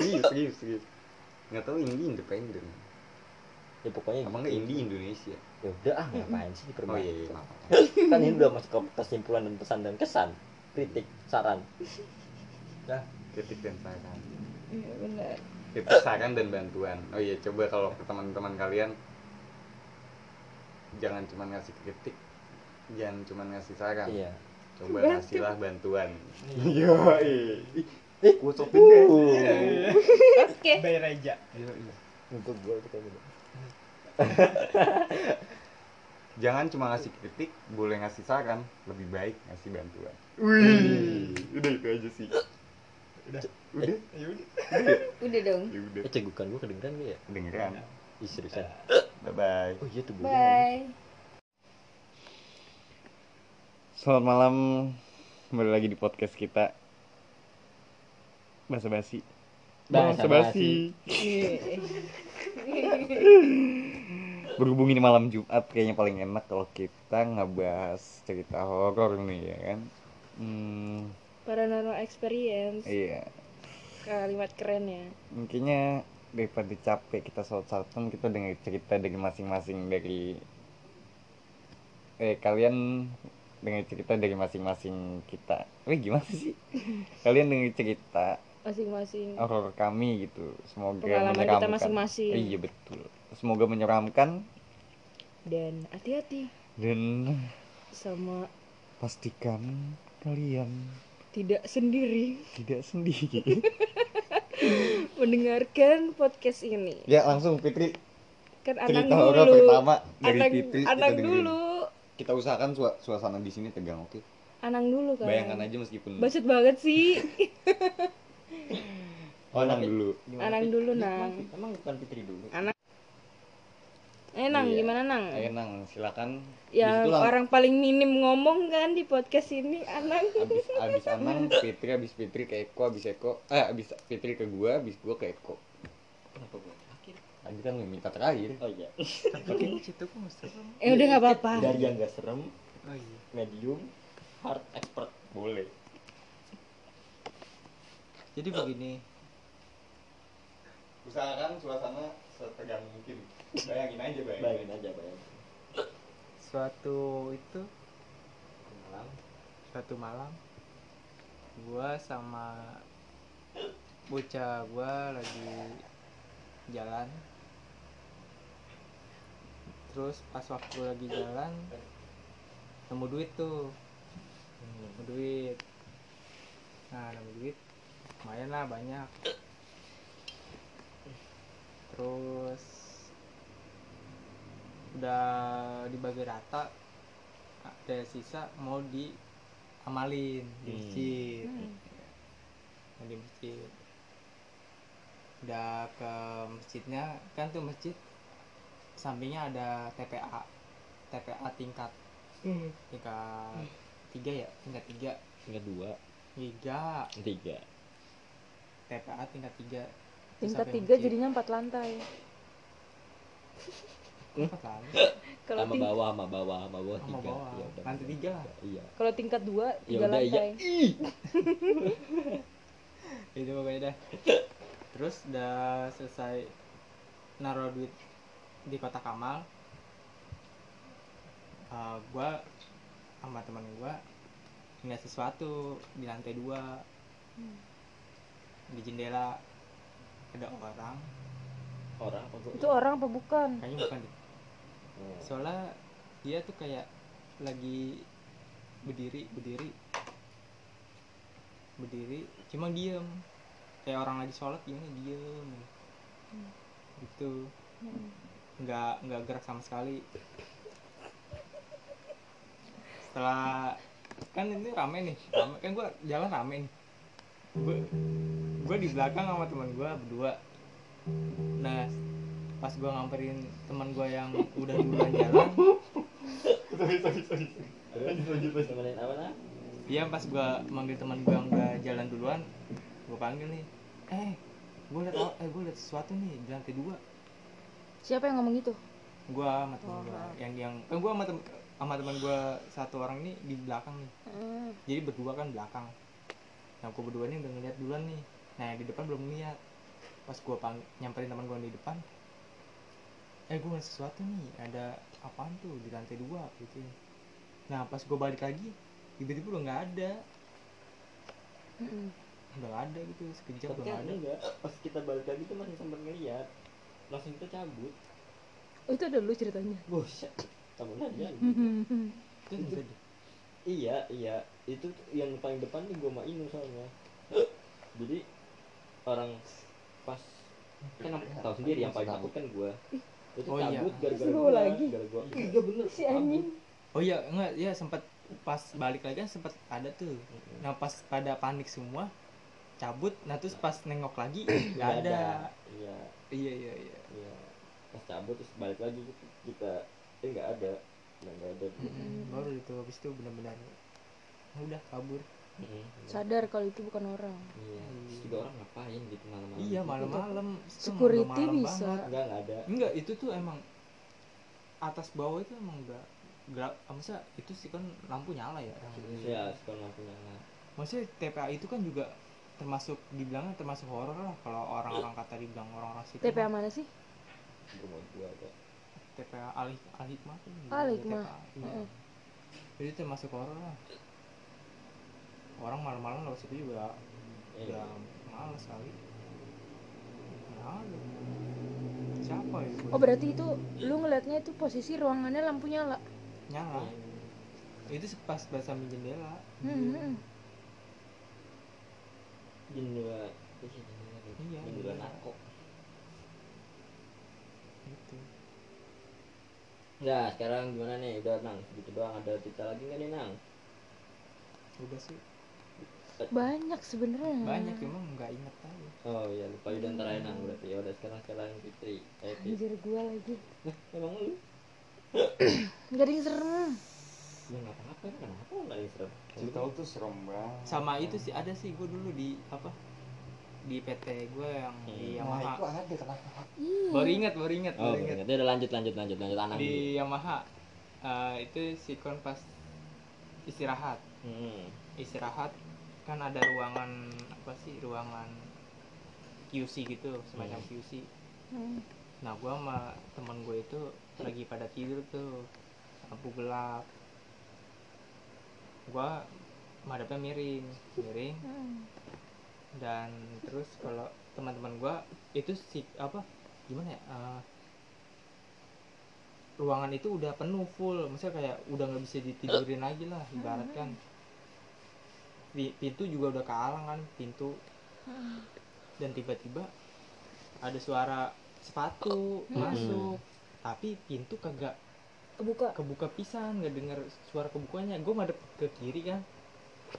Serius serius serius. Nggak tahu indie independen. Ya pokoknya apa gitu. indie Indonesia ya udah ah ngapain sih oh diperbanyak iya iya maaf. kan ini udah masuk ke kesimpulan dan pesan dan kesan kritik saran. Dah, kritik dan saran. Iya benar. Kritik saran dan bantuan. Oh iya coba kalau ke teman-teman kalian jangan cuma ngasih kritik jangan cuma ngasih saran. Iya. Coba Bantu. ngasihlah bantuan. Iya. Eh gue sopin deh. oke. Bay Reja. Iya, iya. untuk gue itu kayak gitu jangan cuma ngasih kritik boleh ngasih saran lebih baik ngasih bantuan. Wih udah itu aja sih. Udah. udah? Ya udah. udah dong. Ya udah. Eh cegukan gue kedengeran gak ya? Kedengeran. Ih, seriusan bye bye oh iya tuh bye. Selamat malam. Kembali lagi di podcast kita. Bahasa basi Basa basi. Berhubung ini malam Jumat Kayaknya paling enak kalau kita ngebahas cerita horor nih ya kan Hmm, paranormal experience iya kalimat keren ya Mungkinnya daripada capek kita saut-sautan kita dengar cerita dari masing-masing dari eh kalian dengar cerita dari masing-masing kita. Wih gimana sih? Kalian dengar cerita masing-masing horor kami gitu. Semoga Pengalaman kita masing-masing. Eh, iya betul. Semoga menyeramkan. Dan hati-hati. Dan sama pastikan kalian tidak sendiri. tidak sendiri. mendengarkan podcast ini. Ya langsung Fitri. Kan anang cerita horor dulu. pertama dari anang, Fitri kita anang dengerin. dulu. Kita usahakan sua- suasana di sini tegang, oke? anang dulu kan? Bayangkan aja meskipun bacot banget sih. Oh, Nang dulu. Anang dulu, Nang. emang bukan Fitri dulu? Eh nang Iya. gimana nang Ayo Nang, silakan. yang orang paling minim ngomong kan di podcast ini anang abis abis Anang, Fitri abis Fitri ke Eko, abis Eko, eh abis Fitri ke gua, abis gua ke Eko. kenapa gue terakhir Tadi kan lu minta terakhir. oh iya Tapi situ kok nggak serem. eh udah nggak apa-apa dari yang gak serem Oh iya. medium hard expert Boleh. Jadi begini. Usahakan suasana setegang mungkin. Bayangin aja, bayangin. bayangin aja. bayangin Suatu itu? Malam. Suatu malam gua sama bocah gua lagi jalan. Terus pas waktu lagi jalan nemu duit tuh. Nemu duit. Nah nemu duit. Lumayan lah banyak. Terus udah dibagi rata ada sisa mau diamalin di Hmm. masjid. Hmm. Mau di masjid. Udah ke masjidnya kan tuh masjid sampingnya ada TPA TPA tingkat. Tingkat tiga ya? Tingkat tiga. Tingkat dua. Tiga. Tiga. TPA tingkat tiga. Tingkat tiga jadinya empat lantai empat lah kalau sama bawah sama bawah sama bawah Sama tiga. bawah. Ya udah, Lantai tiga. Lah. iya. Kalau tingkat dua ya tiga iya. lantai. Ih. Itu pokoknya dah. Terus udah selesai naruh duit di kotak amal. Uh, gua sama teman gua ngeliat sesuatu di lantai dua. Di jendela. Ada orang. Orang apa bu itu orang apa bukan? Kayaknya bukan Oh. soalnya dia tuh kayak lagi berdiri berdiri. Berdiri cuma diem. Kayak orang lagi sholat gimana diem. Gitu. Nggak nggak gerak sama sekali. Setelah kan ini rame nih. Rame kan gua jalan rame nih. Gua di belakang sama teman gua berdua. Nah pas gua ngamperin teman gua yang udah duluan jalan. Temenin apa Iya pas gua manggil teman gua yang udah jalan duluan, gua panggil nih, eh, gua liat, eh gua liat sesuatu nih di lantai dua. siapa yang ngomong gitu? Gua sama teman gua, yang yang kan gua sama tem sama teman gua satu orang ini di belakang nih, Hmm. jadi berdua kan belakang. Nah gua berdua ini udah ngeliat duluan nih, nah yang di depan belum ngeliat. Pas gua pang nyamperin teman gua yang di depan, eh gua ngeliat sesuatu nih, ada apaan tuh di lantai dua gitu. Nah pas gua balik lagi, tiba-tiba udah nggak ada, udah nggak ada gitu, sekejap udah nggak ada. enggak pas kita balik lagi tuh masih sempat ngeliat langsung kita cabut. Oh itu ada lu ceritanya? Buset temen aja. Itu enggak deh. iya iya itu yang paling depan nih gue sama Inu soalnya. Jadi orang pas kan tahu sendiri yang paling takut kan gue itu Oh, iya. gara-gara Seru gua, lagi. gara-gara iya bener si anjing Oh iya, enggak, ya sempat pas balik lagi kan sempat ada tuh. Nah, pas pada panik semua cabut, nah terus pas nengok lagi Nggak nggak ada. iya Iya, iya, iya. iya pas cabut terus balik lagi gitu, kita eh nggak ada nggak nggak ada Baru itu habis itu benar-benar udah kabur. Mm-mm. sadar kalau itu bukan orang iya terus juga orang ngapain gitu malam-malam Iya, malam-malam. Security malam bisa. banget. enggak nggak ada Enggak, itu tuh emang atas bawah itu emang udah gelap. Ah, Maksudnya itu sih kan lampu nyala ya. ya sekolah lampu nyala Maksudnya TPA itu kan juga termasuk dibilangnya termasuk horor lah kalau orang-orang kata dibilang orang-orang situ TPA mana sih rumah gua ada TPA Al Al Hikmah Al Hikmah. Iya. Jadi termasuk horor lah. Orang malam-malam lewat situ juga Iya. udah males kali. Nah. Siapa itu? oh berarti itu lu ngeliatnya itu posisi ruangannya lampu nyala nyala. Itu pas pas sambil jendela. Hmm, jendela iya jendela Iya, jendela narko Gitu. Nah, sekarang gimana nih? Udah nang, gitu doang. Ada cerita lagi nggak nih nang? Udah sih banyak sebenarnya banyak emang nggak inget aja. Oh iya lupa udah ntar aja nang berarti. Ya udah sekarang sekarang Fitri. Eh, anjir gua lagi Nah, emang lu? nggak ada yang serem Ya nggak apa-apa, kenapa nggak yang serem? cerita lu tuh serem banget Sama itu sih ada sih gue dulu di apa? Di PT gue yang di Wah itu Yamaha. ada kenapa iya Baru ingat, baru ingat, Oh, baru ingat. berarti udah lanjut lanjut lanjut lanjut dulu. Di Yamaha eh, itu sikon pas istirahat. Hmm. Istirahat kan ada ruangan apa sih? Ruangan QC gitu, semacam Hmm. QC. Hmm. Nah, gua sama teman gue itu lagi pada tidur tuh, lampu gelap. Gua madepnya miring, miring. Hmm. Dan terus kalau teman-teman gua itu si apa? Gimana ya? eh, ruangan itu udah penuh full, maksudnya kayak udah nggak bisa ditidurin lagi lah, ibaratkan. Pi- Pintu juga udah kealang kan, pintu. Dan tiba-tiba ada suara sepatu masuk, tapi pintu kagak kebuka. kebuka pisan nggak denger suara kebukanya. Gue ngadep ke kiri kan.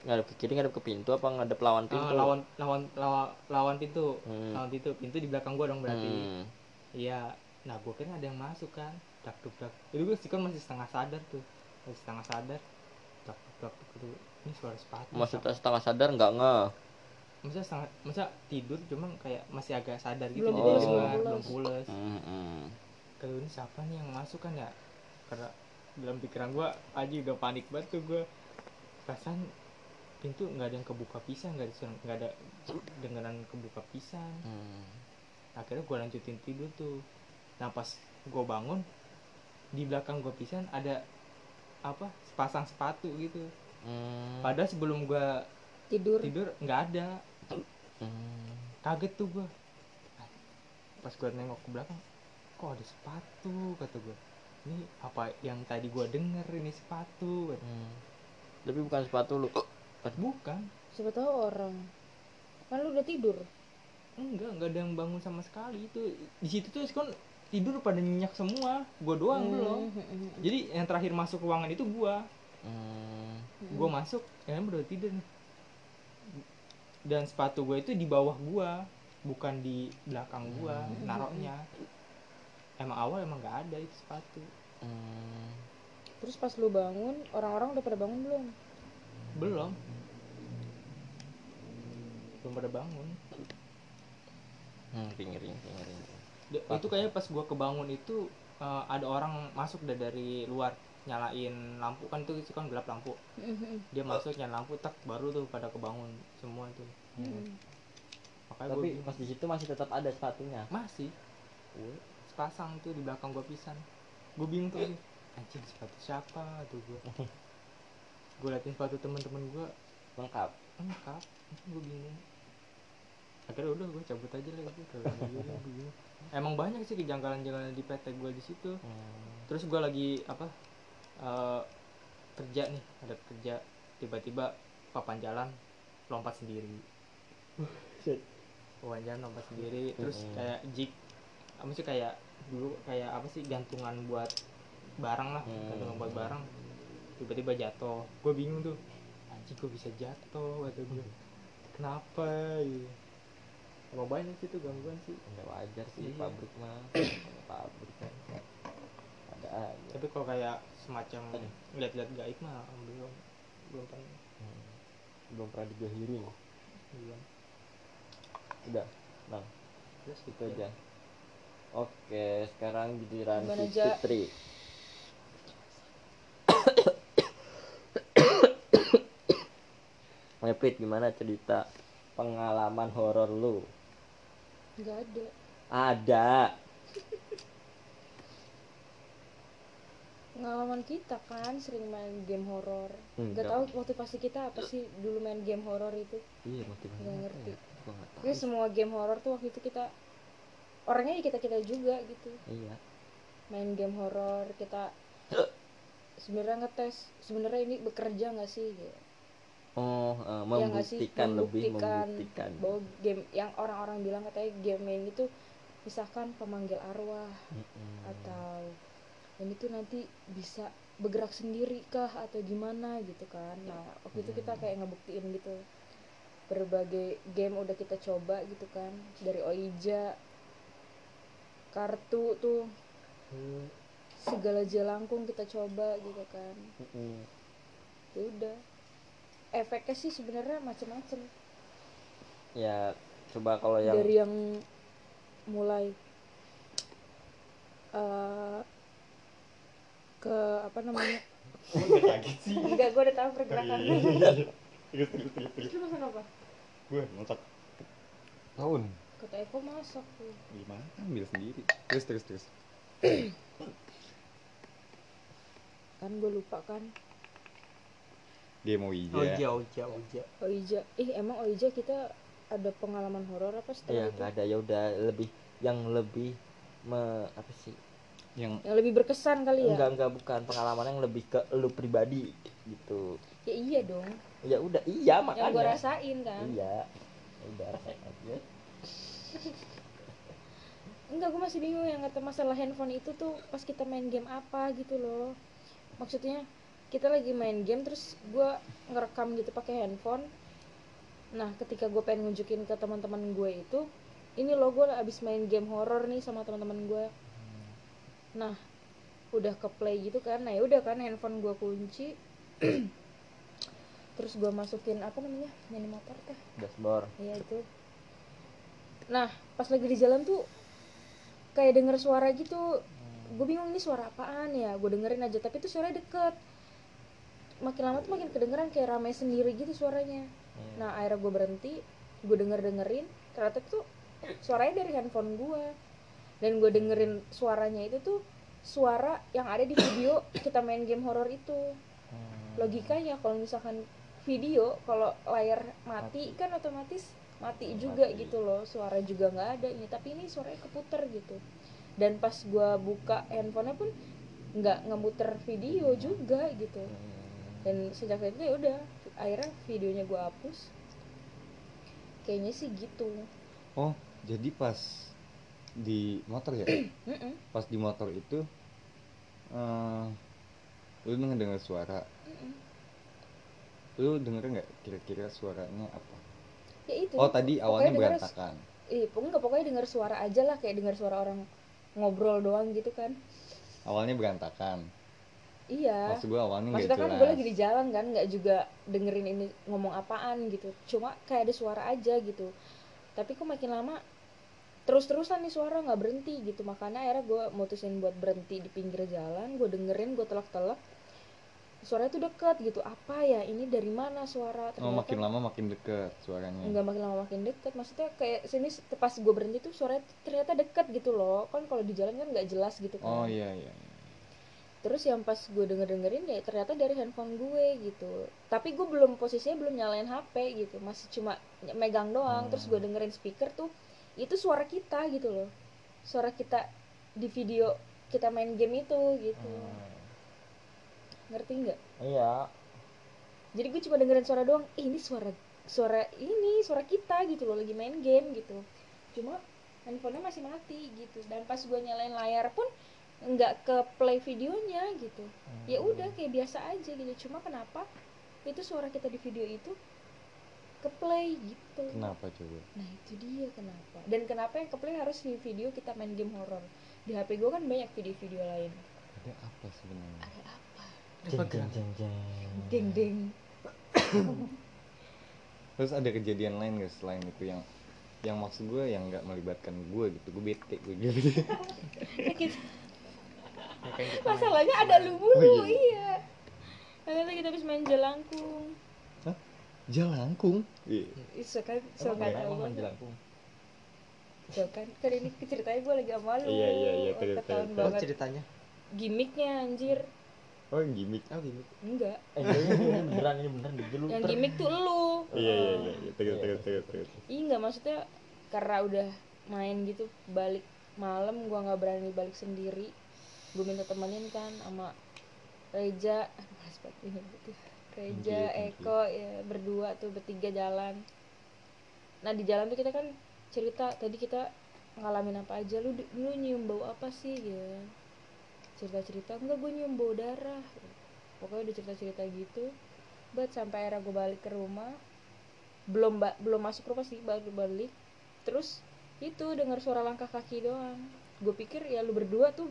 Ngadep ke kiri, ngadep ke pintu apa ngadep lawan Eh, pintu? lawan lawan lawan lawan pintu. Hmm. lawan pintu pintu di belakang gue dong berarti. Hmm. iya. Nah gue kira ada yang masuk kan. Dak duk dak. Itu gue sikon masih setengah sadar tuh. Pas setengah sadar. Tak tak tak ini suara sepatu maksudnya setengah sadar nggak nge. Masa setengah masa tidur cuman kayak masih agak sadar gitu Belum jadi dengar, belum pules. pules Hmm, kalau ini siapa nih yang masuk kan ya? Karena dalam pikiran gua aja udah panik banget tuh gua. Perasaan pintu nggak ada yang kebuka pisan nggak ada nggak ada dengeran kebuka pisan hmm. akhirnya gua lanjutin tidur tuh. Nah pas gua bangun di belakang gua pisan ada apa? Sepasang sepatu gitu Hmm. padahal sebelum gua tidur. tidur nggak ada. Hmm. kaget tuh gua. Pas gua nengok ke belakang kok ada sepatu kata gua. Ini apa yang tadi gua denger ini sepatu Hmm. tapi bukan sepatu lu. Bukan. Siapa tahu orang. Kan lu udah tidur. Enggak enggak ada yang bangun sama sekali. Itu di situ tuh kan tidur pada nyenyak semua. Gua doang Hmm, belum. hmm, hmm. jadi yang terakhir masuk ruangan itu gua Hmm. gua masuk yang udah tidur nih dan sepatu gua itu di bawah gua bukan di belakang gua Hmm. naroknya emang awal emang nggak ada itu sepatu Hmm. terus pas lu bangun orang-orang udah pada bangun belum belum belum pada bangun Hmm, ringering, ringering. Da- itu kayaknya pas gua kebangun itu eh, ada orang masuk dari luar nyalain lampu kan itu kan gelap lampu. Hmm, hmm, dia masuk nyalain lampu tak baru tuh pada kebangun semua tuh hmm. makanya Tapi gua pas di situ masih tetap ada sepatunya. masih. Sepasang tuh di belakang gua pisan. Gue bingung tuh. Anjing sepatu siapa tuh gua? Gue liatin sepatu teman-teman gua. Lengkap. lengkap. Gue bingung. Akhirnya udah gue cabut aja lagi Kalau gitu, gua emang banyak sih kejanggalan-kejanggalan di PT gue di situ. Hmm. terus gue lagi apa eh, kerja nih ada kerja. Tiba-tiba papan jalan lompat sendiri. Papan jalan lompat sendiri terus kayak jig. Apa sih kayak dulu kayak apa sih gantungan buat barang lah. Hmm. gantungan buat barang. Tiba-tiba jatuh. Gue bingung tuh anjing gue bisa jatuh kata gue kenapa? Gitu emang banyak sih tuh gangguan sih. Nggak wajar sih Iya. pabrik mah. pabrik kan. Ada aja. tapi kalau kayak semacam lihat-lihat gaib mah belum belum pernah Hmm. Belum pernah digahirin. belum Udah. Nah, terus itu aja. Oke, sekarang giliran si? Fitri. Ngeprit gimana cerita pengalaman horor lu? nggak ada Ada. Pengalaman kita kan sering main game horor Enggak. nggak tahu motivasi kita apa sih dulu main game horor itu Iya, motivasi Nggak apa ngerti. ya? Gua nggak tahu. ya semua game horor tuh waktu itu kita orangnya ya kita kita juga gitu Iya. main game horor kita sebenarnya ngetes sebenarnya ini bekerja nggak sih gitu. Oh, eh, Ya nggak sih? membuktikan lebih Membuktikan membuktikan. bahwa game yang orang-orang bilang katanya game ini tuh misalkan pemanggil arwah Mm-mm. atau ini tuh nanti bisa bergerak sendiri kah atau gimana gitu kan. Nah waktu itu kita kayak ngebuktiin gitu berbagai game udah kita coba gitu kan dari Oija kartu tuh segala jelangkung kita coba gitu kan. Mm-mm. ya udah. Efeknya sih sebenarnya macem-macem. Ya, coba kalau yang dari yang mulai eh, ke apa namanya? Enggak gue udah tahu pergerakan. Lu masak apa? Gue masak tahun kata Eko masak tuh. Gimana ambil sendiri. Terus terus terus. Kan gue lupa kan. Game Ouija oja oja oja. Oija. Ih emang Oija kita ada pengalaman horor apa ya setelah itu? nggak ada. Ya udah lebih yang lebih me, apa sih yang yang lebih berkesan kali ya? Enggak enggak bukan. Pengalaman yang lebih ke lu pribadi gitu. Ya iya dong. Ya udah iya yang makanya. gue rasain kan? Iya. Ya udah rasain aja. Enggak gue masih bingung yang kata masalah handphone itu tuh pas kita main game apa gitu loh. Maksudnya kita lagi main game terus gue ngerekam gitu pakai handphone. Nah ketika gue pengen nunjukin ke teman-teman gue itu ini loh gue abis main game horror nih sama teman-teman gue nah udah ke play gitu kan nah ya udah kan handphone gue kunci terus gue masukin apa namanya nyari motor teh dashboard Iya itu. Nah, pas lagi di jalan tuh kayak denger suara gitu. Gue bingung ini suara apaan ya. Gue dengerin aja, tapi itu suaranya deket. Makin lama tuh makin kedengeran kayak rame sendiri gitu suaranya. Iya. Nah, akhirnya gue berhenti, gue denger dengerin. Ternyata tuh suaranya dari handphone gue. Dan gue dengerin suaranya itu tuh suara yang ada di video kita main game horror itu. Logikanya kalau misalkan video kalau layar mati kan otomatis mati juga Mati. gitu loh. Suara juga nggak ada ini tapi ini suaranya keputer gitu. Dan pas gua buka handphonenya pun nggak ngemuter video juga gitu. Dan sejak itu ya udah akhirnya videonya gua hapus. Kayaknya sih gitu. Oh jadi pas di motor ya? Pas di motor itu eh lu denger suara? Lu denger nggak kira-kira suaranya apa? Ya itu. Oh tadi pokoknya awalnya denger- berantakan. Ih, pokoknya nggak pokoknya dengar suara aja lah kayak dengar suara orang ngobrol doang gitu kan. Awalnya berantakan. Iya. Maksud gua awalnya maksudnya kan gue lagi di jalan kan nggak juga dengerin ini ngomong apaan gitu. Cuma kayak ada suara aja gitu. Tapi kok makin lama terus-terusan nih suara nggak berhenti gitu. Makanya akhirnya gue mutusin buat berhenti di pinggir jalan gue dengerin gue telak-telak. Suaranya tuh deket gitu. Apa ya? Ini dari mana suara? Oh makin lama makin deket suaranya. Nggak makin lama makin deket. Maksudnya kayak sini pas gue berhenti tuh suaranya ternyata deket gitu loh. Kan kalau di jalan kan nggak jelas gitu kan. Oh iya iya iya. terus yang pas gue denger dengerin ya ternyata dari handphone gue gitu. Tapi gue belum posisinya belum nyalain hp gitu. Masih cuma megang doang. Terus gue dengerin speaker tuh itu suara kita gitu loh. Suara kita di video kita main game itu gitu. Hmm. ngerti nggak? Iya. Jadi gue cuma dengerin suara doang "Ih, ini suara suara ini suara kita gitu loh lagi main game gitu. Cuma handphonenya masih mati gitu. Dan pas gue nyalain layar pun nggak ke play videonya gitu. Ya udah kayak biasa aja gitu. Cuma kenapa itu suara kita di video itu ke play gitu. Kenapa coba? Nah itu dia kenapa. Dan kenapa yang ke play harus di video kita main game horror? Di hp gue kan banyak video-video lain. Ada apa sebenarnya? Ada apa? Jeng jeng jeng jeng. Deng deng. Terus ada kejadian lain gak selain itu yang yang maksud gue yang nggak melibatkan gue gitu? Gue bete gue gitu. Ya, masalahnya ada lu mulu Oh, iya. iya. Akhirnya kita habis main jelangkung jalangkung iya. So kan? So kan? emang main jelangkung. So kan? Kan ini ceritanya gue lagi sama lu. Iya, iya, iya, Oh, ketahuan banget. Ceritanya? Gimmicknya anjir. Oh gimmick oh gini enggak. Eh ini, ini beneran ini beneran di lu. Yang ter- gimmick tuh lu. Iya iya iya iya terus Iya, terus terus terus Ih enggak maksudnya karena udah main gitu balik malam gua nggak berani balik sendiri. Gue minta temenin kan sama Reja. Banget ini. gitu. Reja you, thank you. Eko ya berdua tuh bertiga jalan. Nah di jalan tuh kita kan cerita tadi kita ngalamin apa aja. Lu lu nyium bau apa sih ya? Cerita cerita enggak gue nyium bau darah. Pokoknya udah cerita cerita gitu. Buat sampai akhirnya gue balik ke rumah. Belum ba- belum masuk rumah sih baru balik terus itu dengar suara langkah kaki doang. Gue pikir ya lu berdua tuh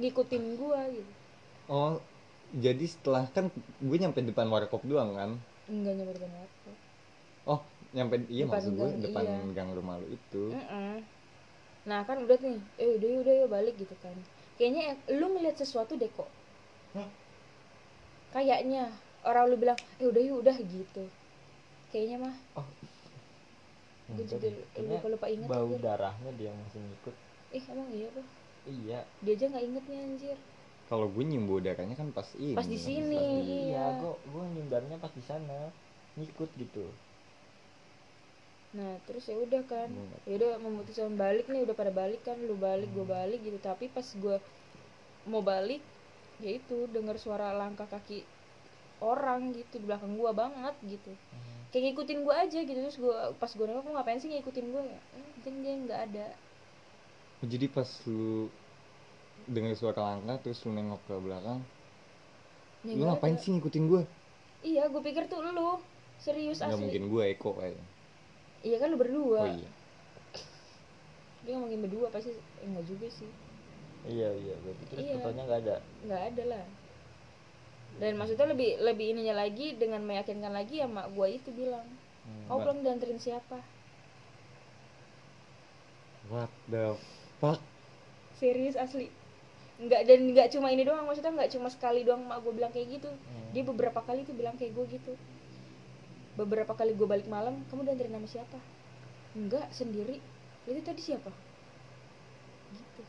ngikutin gua gitu. Oh jadi setelah kan gue nyampe depan warkop doang kan? Enggak nyampe depan warkop oh nyampe iya Depan maksud gue gang, depan iya. gang rumah lu itu. Mm-mm. nah kan udah nih. Eh udah udah yuk balik gitu kan. Kayaknya lu ngeliat sesuatu deh kok. Kayaknya orang lu bilang eh udah yuk udah gitu. Kayaknya mah. Gue Enggak juga lupa lupa inget bau darahnya dia masih ngikut. Eh emang iya apa iya. Dia aja nggak ingetnya anjir kalau gue nyium bau darahnya kan pas ini. Pas di sini. pas di- iya. Iya. gua gua nyindarnya pas di sana ngikut gitu. Nah terus ya udah kan. Nggak- ya udah memutuskan balik nih udah pada balik kan lu balik gue balik gitu. Tapi pas gue mau balik ya itu dengar suara langkah kaki orang gitu di belakang gua banget gitu. Kayak ngikutin gua aja gitu. Terus gua pas gue nengok "Lu ngapain sih ngikutin gua ya? Eh, jeng jeng nggak ada. Oh, jadi pas lu dengar suara langkah terus lu nengok ke belakang. Ya, lu ngapain sih ngikutin gue iya gue pikir tuh lu. Serius nggak asli. mungkin gue Eko kayaknya iya kan lu berdua. Oh iya. Dia ngomongin berdua pasti eh, enggak juga sih. Iya iya berarti terus Iya. fotonya nggak ada? Nggak ada lah. Dan maksudnya lebih lebih ininya lagi dengan meyakinkan lagi ya mak gue itu bilang. Hmm. kau pulang dianterin siapa? What the fuck? Serius asli nggak dan nggak cuma ini doang maksudnya nggak cuma sekali doang mak gue bilang kayak gitu. Hmm. dia beberapa kali tuh bilang kayak gue gitu. Beberapa kali gue balik malam kamu dianterin sama siapa? Enggak sendiri. Itu tadi siapa? Gitu.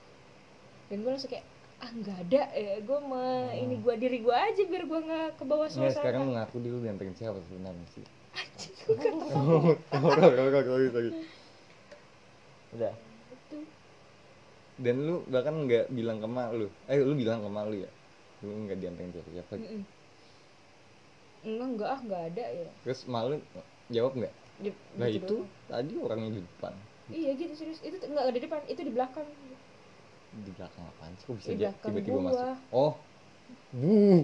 Dan gue langsung kayak ah nggak ada ya gue me ini gue diri gue aja biar gue nggak ke bawah suasana. sekarang lu ngaku dulu dianterin siapa sebenarnya sih? Orang sorry sorry udah. Dan lu bahkan nggak bilang ke mak lu. Eh lu bilang ke mak lu ya? Lu nggak dianterin siapa siapa? Mm-mm. enggak enggak. Ah nggak ada ya. Terus mak lu jawab nggak? Nah gitu itu doang. tadi orangnya di depan. Iya gitu serius. Itu nggak ada di depan. Itu di belakang. Di belakang apaan sih? Kok bisa belakang tiba-tiba masuk? Oh. Bu.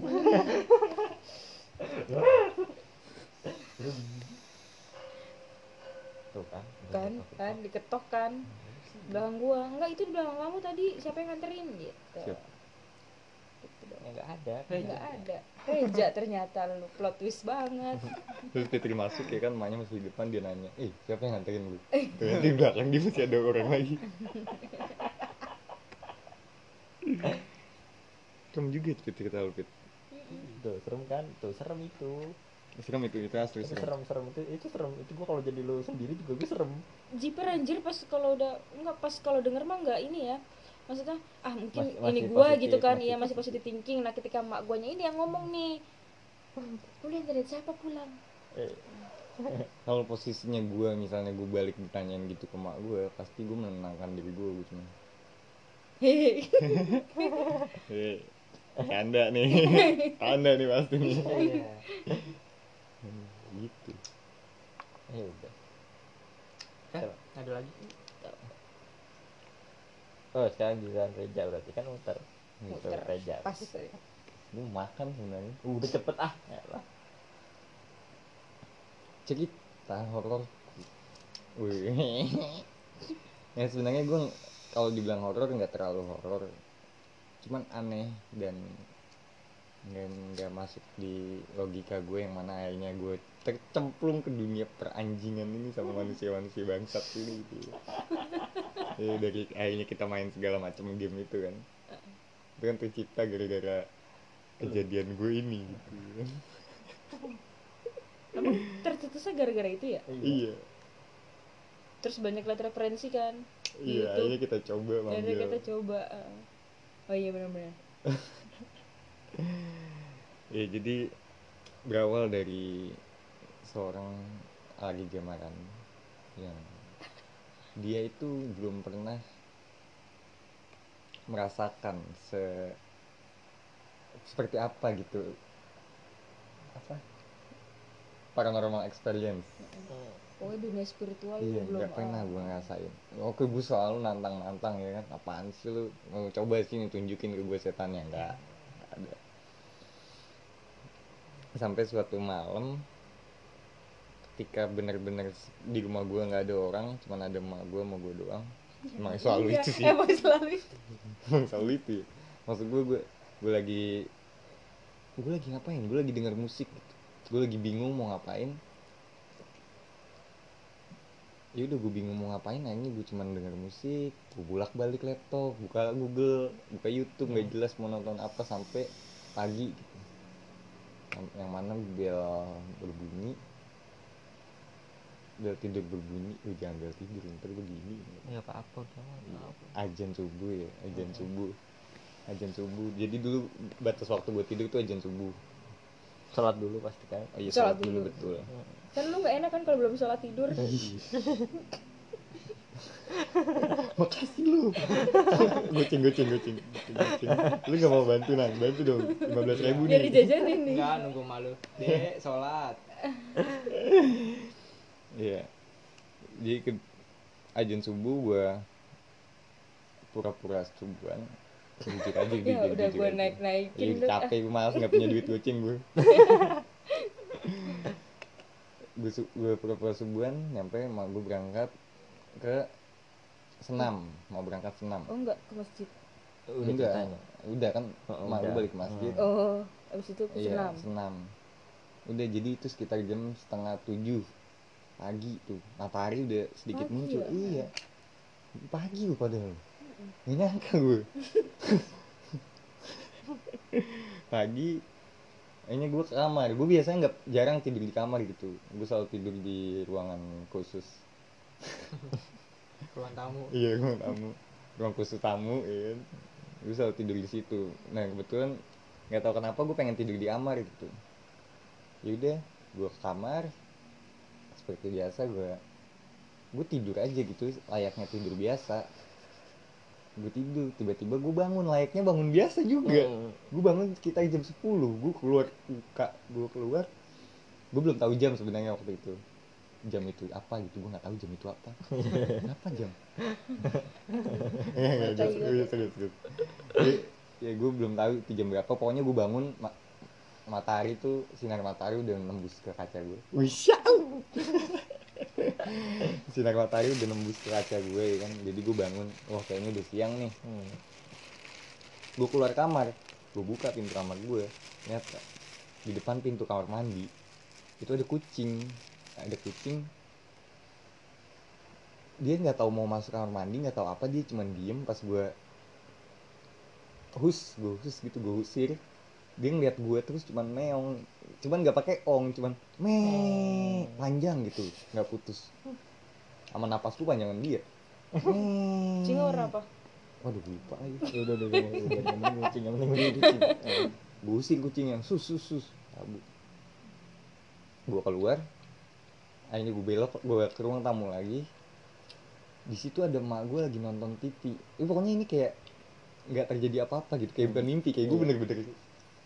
Tuh kan kan kan diketok kan belakang gua. Enggak itu di belakang kamu tadi. Siapa yang nganterin? Gitu. Siap. Gitu dong. ya nggak ada. Nggak ada. Reja ternyata lu plot twist banget. Terus Fitri masuk ya kan emaknya masih di depan dia nanya eh siapa yang nganterin lu? Ternyata di belakang dia masih ada orang lagi. Kamu juga Fitri kata lu Fit tuh serem kan? Tuh serem itu serem itu itu asli itu serem. serem serem. Itu itu serem. Itu gua kalau jadi lu sendiri juga gue serem. Jiper anjir pas kalau udah enggak pas kalau denger mah enggak ini ya. Maksudnya ah mungkin Masih- ini gua positif, gitu kan. iya masih positive thinking. Nah ketika mak guanya ini yang ngomong nih. Udah dari siapa pulang? Eh, kalau posisinya gue misalnya gue balik ditanyain gitu ke mak gue pasti gue menenangkan diri gue gue cuma. Hehehe eh anda nih. Anda nih pasti nih. Iya. Gitu. Ya udah. Eh, ada lagi? Oh sekarang giliran Reja berarti kan muter. Muter. Muter. Reja pas gue makan sebenarnya. Udah cepet ah. Ya lah cerita horor. Wih. ya sebenarnya gue kalau dibilang horor nggak terlalu horor. Cuman aneh dan dan nggak masuk di logika gue yang mana akhirnya gue tercemplung ke dunia peranjingan ini sama manusia-manusia bangsat ini gitu. Ya dari akhirnya kita main segala macam game itu kan. Itu kan tercipta gara-gara kejadian gue ini gitu. Emang tercetusnya gara-gara itu ya? Iya. Terus banyak lihat referensi kan? Iya YouTube. akhirnya kita coba Akhirnya kita coba oh iya benar-benar ya jadi berawal dari seorang Ari Jamaran yang dia itu belum pernah merasakan se seperti apa gitu. Apa? Paranormal experience. Oh dunia spiritual iya belum nggak pernah ah. gue ngerasain. Oke gue selalu nantang nantang ya kan? Apaan sih lu? Mau coba sini tunjukin ke gue setannya? Nggak nggak ada. Sampai suatu malam ketika bener-bener di rumah gue nggak ada orang cuman ada emak gue sama gue doang. Emang selalu Iya, itu sih. Emang selalu itu. Emang selalu itu ya. maksud gue gue gue lagi gue lagi ngapain? Gue lagi denger musik gitu. Gue lagi bingung mau ngapain. Ya udah gue bingung mau ngapain akhirnya gue cuman denger musik gue bolak balik laptop buka Google buka YouTube nggak jelas mau nonton apa sampai pagi gitu. Yang- yang mana bel berbunyi bel tidur berbunyi oh jangan bel tidur ntar begini ya apa apa udah Iya. ajan subuh ya ajan subuh. Ajan subuh. Jadi dulu batas waktu buat tidur tuh ajan subuh. Sholat dulu pasti kan? Oh iya Sholat sholat dulu dulu. betul. Kan lu nggak enak kan kalau belum sholat tidur. Makasih lu. Goceng goceng goceng goceng, goceng. lu gak mau bantu nang bantu dong. Lima belas ribu biar nih. dijajanin nih. Enggak nunggu malu dek sholat iya. Jadi ke ajan subuh gua pura-pura subuhan jujur aja jujur, ya udah gue naik Iya, naikin udah capek gue malas nggak punya duit goceng gue gue gue pura-pura subuhan nyampe mau gue berangkat ke senam. Mau berangkat senam. Oh enggak ke masjid? Udah enggak ceritanya? Udah kan? Oh, mak gue balik ke masjid. Oh abis itu ke iya senam? Senam. Udah jadi itu sekitar jam setengah tujuh pagi tuh matahari udah sedikit Pagi muncul. ya? iya. Pagi gue padahal. Nggak nyangka gue pagi ini gue ke kamar. Gue biasanya nggak jarang tidur di kamar gitu. Gue selalu tidur di ruangan khusus. Ruang tamu. Iya ruang tamu. Ruang khusus tamu ya kan. gue selalu tidur di situ. Nah kebetulan nggak tahu kenapa gue pengen tidur di kamar gitu. Yaudah gue ke kamar seperti biasa gue gue tidur aja gitu layaknya tidur biasa gue tidur tiba-tiba gue bangun layaknya bangun biasa juga Hmm. gue bangun sekitar jam 10 gue keluar buka gue keluar gue belum tahu jam sebenarnya waktu itu jam itu apa gitu gue nggak tahu jam itu apa apa jam ya, juga. serius, serius. Jadi, ya gue belum tahu itu jam berapa pokoknya gue bangun matahari tuh sinar matahari udah nembus ke kaca gue. Wisyau sinar matahari udah nembus ke kaca gue kan. Jadi gue bangun wah kayaknya udah siang nih. Hmm. gue keluar kamar gue buka pintu kamar gue ternyata di depan pintu kamar mandi itu ada kucing. Ada kucing. Dia nggak tahu mau masuk kamar mandi nggak tahu apa dia cuman diem pas gue hus gue hus gitu gue usir dia ngeliat gue terus cuman meong cuman nggak pakai ong cuman me panjang gitu nggak putus. Sama napas gue panjangan dia. Me. warna apa? Waduh lupa Ya udah udah udah udah udah kucing yang penting Kucing. Eh, usir kucing yang sus sus sus. Cabut. gue keluar. Akhirnya gue belok gue ke ruang tamu lagi. Di situ ada emak gue lagi nonton TV Eh, pokoknya ini kayak nggak terjadi apa-apa gitu. Kayak bukan mimpi kayak gue Iya. bener-bener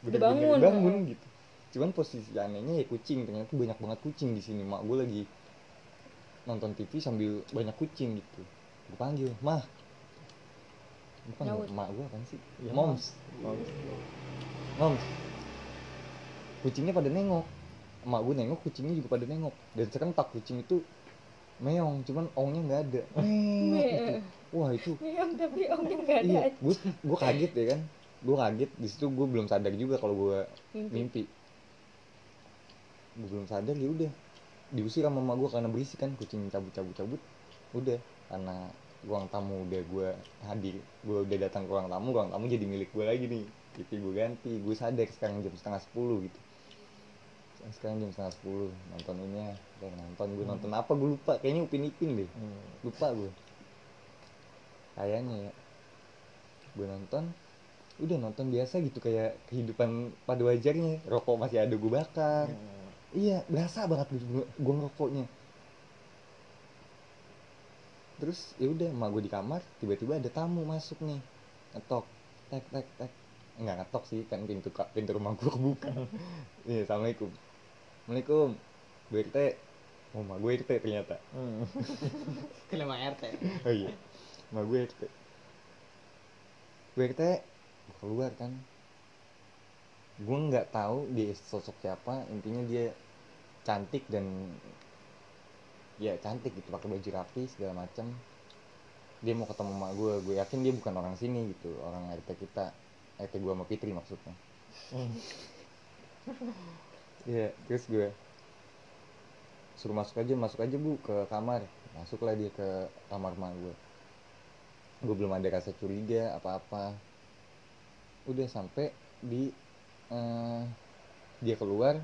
bener-bener bangun. bangun gitu. Cuman posisi anehnya ya kucing ternyata banyak banget kucing di sini. Mak gue lagi nonton TV sambil banyak kucing gitu. Gue panggil mah. Bukan Nyaut. mak gue kan sih? Ya, moms. Moms. Kucingnya pada nengok. Emak gue nengok kucingnya juga pada nengok. Dan serentak kucing itu meong cuman ongnya nggak ada. Meong gitu. wah itu. Meong tapi omnya nggak ada iya gue gue kaget ya kan gue kaget di situ gue belum sadar juga kalau gue mimpi. mimpi. Gue belum sadar ya udah. Diusir sama mama gue karena berisik kan kucing cabut cabut cabut udah karena ruang tamu udah gue hadir. Gue udah datang ke ruang tamu ruang tamu jadi milik gue lagi nih. TV gue ganti gue sadar sekarang jam setengah sepuluh gitu. Sekarang jam setengah sepuluh nonton ini ya nonton. Gue nonton apa gue lupa. Kayaknya upin ipin deh. Hmm. lupa gue kayaknya ya. Gue nonton udah nonton biasa gitu kayak kehidupan pada wajarnya rokok masih ada gue bakar. Hmm. iya berasa banget gue, gue ngerokoknya. Terus ya udah emak gue di kamar tiba-tiba ada tamu masuk nih. Ngetok tek tek tek. Nggak ngetok sih kan pintu pintu rumah gue kebuka. Iya assalamualaikum. Assalamualaikum. Gue RT oh emak gue RT ternyata. Hmm. ke lima rt oh iya. Emak gue RT gue RT keluar kan gue nggak tahu dia sosok siapa intinya dia cantik dan ya cantik gitu pakai baju rapi segala macam dia mau ketemu emak gue gue yakin dia bukan orang sini gitu orang RT kita RT gue sama Fitri maksudnya Iya, terus gue suruh masuk aja, masuk aja bu ke kamar. Masuklah dia ke kamar emak gue. Gue belum ada rasa curiga apa-apa. Udah sampai di eh, dia keluar,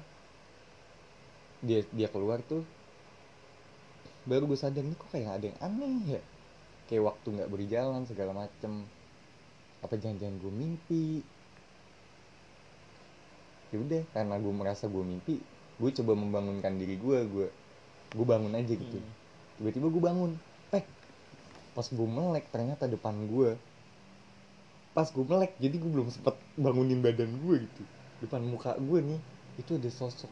dia dia keluar tuh, baru gue sadar nih kok kayak ada yang aneh ya. Kayak waktu nggak berjalan segala macem. Apa jangan-jangan gue mimpi? ya udah karena gue merasa gue mimpi gue coba membangunkan diri gue gue gue bangun aja gitu tiba-tiba gue bangun pek pas gue melek ternyata depan gue pas gue melek jadi gue belum sempet bangunin badan gue gitu. Depan muka gue nih itu ada sosok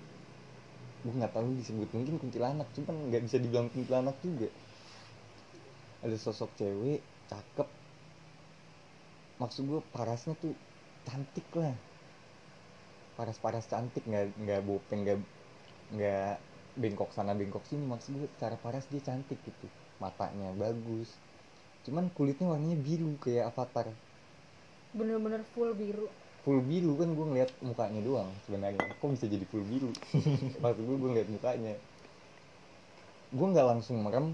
gue nggak tahu disebut mungkin kuntilanak cuman nggak bisa dibilang kuntilanak juga. Ada sosok cewek cakep. Maksud gue parasnya tuh cantik lah. Paras-paras cantik nggak nggak bopeng nggak nggak bengkok sana bengkok sini. Maksud gue secara paras dia cantik gitu. Matanya bagus. Cuman kulitnya warnanya biru kayak avatar bener-bener full biru. Full biru kan gue ngeliat mukanya doang sebenarnya. Kok bisa jadi full biru? Maksud gue gue ngeliat mukanya. Gue nggak langsung merem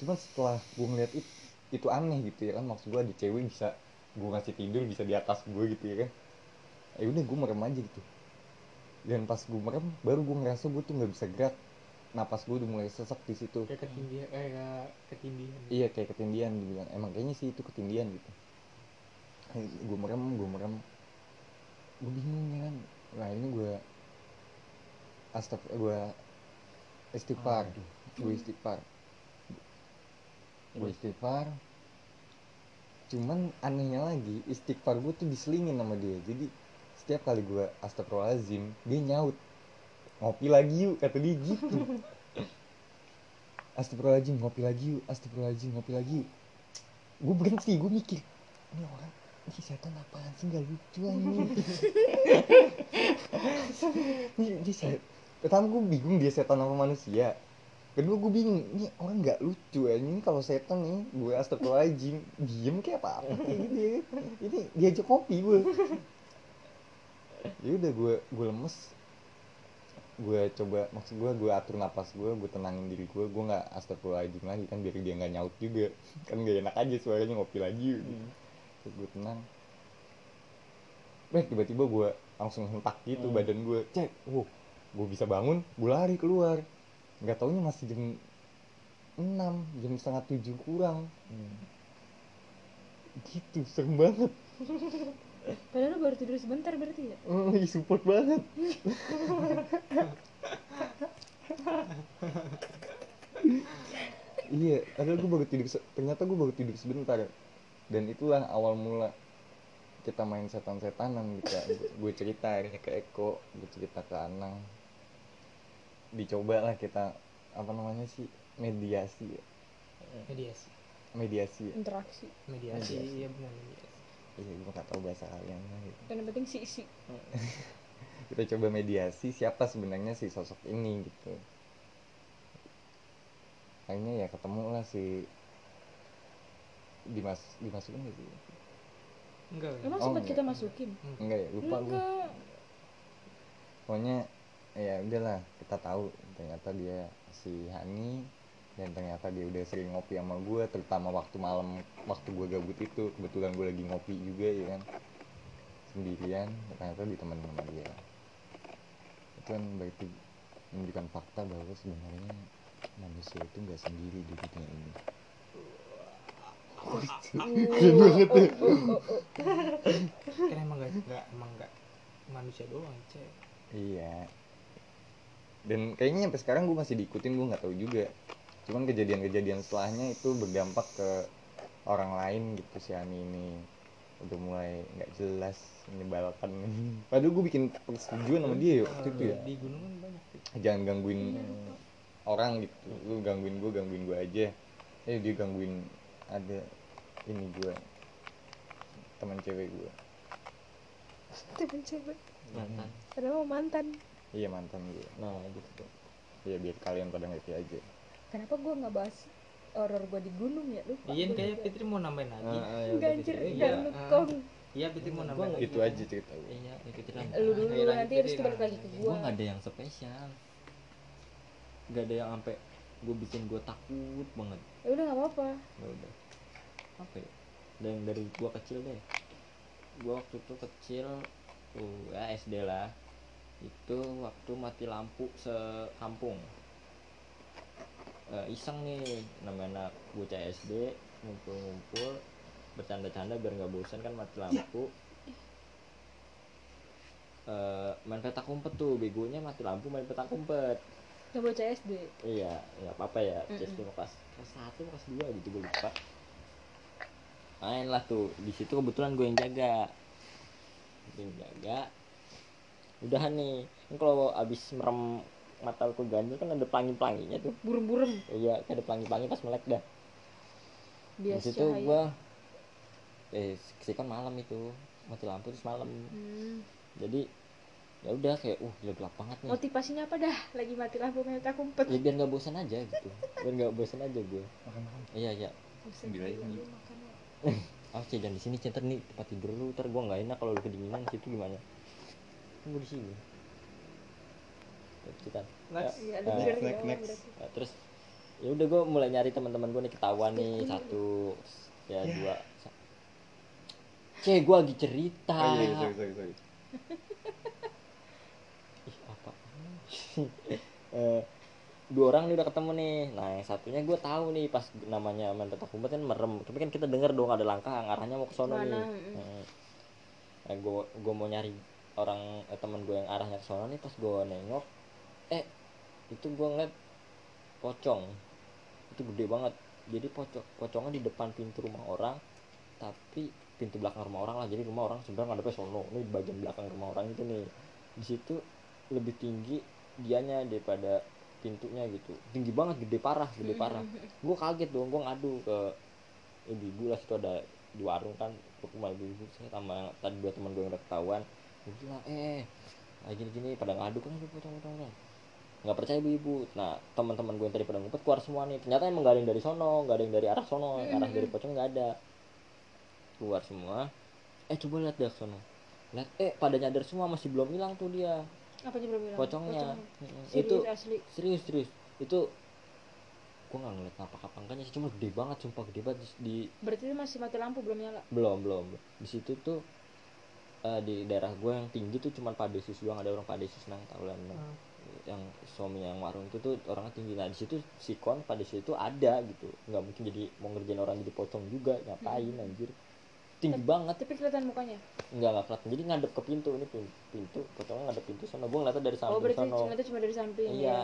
cuma setelah gue ngeliat itu itu aneh gitu ya kan. Maksud gue ada cewek bisa gue ngasih tidur bisa di atas gue gitu ya kan. Ya udah gue merem aja gitu. Dan pas gue merem baru gue ngerasa gue tuh nggak bisa gerak. Napas gue udah mulai sesak di situ. Kayak ketindihan eh kayak ketindihan iya kayak ketindian dibilang. Emang kayaknya sih itu ketindian gitu gue merem gue merem. Gue bingung ya kan. Nah ini gue astag gue istighfar. Gue istighfar. Gue istighfar. Cuman anehnya lagi istighfar gue tuh diselingin sama dia. Jadi setiap kali gue astagfirullahaladzim dia nyaut. Ngopi lagi yuk kata dia gitu. Astagfirullahaladzim ngopi lagi yuk astagfirullahaladzim ngopi lagi yuk. Gue berhenti gue mikir ini orang ini setan apaan sih? Nggak lucu anjing. Ini dia set pertama gue bingung dia setan apa manusia. Kedua gue bingung ini orang nggak lucu ya ini kalau setan nih gue astagfirullahaladzim diem kayak apa? Apa kayak gitu ya. Ini diajak kopi gue ya udah gue gue lemes. Gue coba maksud gue gue atur napas gue gue tenangin diri gue gue nggak astagfirullahaladzim lagi kan biar dia nggak nyaut juga. Kan gak enak aja suaranya ngopi lagi. Gitu. Terus gue tenang eh tiba-tiba gue langsung hentak gitu Hmm. badan gue cek wow gue bisa bangun gue lari keluar. Nggak taunya masih jam 6 jam setengah tujuh kurang. Gitu serem banget. Padahal lu baru tidur sebentar berarti ya? Oh, ih, support banget. Iya padahal gue baru tidur ternyata gue baru tidur sebentar dan itulah awal mula kita main setan-setanan gitu ya. gue cerita akhirnya ke Eko gue cerita ke Anang dicoba lah kita apa namanya sih mediasi ya. mediasi mediasi ya. interaksi mediasi Mediasi. iya benar mediasi iya gue gak tahu bahasa kalian lah gitu. dan yang penting si isi kita coba mediasi siapa sebenarnya si sosok ini gitu akhirnya ya ketemu lah si dimas dimasukin gak sih? Enggak emang Oh, sempat enggak. kita masukin? Enggak ya lupa gue enggak. Pokoknya ya udahlah kita tahu ternyata dia si Hani dan ternyata dia udah sering ngopi sama gue terutama waktu malam waktu gue gabut itu. Kebetulan gue lagi ngopi juga ya kan. Sendirian ternyata ditemenin sama dia. Itu kan berarti menunjukkan fakta bahwa sebenarnya manusia itu nggak sendiri di dunia ini Keren banget ya. kan emang enggak enggak emang enggak manusia doang cek Iya. Dan kayaknya sampai sekarang gue masih diikutin gue nggak tahu juga. Cuman kejadian-kejadian setelahnya itu berdampak ke orang lain gitu si Ani ini udah mulai nggak jelas menyebalkan. Padahal gue bikin persetujuan sama dia ya waktu itu ya. di gunung kan banyak Jangan gangguin orang gitu. Lu gangguin gue, gangguin gue aja. Eh dia gangguin ada ini gue teman cewek gue. temen cewek? Mantan. Padahal mau mantan. Iya mantan gue. nah gitu Ya biar kalian pada ngerti aja. kenapa gua nggak bahas horor gua di gunung ya? Lupa iya kayak. Fitri mau nambahin lagi. Enggak anjir Iya, enggak lu ah. kong iya Fitri mau nambahin Itu aja cerita gue. iya ikutin lagi lu dulu Iya, nanti itu balik lagi ke gue gua nggak ada yang spesial. Nggak ada yang sampai gue bikin gue takut banget ya udah nggak apa-apa. Ya udah. Apa ya? Dan dari gue kecil deh. Gue waktu itu kecil tuh ya SD lah. Itu waktu mati lampu sekampung. Eh, iseng nih namanya anak bocah SD ngumpul-ngumpul bercanda-canda biar nggak bosan kan mati lampu. Eh, main petak umpet tuh begonya mati lampu main petak umpet. Nggak baca SD iya nggak apa-apa ya Mm-mm. SD mau kelas kelas satu kelas dua gitu gue lupa. Main lah tuh di situ kebetulan gue yang jaga. Gue yang jaga. Udahan nih kan kalau abis merem mata ke ganjil kan ada pelangi pelanginya tuh. Burem-burem. Iya kan ada pelangi pelangi pas melek dah. Di situ gue eh sih kan malam itu mati lampu terus malam. Hmm. jadi ya udah kayak uh gila gelap banget nih. Motivasinya apa dah? Lagi mati lampu main tak umpet ya biar nggak bosan aja gitu. Biar nggak bosan aja gue iya iya. Buset, Gila, gila, ini. makan ya. ah sih jangan di sini cinta nih tempat tidur lu ntar gua nggak enak kalau lu kedinginan. Situ gimana? Tunggu di sini. Next. Iya, ada Ah, next, ya, next. berarti. Nah, terus ya udah gue mulai nyari teman-teman gue nih ketahuan nih. satu ya dua cek gue lagi cerita. Oh iya sorry sorry sorry ih apa Eh, dua orang nih udah ketemu nih. Nah yang satunya gue tahu nih pas namanya main petak umpet kan merem. Tapi kan kita denger dong ada langkah arahnya mau ke sono nih. mm. Hmm. nah gue gue mau nyari orang eh, teman gue yang arahnya ke sono nih pas gue nengok. Eh itu gue ngeliat pocong. Itu gede banget. Jadi pocong pocongnya di depan pintu rumah orang tapi pintu belakang rumah orang lah. Jadi rumah orang sebenarnya ngadepnya sono. Ini di bagian belakang rumah orang itu nih. Di situ lebih tinggi dianya daripada pintunya gitu. Tinggi banget gede parah gede parah. Gue kaget dong gue ngadu ke ibu-ibu lah situ ada di warung kan rumah ibu-ibu saya sama yang tadi dua teman gue yang udah ketahuan. Gue bilang eh kayak gini-gini pada ngadu kan ada pocong-pocong nggak percaya ibu-ibu. Nah teman-teman gue yang tadi pada ngumpet keluar semua nih. Ternyata emang gak ada yang dari sono gak ada yang dari arah sono arah dari pocong nggak ada. Keluar semua. Eh coba lihat deh sono. Lihat eh pada nyadar semua masih belum hilang tuh dia apa bilang pocongnya. Serius, itu asli. Serius serius. Itu gue nggak ngeliat apa kapangkannya sih cuma gede banget sumpah gede banget. Di, berarti itu masih mati lampu belum nyala? Belum belum. Di situ tuh eh, di daerah gue yang tinggi tuh cuma Pak Desus doang ada orang Pak Desus nang tahu lah Nang. yang suami yang warung itu tuh orangnya tinggi. Nah di situ si kon Pak Desus itu ada gitu. Nggak mungkin jadi mau ngerjain orang jadi pocong juga ngapain anjir tinggi banget. tapi kelihatan mukanya? Nggak nggak kelihatan. Jadi ngadep ke pintu. Ini pin- pintu pocongnya ngadep pintu sono gue ngeliatnya dari oh samping berarti sono ternyata cuma dari samping iya. Ya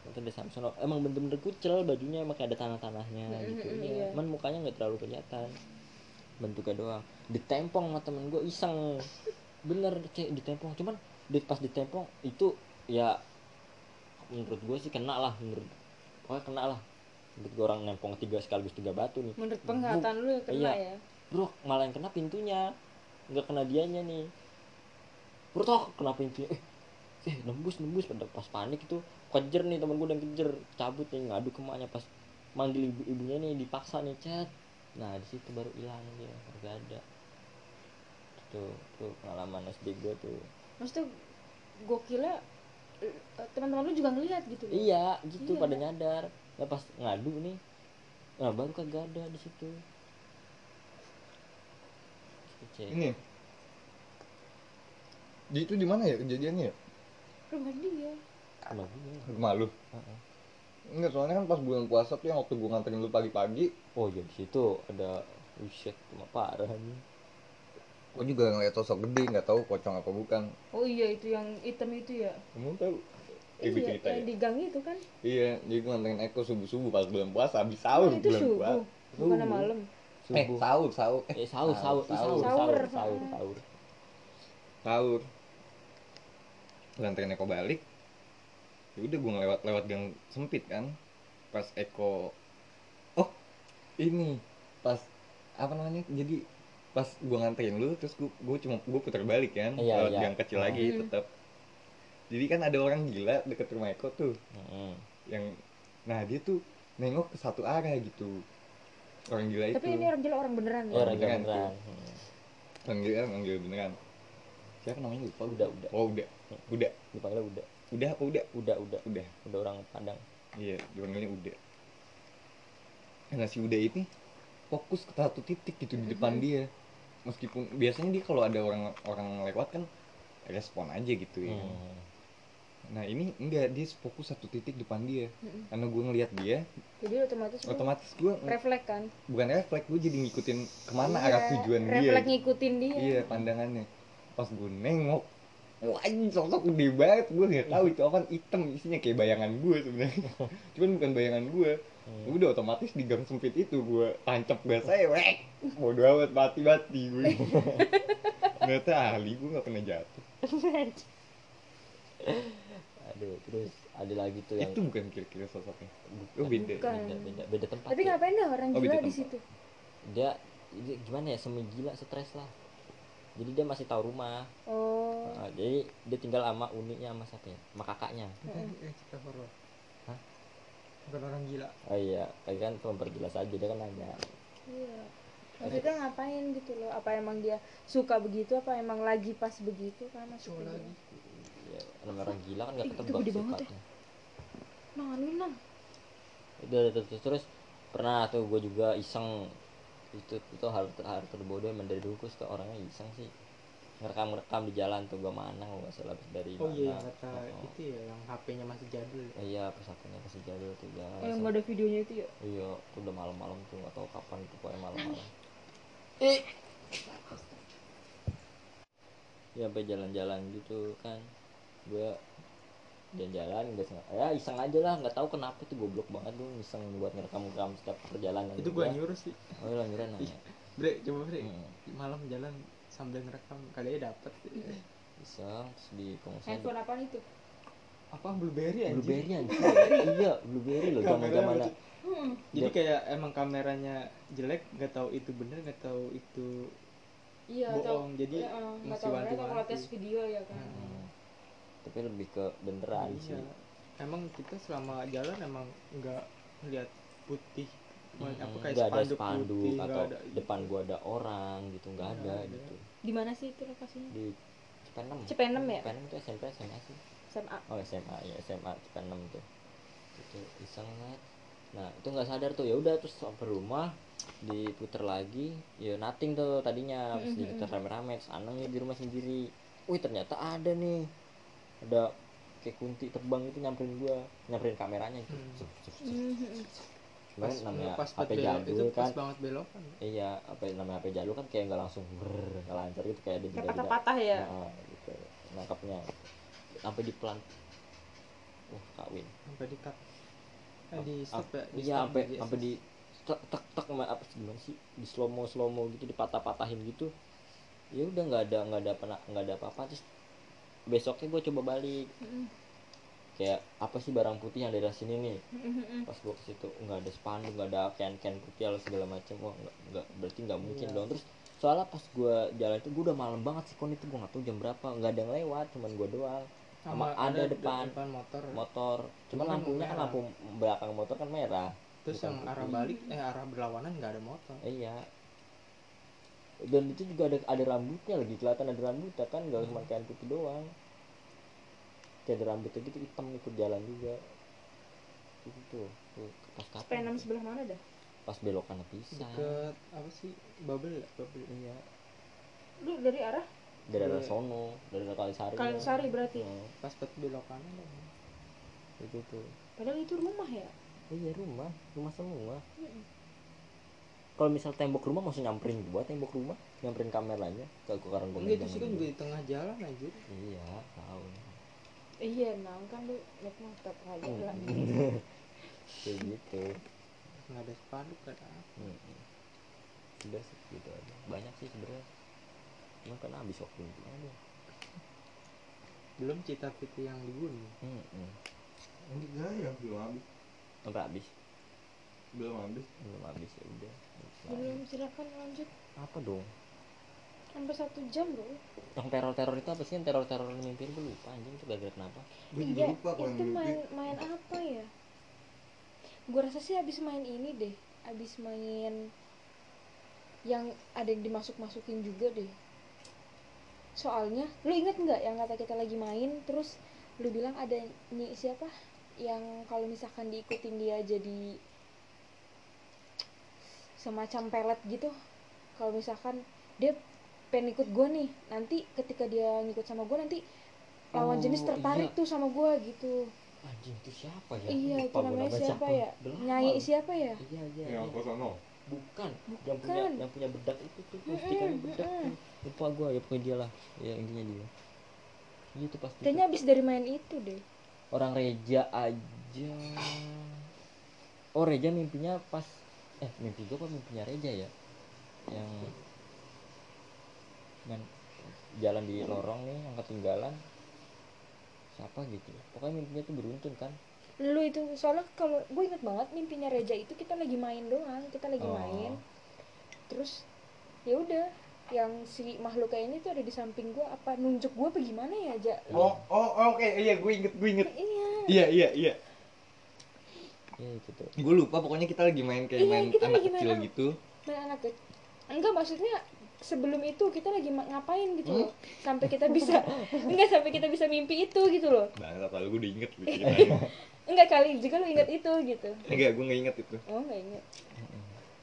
itu dari samping sono emang bener-bener kucel bajunya. Emang kayak ada tanah-tanahnya Mm, gitu. mm, iya. iya. cuman mukanya nggak terlalu kelihatan. Bentuknya doang. Ditempong sama temen gue iseng. Bener cek ditempong. Cuman di, pas ditempong itu ya menurut gue sih kena lah menurut pokoknya kena lah. Menurut gue orang nempong tiga sekaligus tiga batu nih. Menurut penglihatan lu ya kena Iya. ya bro malah yang kena pintunya. Nggak kena dianya nih. Bro toh kena pintunya? Eh eh nembus nembus. Pada pas panik itu kejer nih temen gue yang kejer. Cabut nih ngadu ke emaknya. Pas manggil ibu ibunya nih dipaksa nih chat nah di situ baru hilang dia. Nggak ada. Tuh tuh pengalaman SD gue tuh. Maksudnya gokilnya eh, teman-teman lu juga ngelihat gitu iya gitu Iya. pada nyadar. Nah pas ngadu nih nah baru kagak ada di situ Cek. ini. Di itu di mana ya kejadiannya ya? Rumah dia. Sama gue. rumah lu? Heeh. enggak soalnya kan pas bulan puasa tuh yang waktu gua nganterin lu pagi-pagi. Oh ya di situ ada Buset, cuma parah nih. gua juga ngeliat sosok gede nggak tahu pocong apa bukan. Oh iya itu yang hitam itu ya? Kamu tahu? Gua iya cerita yang ya? di gang itu kan? Iya jadi gua nganterin Eko subuh subuh pas bulan puasa habis oh, sahur itu bulan puasa. subuh? Bukan Subuh. malam eh Subuh. sahur sahur Eh sahur, sahur, sahur, sahur sahur, Sahur. sahur, sahur. sahur Gua nganterin Eko balik ya udah gua ngelewat lewat gang sempit kan pas Eko oh ini pas apa namanya jadi pas gua nganterin lu terus gua, gua cuma gua putar balik kan Iya, lewat iya. gang kecil lagi Hmm. tetap jadi kan ada orang gila deket rumah Eko tuh Heeh. yang nah dia tuh nengok ke satu arah gitu orang gila itu. tapi ini orang gila orang beneran ya? Orang beneran beneran. orang gila orang gila beneran. Siapa namanya? Lupa Udah, udah. oh udah udah Dipanggilnya udah, udah apa udah udah, udah, udah udah orang Padang. iya dipanggilnya udah nah si udah ini fokus ke satu titik gitu di depan dia. Meskipun biasanya dia kalau ada orang orang lewat kan respon aja gitu ya. Hmm. Nah ini enggak dia fokus satu titik depan dia. Mm-mm. karena gue ngeliat dia jadi otomatis otomatis gue refleks kan? bukan refleks gue jadi ngikutin ke mana Iya, arah tujuan dia. refleks ngikutin dia. Iya pandangannya. Pas gue nengok wah ini sosok gede banget. Gue nggak tahu itu apa hitam isinya kayak bayangan gue sebenarnya. Cuman bukan bayangan gue Hmm. udah otomatis di gang sempit itu gue tancap gas saya wek bodo amat mati mati gue ternyata ahli gue nggak pernah jatuh Aduh, terus ada lagi tuh yang itu bukan kira-kira sosoknya oh beda Bukan. beda, beda, beda tempat. tapi ya. ngapain dah orang Oh, gila di situ Dia, dia gimana ya semi gila stres lah. Jadi dia masih tahu rumah. oh Nah, jadi dia tinggal sama uninya sama siapa ya? Sama kakaknya. Eh, cerita horor. Hah? Bukan orang gila. Oh iya, tadi kan cuma perjelas aja dia kan nanya. iya maksudnya ngapain gitu loh apa emang dia suka begitu apa emang lagi pas begitu kan masuk lagi. Ya, namanya orang gila kan gak itu ketebak gede banget ya. sifatnya Nang, anu nang udah udah, terus terus pernah tuh gue juga iseng itu itu hal hal terbodoh emang dari dulu gue suka orangnya iseng sih ngerekam ngerekam di jalan tuh gue mana nggak salah habis dari Oh iya, mana. kata Oh, itu ya yang HP-nya masih jadul. ya. oh. iya pas satunya kasih jadul tuh jalan oh, yang nggak ada videonya itu ya iya tuh udah malam-malam tuh nggak tahu kapan itu pokoknya malam-malam ya sampai jalan-jalan gitu kan gue jalan-jalan nggak sengaja ya iseng aja lah nggak tahu kenapa tuh goblok banget tuh iseng buat ngerekam-rekam setiap perjalanan Itu gua nyuruh sih. oh iya nyuruh nanya Bre, coba bre. Hmm. Malam jalan sambil ngerekam kali aja dapet. iseng terus di kongsan handphone apaan itu Apa blueberry anjir? blueberry anjir iya blueberry loh zaman Kamera zaman. Hmm. Jadi kayak emang kameranya jelek, nggak tahu itu bener, nggak tahu itu iya atau bohong. Jadi ya, nggak masih mereka kalau wanti-wanti. tes video ya kan Hmm. Tapi lebih ke beneran sih. Iya. Emang kita selama jalan emang nggak lihat putih. Hmm, apa kayak ada spanduk, spanduk putih, atau ada. depan gua ada orang gitu nggak ada ada. gitu. Di mana sih itu lokasinya? Di Cipenem. Cipenem ya? Cipenem itu SMP SMA sih. SMA oh SMA ya SMA Cipenem tuh. Itu iseng banget. Nah itu nggak sadar tuh. Ya udah terus sampai rumah diputer lagi. Ya nothing tuh tadinya. Terus Mm-mm. diputer rame-rame terus aneh di rumah sendiri. Wih ternyata ada nih ada kayak kunti terbang itu nyamperin gua nyamperin kameranya gitu Hmm. Mhm. Cuman Pas, namanya pas HP jadul pas kan banget belokan. iya apa namanya HP jadul kan kayak nggak langsung nggak lancar gitu kayak ada kayak jeda-jeda patah-patah ya Nah, gitu nangkapnya sampai di pelan wah kawin Sampai di cut. Eh, di stop ya. Di iya stop sampai di sampai di tek tek tek sama apa sih, gimana sih di slow mo slow mo gitu dipatah-patahin gitu ya udah nggak ada nggak ada apa nggak ada apa-apa terus besoknya gue coba balik Mhm. kayak apa sih barang putih yang dari sini nih Mhm. pas gue ke situ nggak ada spanduk nggak ada can can putih atau segala macam wah nggak nggak berarti nggak mungkin Iya. dong terus soalnya pas gue jalan itu gue udah malam banget sih kon itu gue nggak tahu jam berapa nggak ada yang lewat cuman gue doang sama ada di depan. motor. motor cuman Cuma lampunya kan lampu belakang motor kan merah Terus bukan yang arah balik eh arah berlawanan nggak ada motor. iya dan itu juga ada ada rambutnya lagi kelihatan ada rambutnya kan nggak cuma kain putih doang kayak ada rambutnya gitu hitam ikut jalan juga itu tuh tuh pas kapan P6 tuh? sebelah mana dah pas belokan pisang Deket apa sih? Bubble ya? Bubble. iya lu dari arah dari arah Iya. sono dari arah kalisari Kalisari berarti Hmm, Pas bet belokan ada. itu tuh padahal itu rumah ya iya rumah rumah semua Mm-mm. Kalau misal tembok rumah masih nyamperin gua tembok rumah nyamperin kameranya ke gua karena gua itu sih kan juga di tengah jalan aja. iya tahu iya nah kan lu naik motor aja lah kayak gitu Nggak ada spanduk kan. Hmm. udah sih gitu aja banyak sih sebenarnya cuma kan habis waktu itu aja Belum cita piti yang di gunung. hmm. hmm. enggak ya belum habis sampai habis belum habis. Belum habis ya udah. Belum silakan lanjut. Apa dong? Sampai satu jam bro yang teror teror itu apa sih? Yang teror teror mimpi gue lupa anjing itu gara-gara kenapa. Gue juga iya lupa kalau itu main main apa ya? Gue rasa sih abis main ini deh. Abis main yang ada yang dimasuk masukin juga deh. Soalnya lu inget nggak yang kata kita lagi main? Terus lu bilang ada nih siapa? Yang kalau misalkan diikutin dia jadi semacam pelet gitu. Kalau misalkan dia pengen ikut gue nih nanti ketika dia ngikut sama gue nanti lawan Oh, jenis tertarik iya. tuh sama gue gitu. Anjing itu siapa ya? Iya itu namanya nama siapa ya? Belakang. nyai siapa ya? Iya iya yang iya. sono bukan yang punya Bukan. yang punya bedak itu tuh Mm-mm, pastikan bedak tuh. lupa gua ya pokoknya dia lah. Ya intinya dia. Iya itu pasti kayaknya abis dari main itu deh. Orang Reja aja. Oh Reja mimpinya pas eh mimpi gua apa? Mimpinya Reja ya. Yang men jalan di lorong nih yang ketinggalan. Siapa gitu? Pokoknya mimpinya tuh beruntun kan? Lu itu soalnya kalau gue inget banget mimpinya Reja itu kita lagi main doang kita lagi Oh. main. Terus ya udah yang si makhluk kayak ini tuh ada di samping gue apa nunjuk gue apa gimana ya aja oh oh oh, oke iya gue inget gue inget. Iya. Iya iya iya iya itu tuh gue lupa pokoknya kita lagi main kayak Iya, main kita anak lagi main kecil anak- gitu main anak kecil enggak maksudnya sebelum itu kita lagi ngapain gitu loh sampai kita bisa enggak sampai kita bisa mimpi itu gitu loh Bangsa kalau gue udah inget gitu enggak kali juga lu ingat itu gitu Enggak, gue gak inget itu. oh enggak ingat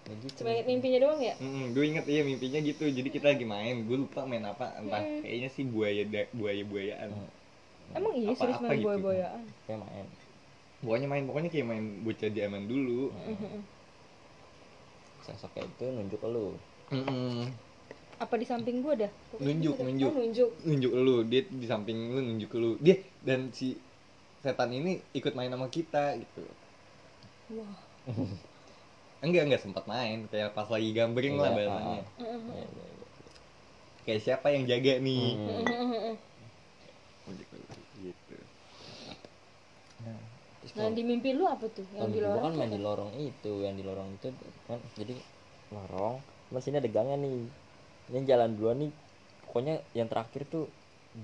Ya gitu. cuma ingat mimpinya doang ya Mm, gue inget iya mimpinya gitu. Jadi kita lagi main, gue lupa main apa. Entah Mm. kayaknya sih buaya buaya buayaan. Mm. emang iya Apa-apa serius main gitu. boya boyaan Kayak main. Pokoknya main pokoknya kayak main bocah zaman dulu. Sosoknya itu nunjuk lu. Mm-mm. apa di samping gua dah Nunjuk, Oh, nunjuk. nunjuk Nunjuk lu, dia di samping lu nunjuk lu. Dia dan si setan ini ikut main sama kita gitu. wah Enggak, enggak sempat main. Kayak pas lagi gambring lah bahasanya. iya. Kayak siapa yang jaga nih? Hmm. Gitu. Terus nah di mimpi lu apa tuh? Yang di lorong kan main di lorong itu, yang di lorong itu kan jadi lorong, cuman sini ada gangnya nih. Ini jalan dua nih, pokoknya yang terakhir tuh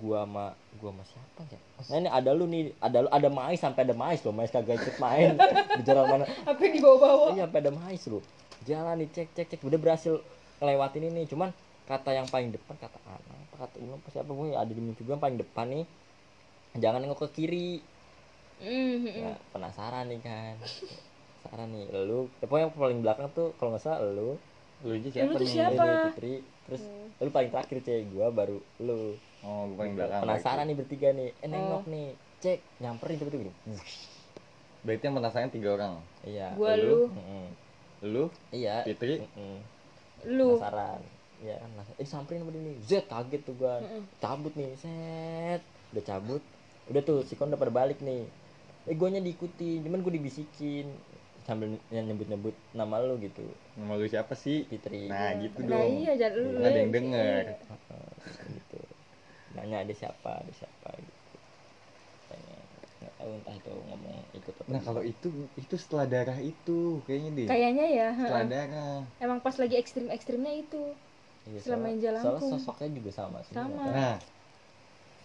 gua sama gua sama siapa ya? Nah ini ada lu nih, ada lu ada mais sampai ada mais loh, mais kagak ikut main. Di jalan mana? apa yang dibawa-bawa? Iya sampai ada mais loh. Jalan nih cek cek cek udah berhasil ngelewatin ini, cuman kata yang paling depan kata anak kata ulang apa siapa pokoknya ada di mimpi gua yang paling depan nih. Jangan nengok ke kiri Mm, mm, ya, penasaran nih kan. Penasaran nih. Lu ya, pokoknya yang paling belakang tuh kalau nggak salah lu. Lu aja Lu siapa tuh nih? siapa? lu Fitri terus lu paling terakhir cewek gua baru lu. Oh, gue paling belakang. penasaran nih bertiga nih. Eh nengok nih. Cek nyamperin tiba-tiba gini. Berarti yang penasaran tiga orang. iya. Gua Lu? lu. Lu, iya. Fitri, Mm-mm. lu. Penasaran. Ya kan penasaran. eh samperin sama dia nih Z kaget tuh gua. Cabut nih set. Udah cabut. Udah tuh si kon udah pada balik nih eh guanya diikuti cuman gue dibisikin sambil nyebut nyebut nama lu gitu nama lu siapa sih? Fitri Nah, gitu nah dong. iya jangan lu ada yang denger. Gitu nanya ada siapa ada siapa gitu Tanya, nggak tahu entah itu ngomong ikut apa Nah, kalau itu itu setelah darah itu kayaknya deh. kayaknya ya Setelah darah. emang pas lagi ekstrim ekstrimnya itu Iya, setelah main soalnya- soalnya sosoknya juga sama semua Sama. Nah,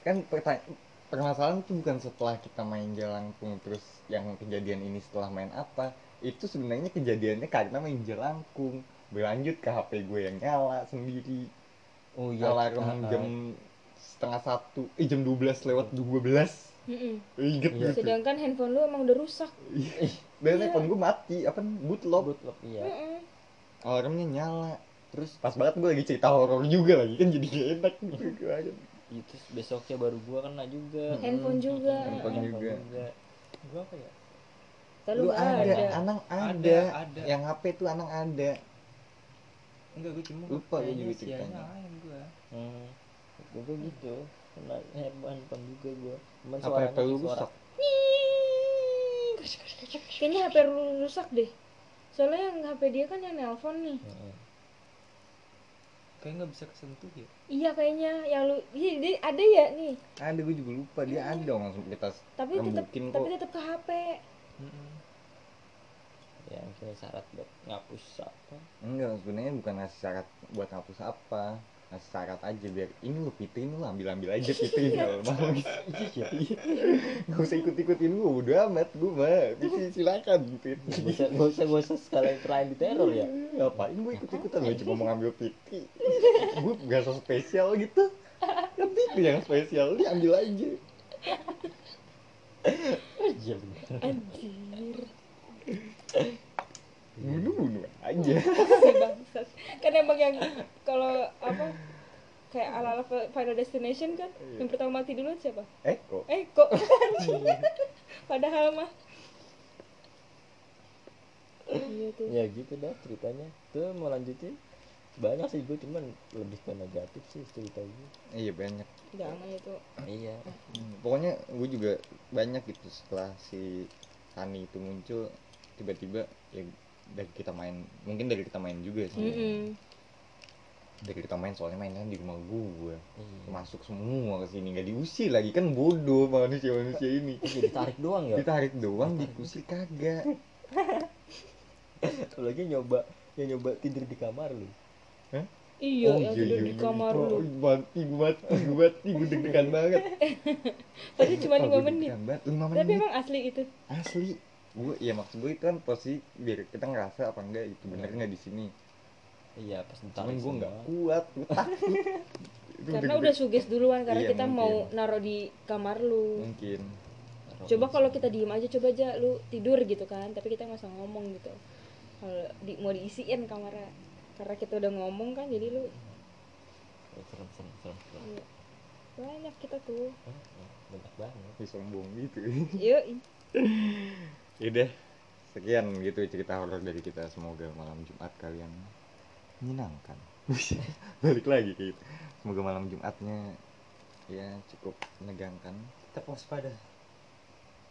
kan pertanya- permasalahan itu bukan setelah kita main jelangkung terus yang kejadian ini setelah main apa. Itu sebenarnya kejadiannya karena main jelangkung. Berlanjut ke HP gue yang nyala sendiri. Oh iya. Alarm jam setengah satu eh jam 12 lewat 12 Mm-mm. inget Iya. gitu sedangkan handphone lu emang udah rusak. Dan Iya. handphone gue mati apa bootlock. Bootlock, iya. Mm-mm. alarmnya nyala. Terus pas banget gue lagi cerita horor juga lagi kan jadi gak enak. gitu itu besoknya baru gua kena juga. Handphone juga. Handphone juga. gua apa ya? Lalu lu ada, ada. anang ada, Ada, ada. yang HP tuh anang ada. Enggak gue cuma Lupa gue kayaknya juga ceritanya. lain gue hmm. Gua gua gitu. Kena handphone juga gua. Cuman apa HP lu rusak. Kayaknya HP lu rusak deh. Soalnya yang HP dia kan yang nelpon nih. Heeh. Kayak nggak bisa kesentuh ya? Iya kayaknya. Yang lu iya dia ada ya nih. Ada gue juga lupa. Dia ada dong langsung kita tapi tetap tapi tetap ke HP Mm-mm. ya mungkin syarat buat ngapus apa? Enggak sebenarnya bukan ngasih syarat buat hapus apa ngasih syarat aja biar ini lu Fitri ini lu ambil ambil aja Fitri kalau mau iya nggak usah ikut ikutin gue udah amat gue mah. Fitri silakan Fitri gak usah gak usah gak usah sekalian selain di teror ya? Ngapain gue ikut ikutan gue cuma mau ngambil Fitri gue gak so spesial gitu. Kan Fitri yang spesial dia ambil aja. Iya anjir bunuh bunuh. Aja. Si bangsat. Kan emang yang kalau apa kayak ala ala Final Destination kan Iya. yang pertama mati dulu siapa? Eh kok? Eh padahal mah. Iya tuh. Ya gitu dah ceritanya. Tuh mau lanjutin? Banyak sih gue cuman lebih ke negatif sih cerita gue iya banyak. Jangan itu iya. Hmm, pokoknya gue juga banyak gitu setelah si Tani itu muncul tiba-tiba ya dari kita main mungkin dari kita main juga sih. Mm-mm. dari kita main soalnya mainnya di rumah gue iya. Masuk semua ke sini nggak diusir lagi. Kan bodoh manusia manusia ini. Jadi tarik doang ya? Ditarik doang diusir kagak. Lagi nyoba yang nyoba tidur di kamar lu. Iya yang tidur di kamar Oh, lu mati gue mati gue mati gue deg-degan banget. Padahal cuma Oh, lima gua menit. deg-degan banget. Lima tapi menit. emang asli itu? Asli gue ya maksud gue itu kan posisi biar kita ngerasa apa enggak itu bener nggak di sini? Iya pas cuman gue nggak kuat gue takut. Karena udah suges duluan karena Iya, kita mau mungkin. naruh di kamar lu. Mungkin. Coba kalau kita diem aja coba aja lu tidur gitu kan tapi kita nggak usah ngomong gitu. Kalau di, mau diisiin kamarnya. Karena kita udah ngomong kan jadi lu Oh, serem serem serem serem. Iya. banyak kita tuh. Banyak banget. Ih, sombong gitu. Yuk Yaudah, sekian gitu cerita horor dari kita. Semoga malam Jumat kalian menyenangkan. Balik lagi ke itu. Semoga malam Jumatnya ya cukup menegangkan. tetap waspada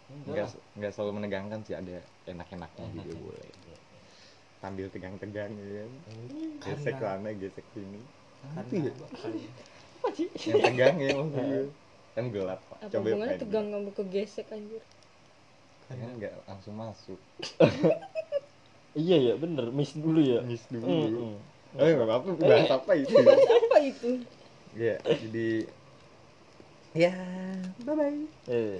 Enggak enggak selalu menegangkan sih, ada enak-enaknya juga Enak. boleh. Sambil tegang-tegang ya kan. Karena- Gesek sana, gesek sini. karena Apa ya? kali ya. Yang tegang ya maksudnya. Kan gelap, Pak. apa Coba tegang kamu kegesek anjir Kan enggak langsung masuk. iya ya bener miss dulu ya Miss dulu. Mm, mm. Eh, enggak apa-apa, bahas apa itu? bahas apa itu Ya, jadi ya, bye bye. Eh.